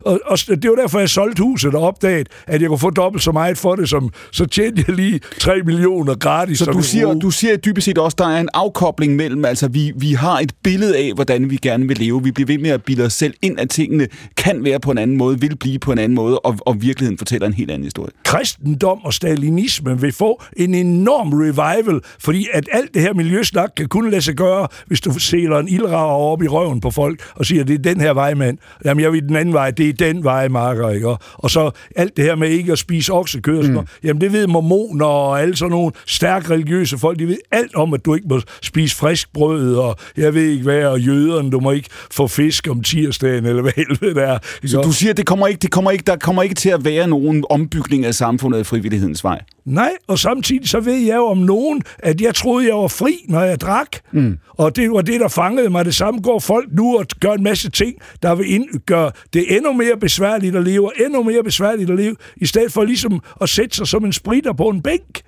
og, og det var derfor, jeg solgte huset og opdagede, at jeg kunne få dobbelt så meget for det, som så tjente jeg lige 3 millioner gratis. Så du siger, du siger dybest set også, der er en afkobling mellem, altså vi, vi har et billede af, hvordan vi gerne vil leve. Vi bliver ved med at bilde os selv ind, at tingene kan være på en anden måde, vil blive på en anden måde, og, og virkeligheden fortæller en helt anden historie. kristendom og stalinisme vil få en enorm revival, fordi at alt det her miljøsnak kan kun lade sig gøre, hvis du sæler en ildrager op i røven på folk og siger, det er den her vej, mand. Jamen, jeg vil den anden vej, det er den vej, marker, ikke? Og, og så alt det her med ikke at spise oksekød, og sådan noget. jamen det ved mormoner og alle sådan nogle stærkt religiøse folk, de ved alt om, at du ikke må spise frisk brød, og jeg ved ikke hvad, og jøderne, du må ikke få fisk om tirsdagen, eller hvad helvede det er. Så du siger, det kommer ikke, det kommer ikke, der kommer ikke til at være nogen ombygning af samfundet af frivillighedens vej. Nej, og samtidig så ved jeg jo om nogen, at jeg troede, jeg var fri, når jeg drak. Mm. Og det var det, der fangede mig. Det samme går folk nu og gør en masse ting, der vil ind, gøre det endnu mere besværligt at leve, og endnu mere besværligt at leve, i stedet for ligesom at sætte sig som en spritter på en bænk.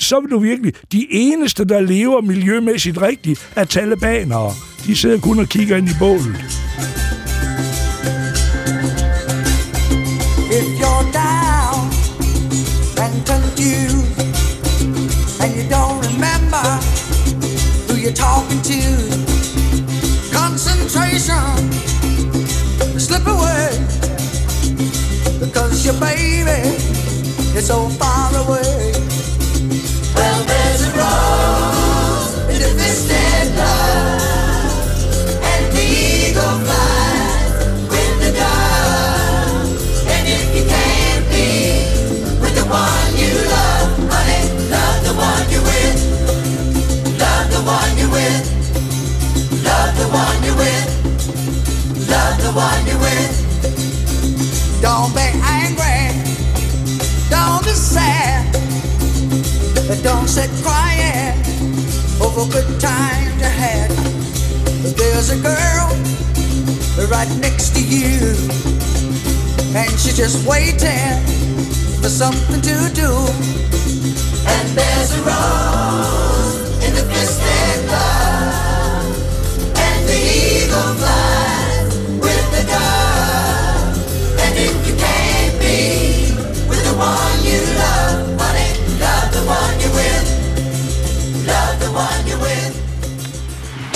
Så vil du virkelig... De eneste, der lever miljømæssigt rigtigt, er talibanere. De sidder kun og kigger ind i bålet. If you're down and who you're talking to. Concentration, slip away, because your baby is so far away. Don't sad. Oh, but don't sit crying over good times you had. There's a girl right next to you. And she's just waiting for something to do. And there's a rose in the misted blood. And the eagle flies one you love, honey, love the one you're with. Love the one you're with.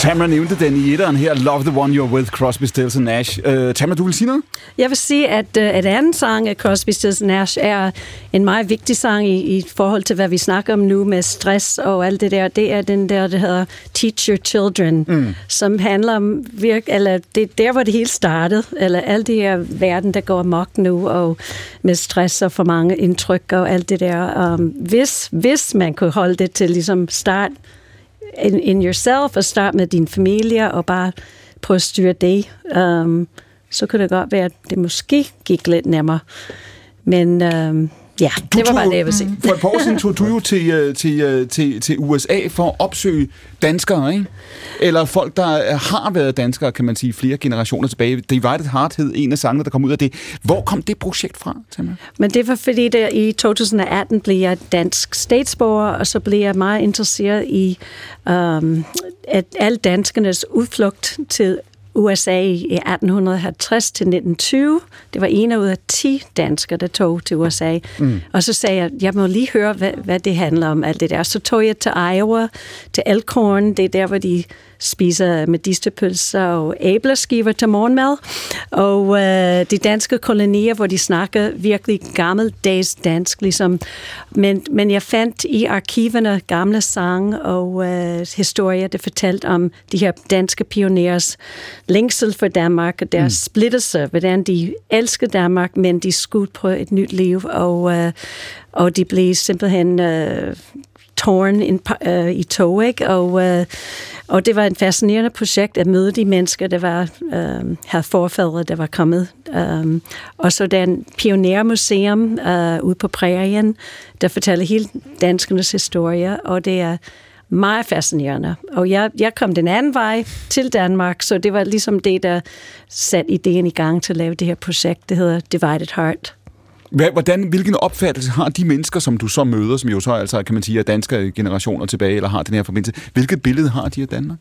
Tamara nævnte den i etteren her, Love the One You're With, Crosby, Stills and Nash. Uh, Tamara, du vil sige noget? Jeg vil sige, at et andet sang af Crosby, Stills Nash er en meget vigtig sang i, i forhold til, hvad vi snakker om nu med stress og alt det der. Det er den der, der hedder Teach Your Children, mm. som handler om, virk, eller det er der, hvor det hele startede, eller alt det her verden, der går amok nu, og med stress og for mange indtryk og alt det der. Um, hvis, hvis man kunne holde det til ligesom start in, in yourself, og starte med din familie, og bare prøve at styre det, um, så kunne det godt være, at det måske gik lidt nemmere. Men um, ja, Du det var bare tog- det, jeg vil sige. For et par år siden tog du jo til, øh, til, øh, til, til USA for at opsøge danskere, ikke? Eller folk, der øh, har været danskere, kan man sige, flere generationer tilbage. Divided Heart hed en af sangene, der kom ud af det. Hvor kom det projekt fra, Tamara? Men det var fordi, der i 2018 blev jeg dansk statsborger, og så blev jeg meget interesseret i um, at alle danskernes udflugt til USA i 1850 til 1920. Det var en ud af 10 danskere, der tog til USA. Mm. Og så sagde jeg, jeg må lige høre, hvad, hvad det handler om, alt det der. Så tog jeg til Iowa, til Elkhorn, det er der, hvor de spiser medisterpølser og æbleskiver til morgenmad. Og øh, de danske kolonier, hvor de snakker virkelig gammeldags dansk, ligesom. Men, men jeg fandt i arkiverne gamle sange og øh, historier, der fortalte om de her danske pionerers længsel for Danmark, og deres mm. splittelse, hvordan de elskede Danmark, men de skulle på et nyt liv, og, øh, og de blev simpelthen øh, Torn in, øh, i tog, ikke? Og, øh, og det var et fascinerende projekt at møde de mennesker, der var, øh, havde forfædre, der var kommet. Um, og så der en pionermuseum øh, ude på prærien, der fortæller hele danskernes historie, og det er meget fascinerende. Og jeg, jeg kom den anden vej til Danmark, så det var ligesom det, der satte ideen i gang til at lave det her projekt, det hedder Divided Heart. Hvad, hvordan, hvilken opfattelse har de mennesker, som du så møder, som jo så altså, kan man sige, er danske generationer tilbage, eller har den her forbindelse, hvilket billede har de af Danmark?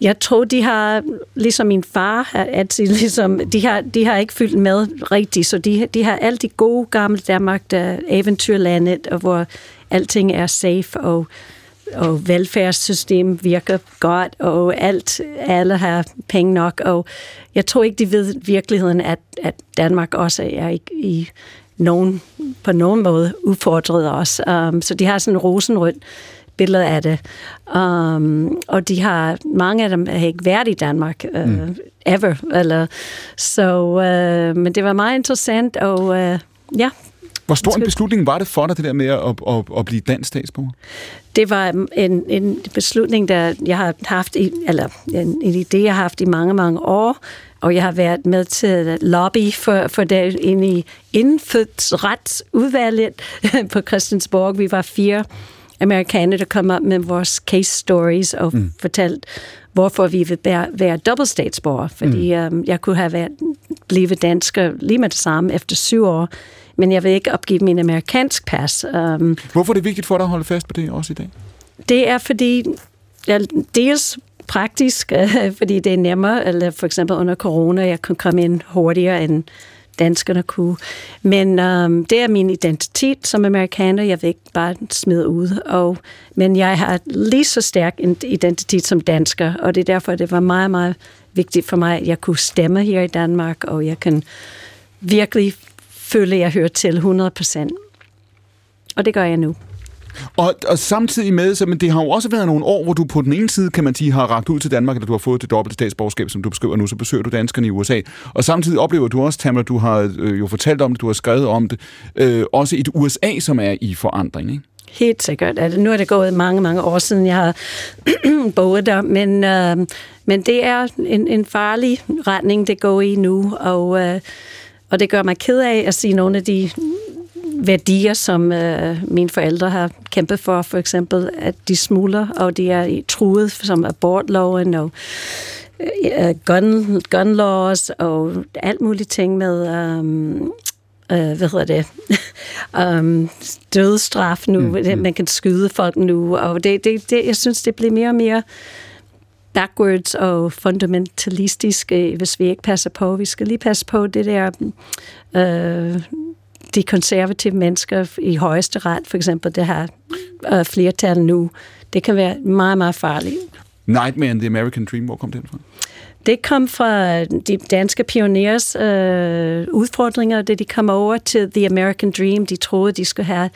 Jeg tror, de har, ligesom min far, at de, ligesom, de, har, de har ikke fyldt med rigtigt, så de, de har alt de gode gamle Danmark, der eventyrlandet, og hvor alting er safe, og, og velfærdssystem virker godt, og alt, alle har penge nok, og jeg tror ikke, de ved virkeligheden, at, at Danmark også er i, i nogen, på nogen måde udfordret os. Um, så de har sådan en rosenrødt billede af det. Um, og de har, mange af dem har ikke været i Danmark uh, mm. ever. Eller, så, uh, men det var meget interessant, og uh, ja. Hvor stor en beslutning var det for dig, det der med at, at, at blive dansk statsborger? Det var en, en beslutning, der jeg har haft, i, eller en, en idé, jeg har haft i mange, mange år, og jeg har været med til lobby for, for det inde i indfødsretsudvalget på Christiansborg. Vi var fire amerikanere, der kom op med vores case stories og mm. fortalt, hvorfor vi vil være, være dobbelt statsborger. Fordi mm. um, jeg kunne have været, blevet dansker lige med det samme efter syv år, men jeg vil ikke opgive min amerikansk pas. Um, Hvorfor er det vigtigt for dig at holde fast på det også i dag? det er fordi, ja, dels praktisk, øh, fordi det er nemmere, eller for eksempel under corona, jeg kunne komme ind hurtigere end danskerne kunne. Men øhm, det er min identitet som amerikaner, jeg vil ikke bare smide ud. Og, men jeg har lige så stærk en identitet som dansker, og det er derfor, det var meget, meget vigtigt for mig, at jeg kunne stemme her i Danmark, og jeg kan virkelig føle, at jeg hører til 100 procent. og det gør jeg nu. Og, og samtidig med, så, men det har jo også været nogle år, hvor du på den ene side, kan man sige, har ragt ud til Danmark, eller du har fået det dobbelte statsborgerskab, som du beskriver nu, så besøger du danskerne i USA. Og samtidig oplever du også, Tamara, du har øh, jo fortalt om det, du har skrevet om det, øh, også et USA, som er i forandring, ikke? Helt sikkert. Altså, nu er det gået mange, mange år siden, jeg har boet der, men, øh, men det er en, en farlig retning, det går i nu, og, øh, og det gør mig ked af at sige nogle af de værdier, som øh, mine forældre har kæmpet for, for eksempel, at de smuler, og de er truet som abortloven og øh, gun, gun laws og alt muligt ting med, um, øh, hvad hedder det, um, dødsstraf nu, mm, man kan skyde folk nu, og det, det, det, jeg synes, det bliver mere og mere backwards og fundamentalistisk, øh, hvis vi ikke passer på. Vi skal lige passe på det der, øh, de konservative mennesker i højeste ret, for eksempel det her øh, flertal nu, det kan være meget, meget farligt. Nightmare and the American Dream, hvor kom den fra? Det kom fra de danske pionerers øh, udfordringer, da de kom over til The American Dream. De troede, de skulle have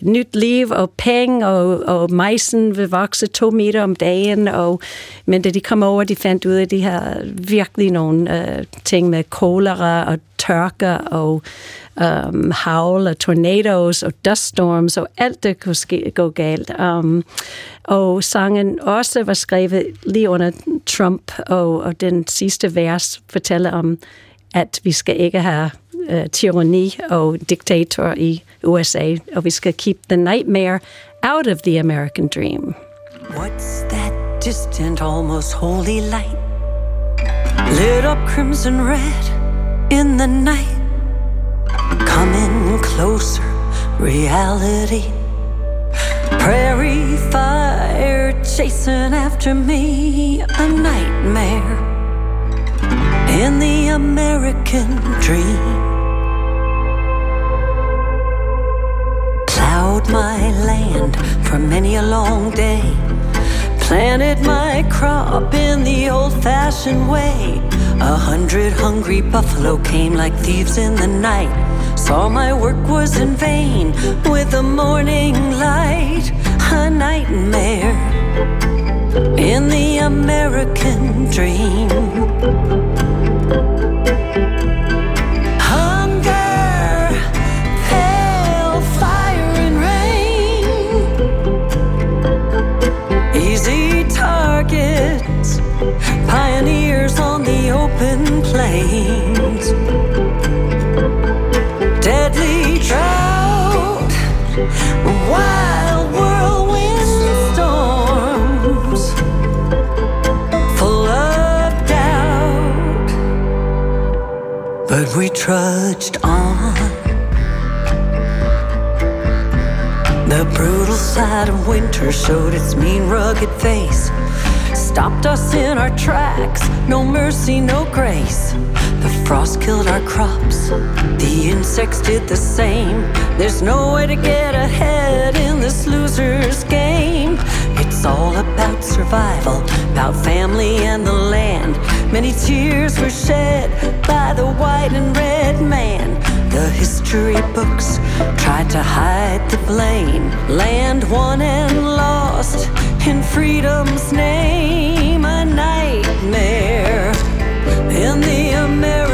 et nyt liv og penge, og, og majsen vil vokse to meter om dagen. Og, men da de kom over, de fandt ud af, at de har virkelig nogle øh, ting med kolera og tørker og um, havl og tornadoes og dust storms og alt det kunne ske, gå galt. Um, og sangen også var skrevet lige under Trump, og, og den sidste vers fortæller om, at vi skal ikke have uh, tyranni og diktator i USA, og vi skal keep the nightmare out of the American dream. What's that distant, almost holy light? Lit up crimson red in the night. Coming closer, reality. Prairie fire chasing after me, a nightmare in the American dream. Plowed my land for many a long day. Planted my crop in the old fashioned way. A hundred hungry buffalo came like thieves in the night. Saw my work was in vain with the morning light. A nightmare in the American dream. We trudged on. The brutal side of winter showed its mean, rugged face. Stopped us in our tracks, no mercy, no grace. The frost killed our crops, the insects did the same. There's no way to get ahead in this loser's game. It's all about survival, about family and the land. Many tears were shed by the white and red man. The history books tried to hide the blame. Land won and lost in freedom's name. A nightmare in the American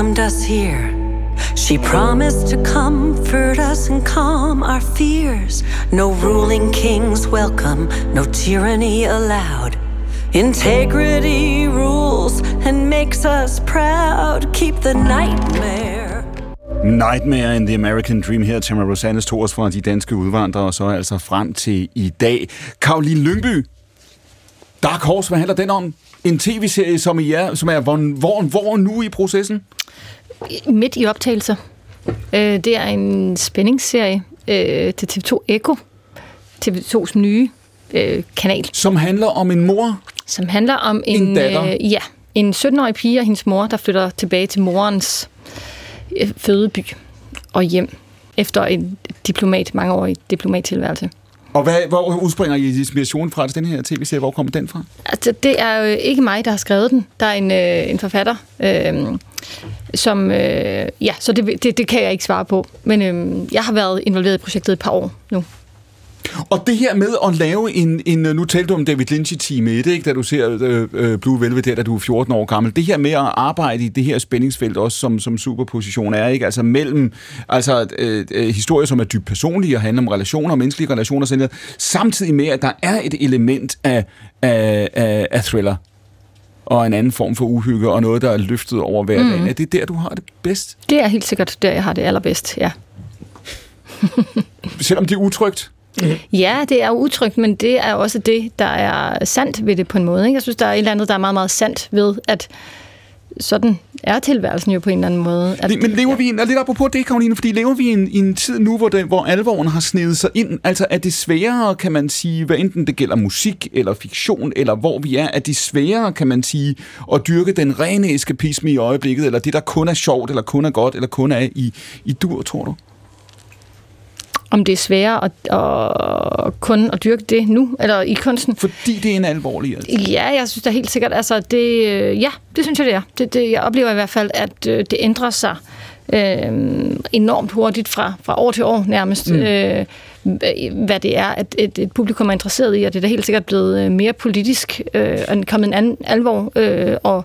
welcomed us here. She promised to comfort us and calm our fears. No ruling kings welcome, no tyranny allowed. Integrity rules and makes us proud. Keep the nightmare. Nightmare in the American Dream her, Tamara Rosanes os fra de danske udvandrere, og så altså frem til i dag. Karoline Lyngby, Dark Horse, hvad handler den om? En tv-serie, som, I er, som er hvor, hvor, hvor nu i processen? Midt i optagelser. Øh, det er en spændingsserie øh, til TV2 Echo. TV2's nye øh, kanal. Som handler om en mor? Som handler om en, En datter? Øh, ja, en 17-årig pige og hendes mor, der flytter tilbage til morens øh, fødeby og hjem efter en diplomat, mangeårig diplomattilværelse. Og hvad, hvor udspringer I inspiration fra til den her tv-serie? Hvor kommer den fra? Altså, det er jo ikke mig, der har skrevet den. Der er en, øh, en forfatter, øh, som... Øh, ja, så det, det, det kan jeg ikke svare på. Men øh, jeg har været involveret i projektet et par år nu. Og det her med at lave en, en nu talte du om David Lynch i time 1, ikke, da du ser øh, øh, Blue Velvet der, da du er 14 år gammel. Det her med at arbejde i det her spændingsfelt også som, som superposition er, ikke? Altså mellem altså, øh, øh, historier, som er dybt personlige og handler om relationer, menneskelige relationer, sådan noget, samtidig med, at der er et element af, af, af, af thriller og en anden form for uhygge, og noget, der er løftet over hverdagen. Mm. Er det der, du har det bedst? Det er helt sikkert der, jeg har det allerbedst, ja. Selvom det er utrygt? Ja, det er jo utrygt, men det er også det, der er sandt ved det på en måde. Ikke? Jeg synes, der er et eller andet, der er meget, meget sandt ved, at sådan er tilværelsen jo på en eller anden måde. At, Men lever vi en, og lidt apropos det, Karoline, fordi lever vi i en, i en tid nu, hvor, det, hvor alvoren har snedet sig ind? Altså er det sværere, kan man sige, hvad enten det gælder musik eller fiktion, eller hvor vi er, er det sværere, kan man sige, at dyrke den rene eskapisme i øjeblikket, eller det, der kun er sjovt, eller kun er godt, eller kun er i, i dur, tror du? Om det er sværere at, at kun at dyrke det nu, eller i kunsten. Fordi det er en alvorlig altså. Ja, jeg synes da helt sikkert, altså det, øh, ja, det synes jeg det er. Det, det, jeg oplever i hvert fald, at øh, det ændrer sig øh, enormt hurtigt fra, fra år til år nærmest. Mm. Øh, hvad det er, at et, et publikum er interesseret i, og det er da helt sikkert blevet øh, mere politisk, øh, og kommet en anden alvor, øh, og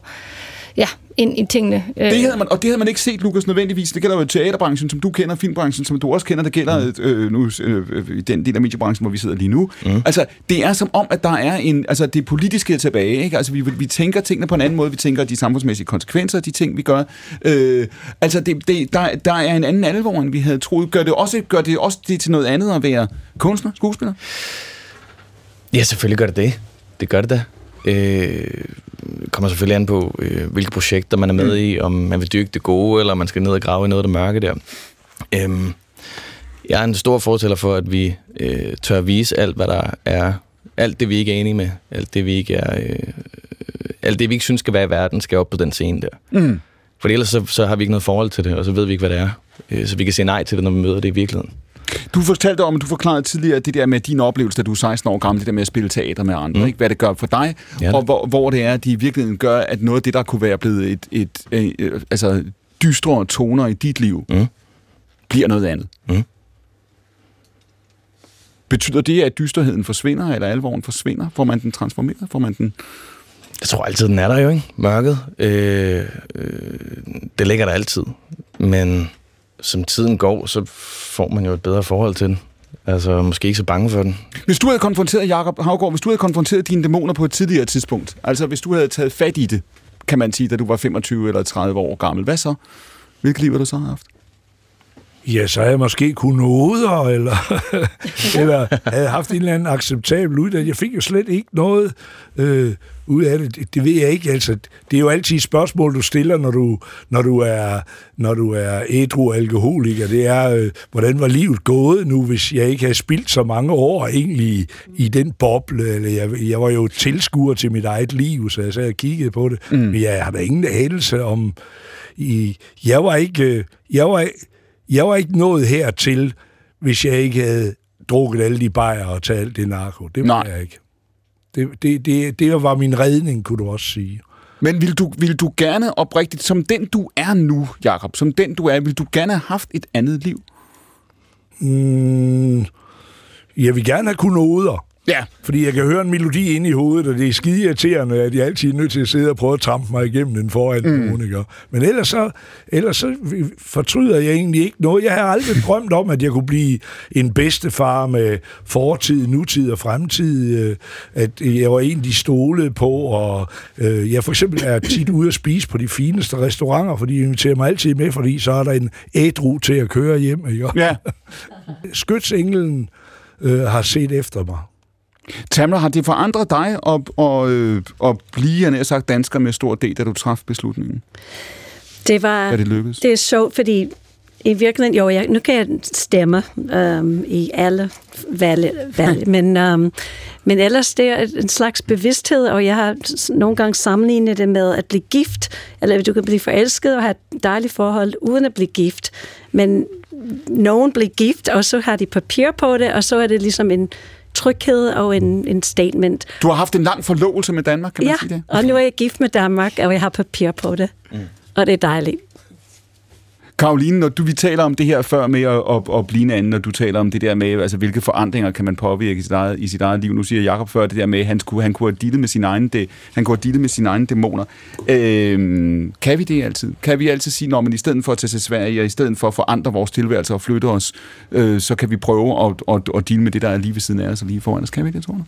ja, ind i tingene. Øh, Det havde man, og det havde man ikke set, Lukas, nødvendigvis. Det gælder jo teaterbranchen, som du kender, filmbranchen, som du også kender. Det gælder øh, nu øh, i den del af mediebranchen, hvor vi sidder lige nu. Mm. Altså, det er som om, at der er en... Altså, det politiske er tilbage, ikke? Altså, vi, vi tænker tingene på en anden måde. Vi tænker de samfundsmæssige konsekvenser af de ting, vi gør. Øh, altså, det, det, der, der er en anden alvor, end vi havde troet. Gør det også, gør det også det til noget andet at være kunstner, skuespiller? Ja, selvfølgelig gør det det. Det gør det da. Øh, kommer selvfølgelig an på, øh, hvilke projekter man er med i, om man vil dyrke det gode, eller om man skal ned og grave i noget af det mørke der. Øhm, jeg er en stor fortæller for, at vi øh, tør vise alt, hvad der er, alt det, vi ikke er enige med, alt det, vi ikke er, øh, alt det, vi ikke synes skal være i verden, skal op på den scene der. Mm. For ellers så, så har vi ikke noget forhold til det, og så ved vi ikke, hvad det er. Øh, så vi kan sige nej til det, når vi møder det i virkeligheden. Du fortalte om, du forklarede tidligere det der med din oplevelse, da du er 16 år gammel, det der med at spille teater med andre, mm. ikke? hvad det gør for dig, Ja, og hvor, hvor det er, at de i virkeligheden gør, at noget af det, der kunne være blevet et, et, et, et altså dystre toner i dit liv, mm. bliver noget andet. Mm. Betyder det, at dysterheden forsvinder, eller alvoren forsvinder? Får man den transformeret? Får man den... Jeg tror altid, den er der jo, ikke? Mørket. Øh, øh, det ligger der altid. Men som tiden går, så får man jo et bedre forhold til den. Altså, måske ikke så bange for den. Hvis du havde konfronteret, Jacob Havgård, hvis du havde konfronteret dine dæmoner på et tidligere tidspunkt, altså hvis du havde taget fat i det, kan man sige, da du var 25 eller 30 år gammel, hvad så? Hvilket liv har du så haft? Ja, så havde jeg måske kunnet noder, eller, eller havde haft en eller anden acceptabel uddannelse. Jeg fik jo slet ikke noget øh, ud af det. det. Ved jeg ikke. Altså, det er jo altid et spørgsmål, du stiller, når du, når du er, når du er ædru alkoholiker. Det er, øh, hvordan var livet gået nu, hvis jeg ikke havde spildt så mange år egentlig i, i den boble? Eller jeg, jeg var jo tilskuer til mit eget liv, så jeg sad og kiggede på det. Mm. Men jeg har da ingen anelse om... I, jeg var ikke... øh, Jeg var, jeg var ikke nået hertil, hvis jeg ikke havde drukket alle de bajer og taget alt det narko. Det var Nej. jeg ikke. Det, det, det, det var min redning, kunne du også sige. Men vil du, vil du gerne oprigtigt, som den du er nu, Jakob, som den du er, vil du gerne have haft et andet liv? Mm, jeg vil gerne have kunnet noder. Ja. Fordi jeg kan høre en melodi inde i hovedet, og det er skide irriterende, at jeg altid er nødt til at sidde og prøve at trampe mig igennem den foran mm. nogen, ikke? Men ellers så, ellers så fortryder jeg egentlig ikke noget. Jeg har aldrig drømt om, at jeg kunne blive en bedstefar med fortid, nutid og fremtid. øh, At jeg var en, de stolede på, og øh, jeg for eksempel er tit ude at spise på de fineste restauranter, fordi de inviterer mig altid med, fordi så er der en ædru til at køre hjem, ikke? Ja. Skytsenglen øh, har set efter mig. Tamra, har det forandret dig at, at, øh, at blive, jeg sagt, dansker med stor D, da du traf beslutningen? Det var... Er det lykkedes? Det er sjovt, fordi i virkeligheden, jo, jeg, nu kan jeg stemme øhm, i alle valg, valg men, øhm, men ellers det er en slags bevidsthed, og jeg har nogle gange sammenlignet det med at blive gift, eller du kan blive forelsket og have et dejligt forhold uden at blive gift, men nogen bliver gift, og så har de papir på det, og så er det ligesom en tryghed og en, en statement. Du har haft en lang forlovelse med Danmark, kan man Ja, sige det? og nu er jeg gift med Danmark, og jeg har papir på det, mm. og det er dejligt. Karoline, når du, vi taler om det her før med at, at, at blive en anden, og du taler om det der med, altså hvilke forandringer kan man påvirke i sit eget, i sit eget liv. Nu siger Jakob før det der med, at han, skulle, han kunne have dealet med sin egen, de, han kunne have dealet med sine egne dæmoner. Øh, kan vi det altid? Kan vi altid sige, når man i stedet for at tage til Sverige, og i stedet for at forandre vores tilværelse og flytte os, øh, så kan vi prøve at, at, at deal med det, der er lige ved siden af os og lige foran os. Kan vi det, tror du?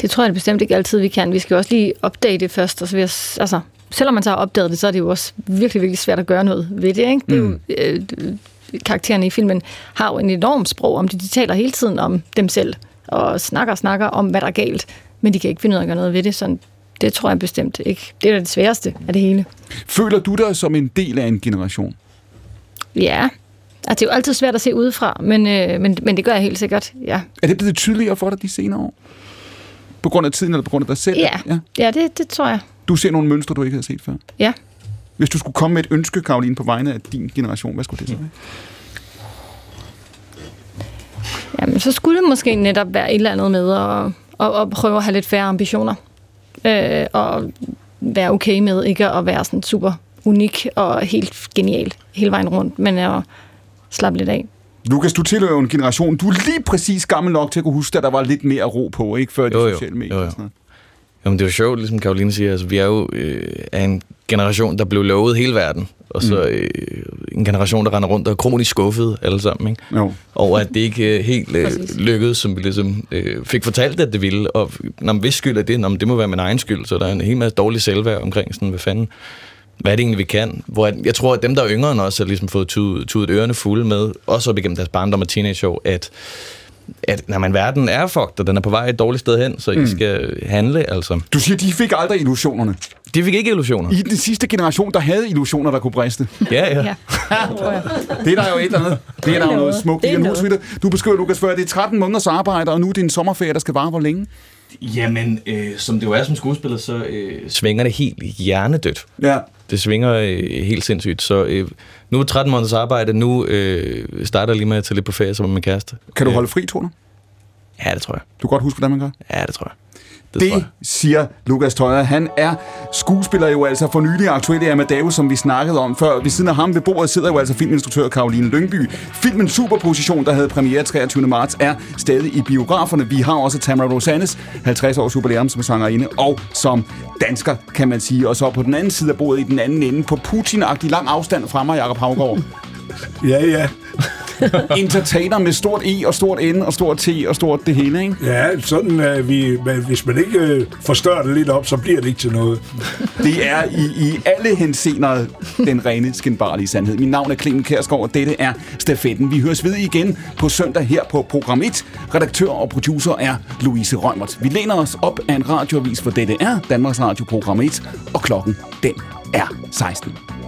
Det tror jeg bestemt ikke altid, vi kan. Vi skal jo også lige opdage det først. Og så vil jeg, altså, selvom man så har opdaget det, så er det jo også virkelig, virkelig svært at gøre noget ved det. Ikke? det er jo, øh, karaktererne i filmen har jo en enorm sprog om det. De taler hele tiden om dem selv, og snakker og snakker om, hvad der er galt. Men de kan ikke finde ud af at gøre noget ved det. Så det tror jeg bestemt ikke. Det er det sværeste af det hele. Føler du dig som en del af en generation? Ja, altså, det er jo altid svært at se udefra, men, øh, men, men det gør jeg helt sikkert, ja. Er det blevet tydeligere for dig de senere år? På grund af tiden eller på grund af dig selv? Ja, ja. ja det, det tror jeg. Du ser nogle mønstre, du ikke havde set før? Ja. Hvis du skulle komme med et ønske, Karoline, på vegne af din generation, hvad skulle det så være? Jamen, så skulle det måske netop være et eller andet med at, at, at prøve at have lidt færre ambitioner. Øh, og være okay med ikke at være sådan super unik og helt genial hele vejen rundt, men at slappe lidt af. Lukas, du tilhører en generation, du er lige præcis gammel nok til at kunne huske, at der var lidt mere ro på, ikke? Før de Jo, jo. sociale medier. Jo, jo. og sådan noget. Jamen, det er jo sjovt, ligesom Karoline siger. Altså, vi er jo øh, af en generation, der blev lovet hele verden. Og så øh, en generation, der render rundt og er kronisk skuffet alle sammen. Ikke? Jo. Og at det ikke øh, helt øh, lykkedes, som vi ligesom øh, fik fortalt, at det ville. Og når man hvis skyld er det, når det må være min egen skyld. Så der er en hel masse dårlig selvværd omkring sådan, hvad fanden hvad er det egentlig, vi kan? Hvor jeg, jeg tror, at dem, der er yngre end os, har ligesom fået tudet, tudet ørerne fulde med, også op igennem deres barndom og teenageår, at at når man verden er fucked, og den er på vej et dårligt sted hen, så mm. I skal handle, altså. Du siger, de fik aldrig illusionerne. De fik ikke illusioner. I den sidste generation, der havde illusioner, der kunne briste. Ja, ja. Ja. Det er der jo et eller andet. Det er der jo noget smukt. Det er noget. Du beskriver, Lukas, før, det er 13 måneders arbejde, og nu er det en sommerferie, der skal vare hvor længe? Jamen, øh, som det jo er som skuespiller, så øh, svinger det helt hjernedødt. Ja. Det svinger øh, helt sindssygt. Så øh, nu er 13 måneders arbejde, nu øh, starter jeg lige med at tage lidt på ferie sammen med min kæreste. Kan du Øh, holde fri, tror du? Ja, det tror jeg. Du kan godt huske, hvordan man gør? Ja, det tror jeg. Det, det siger Lukas Tøjer. Han er skuespiller jo altså for nylig aktuelle i Amadeus, som vi snakkede om før. Ved siden af ham ved bordet sidder jo altså filminstruktør Karoline Lyngby. Filmen Superposition, der havde premiere 23. marts, er stadig i biograferne. Vi har også Tamara Rosanes 50 års jubilæum som sangerinde og som dansker, kan man sige. Og så på den anden side af bordet i den anden ende, på Putin-agtig lang afstand fra mig, Jacob Havgaard. Ja, ja. Entertainer med stort E og stort N og stort T og stort det hele, ikke? Ja, sådan er vi, men hvis man ikke øh, forstørrer det lidt op, så bliver det ikke til noget. Det er i, i alle henseender den rene, skinbarlige sandhed. Mit navn er Clemen Kærsgaard, og dette er Stafetten. Vi høres ved igen på søndag her på Program 1. Redaktør og producer er Louise Rømert. Vi læner os op af en radioavis, for dette er Danmarks Radio Program 1, og klokken den er 16.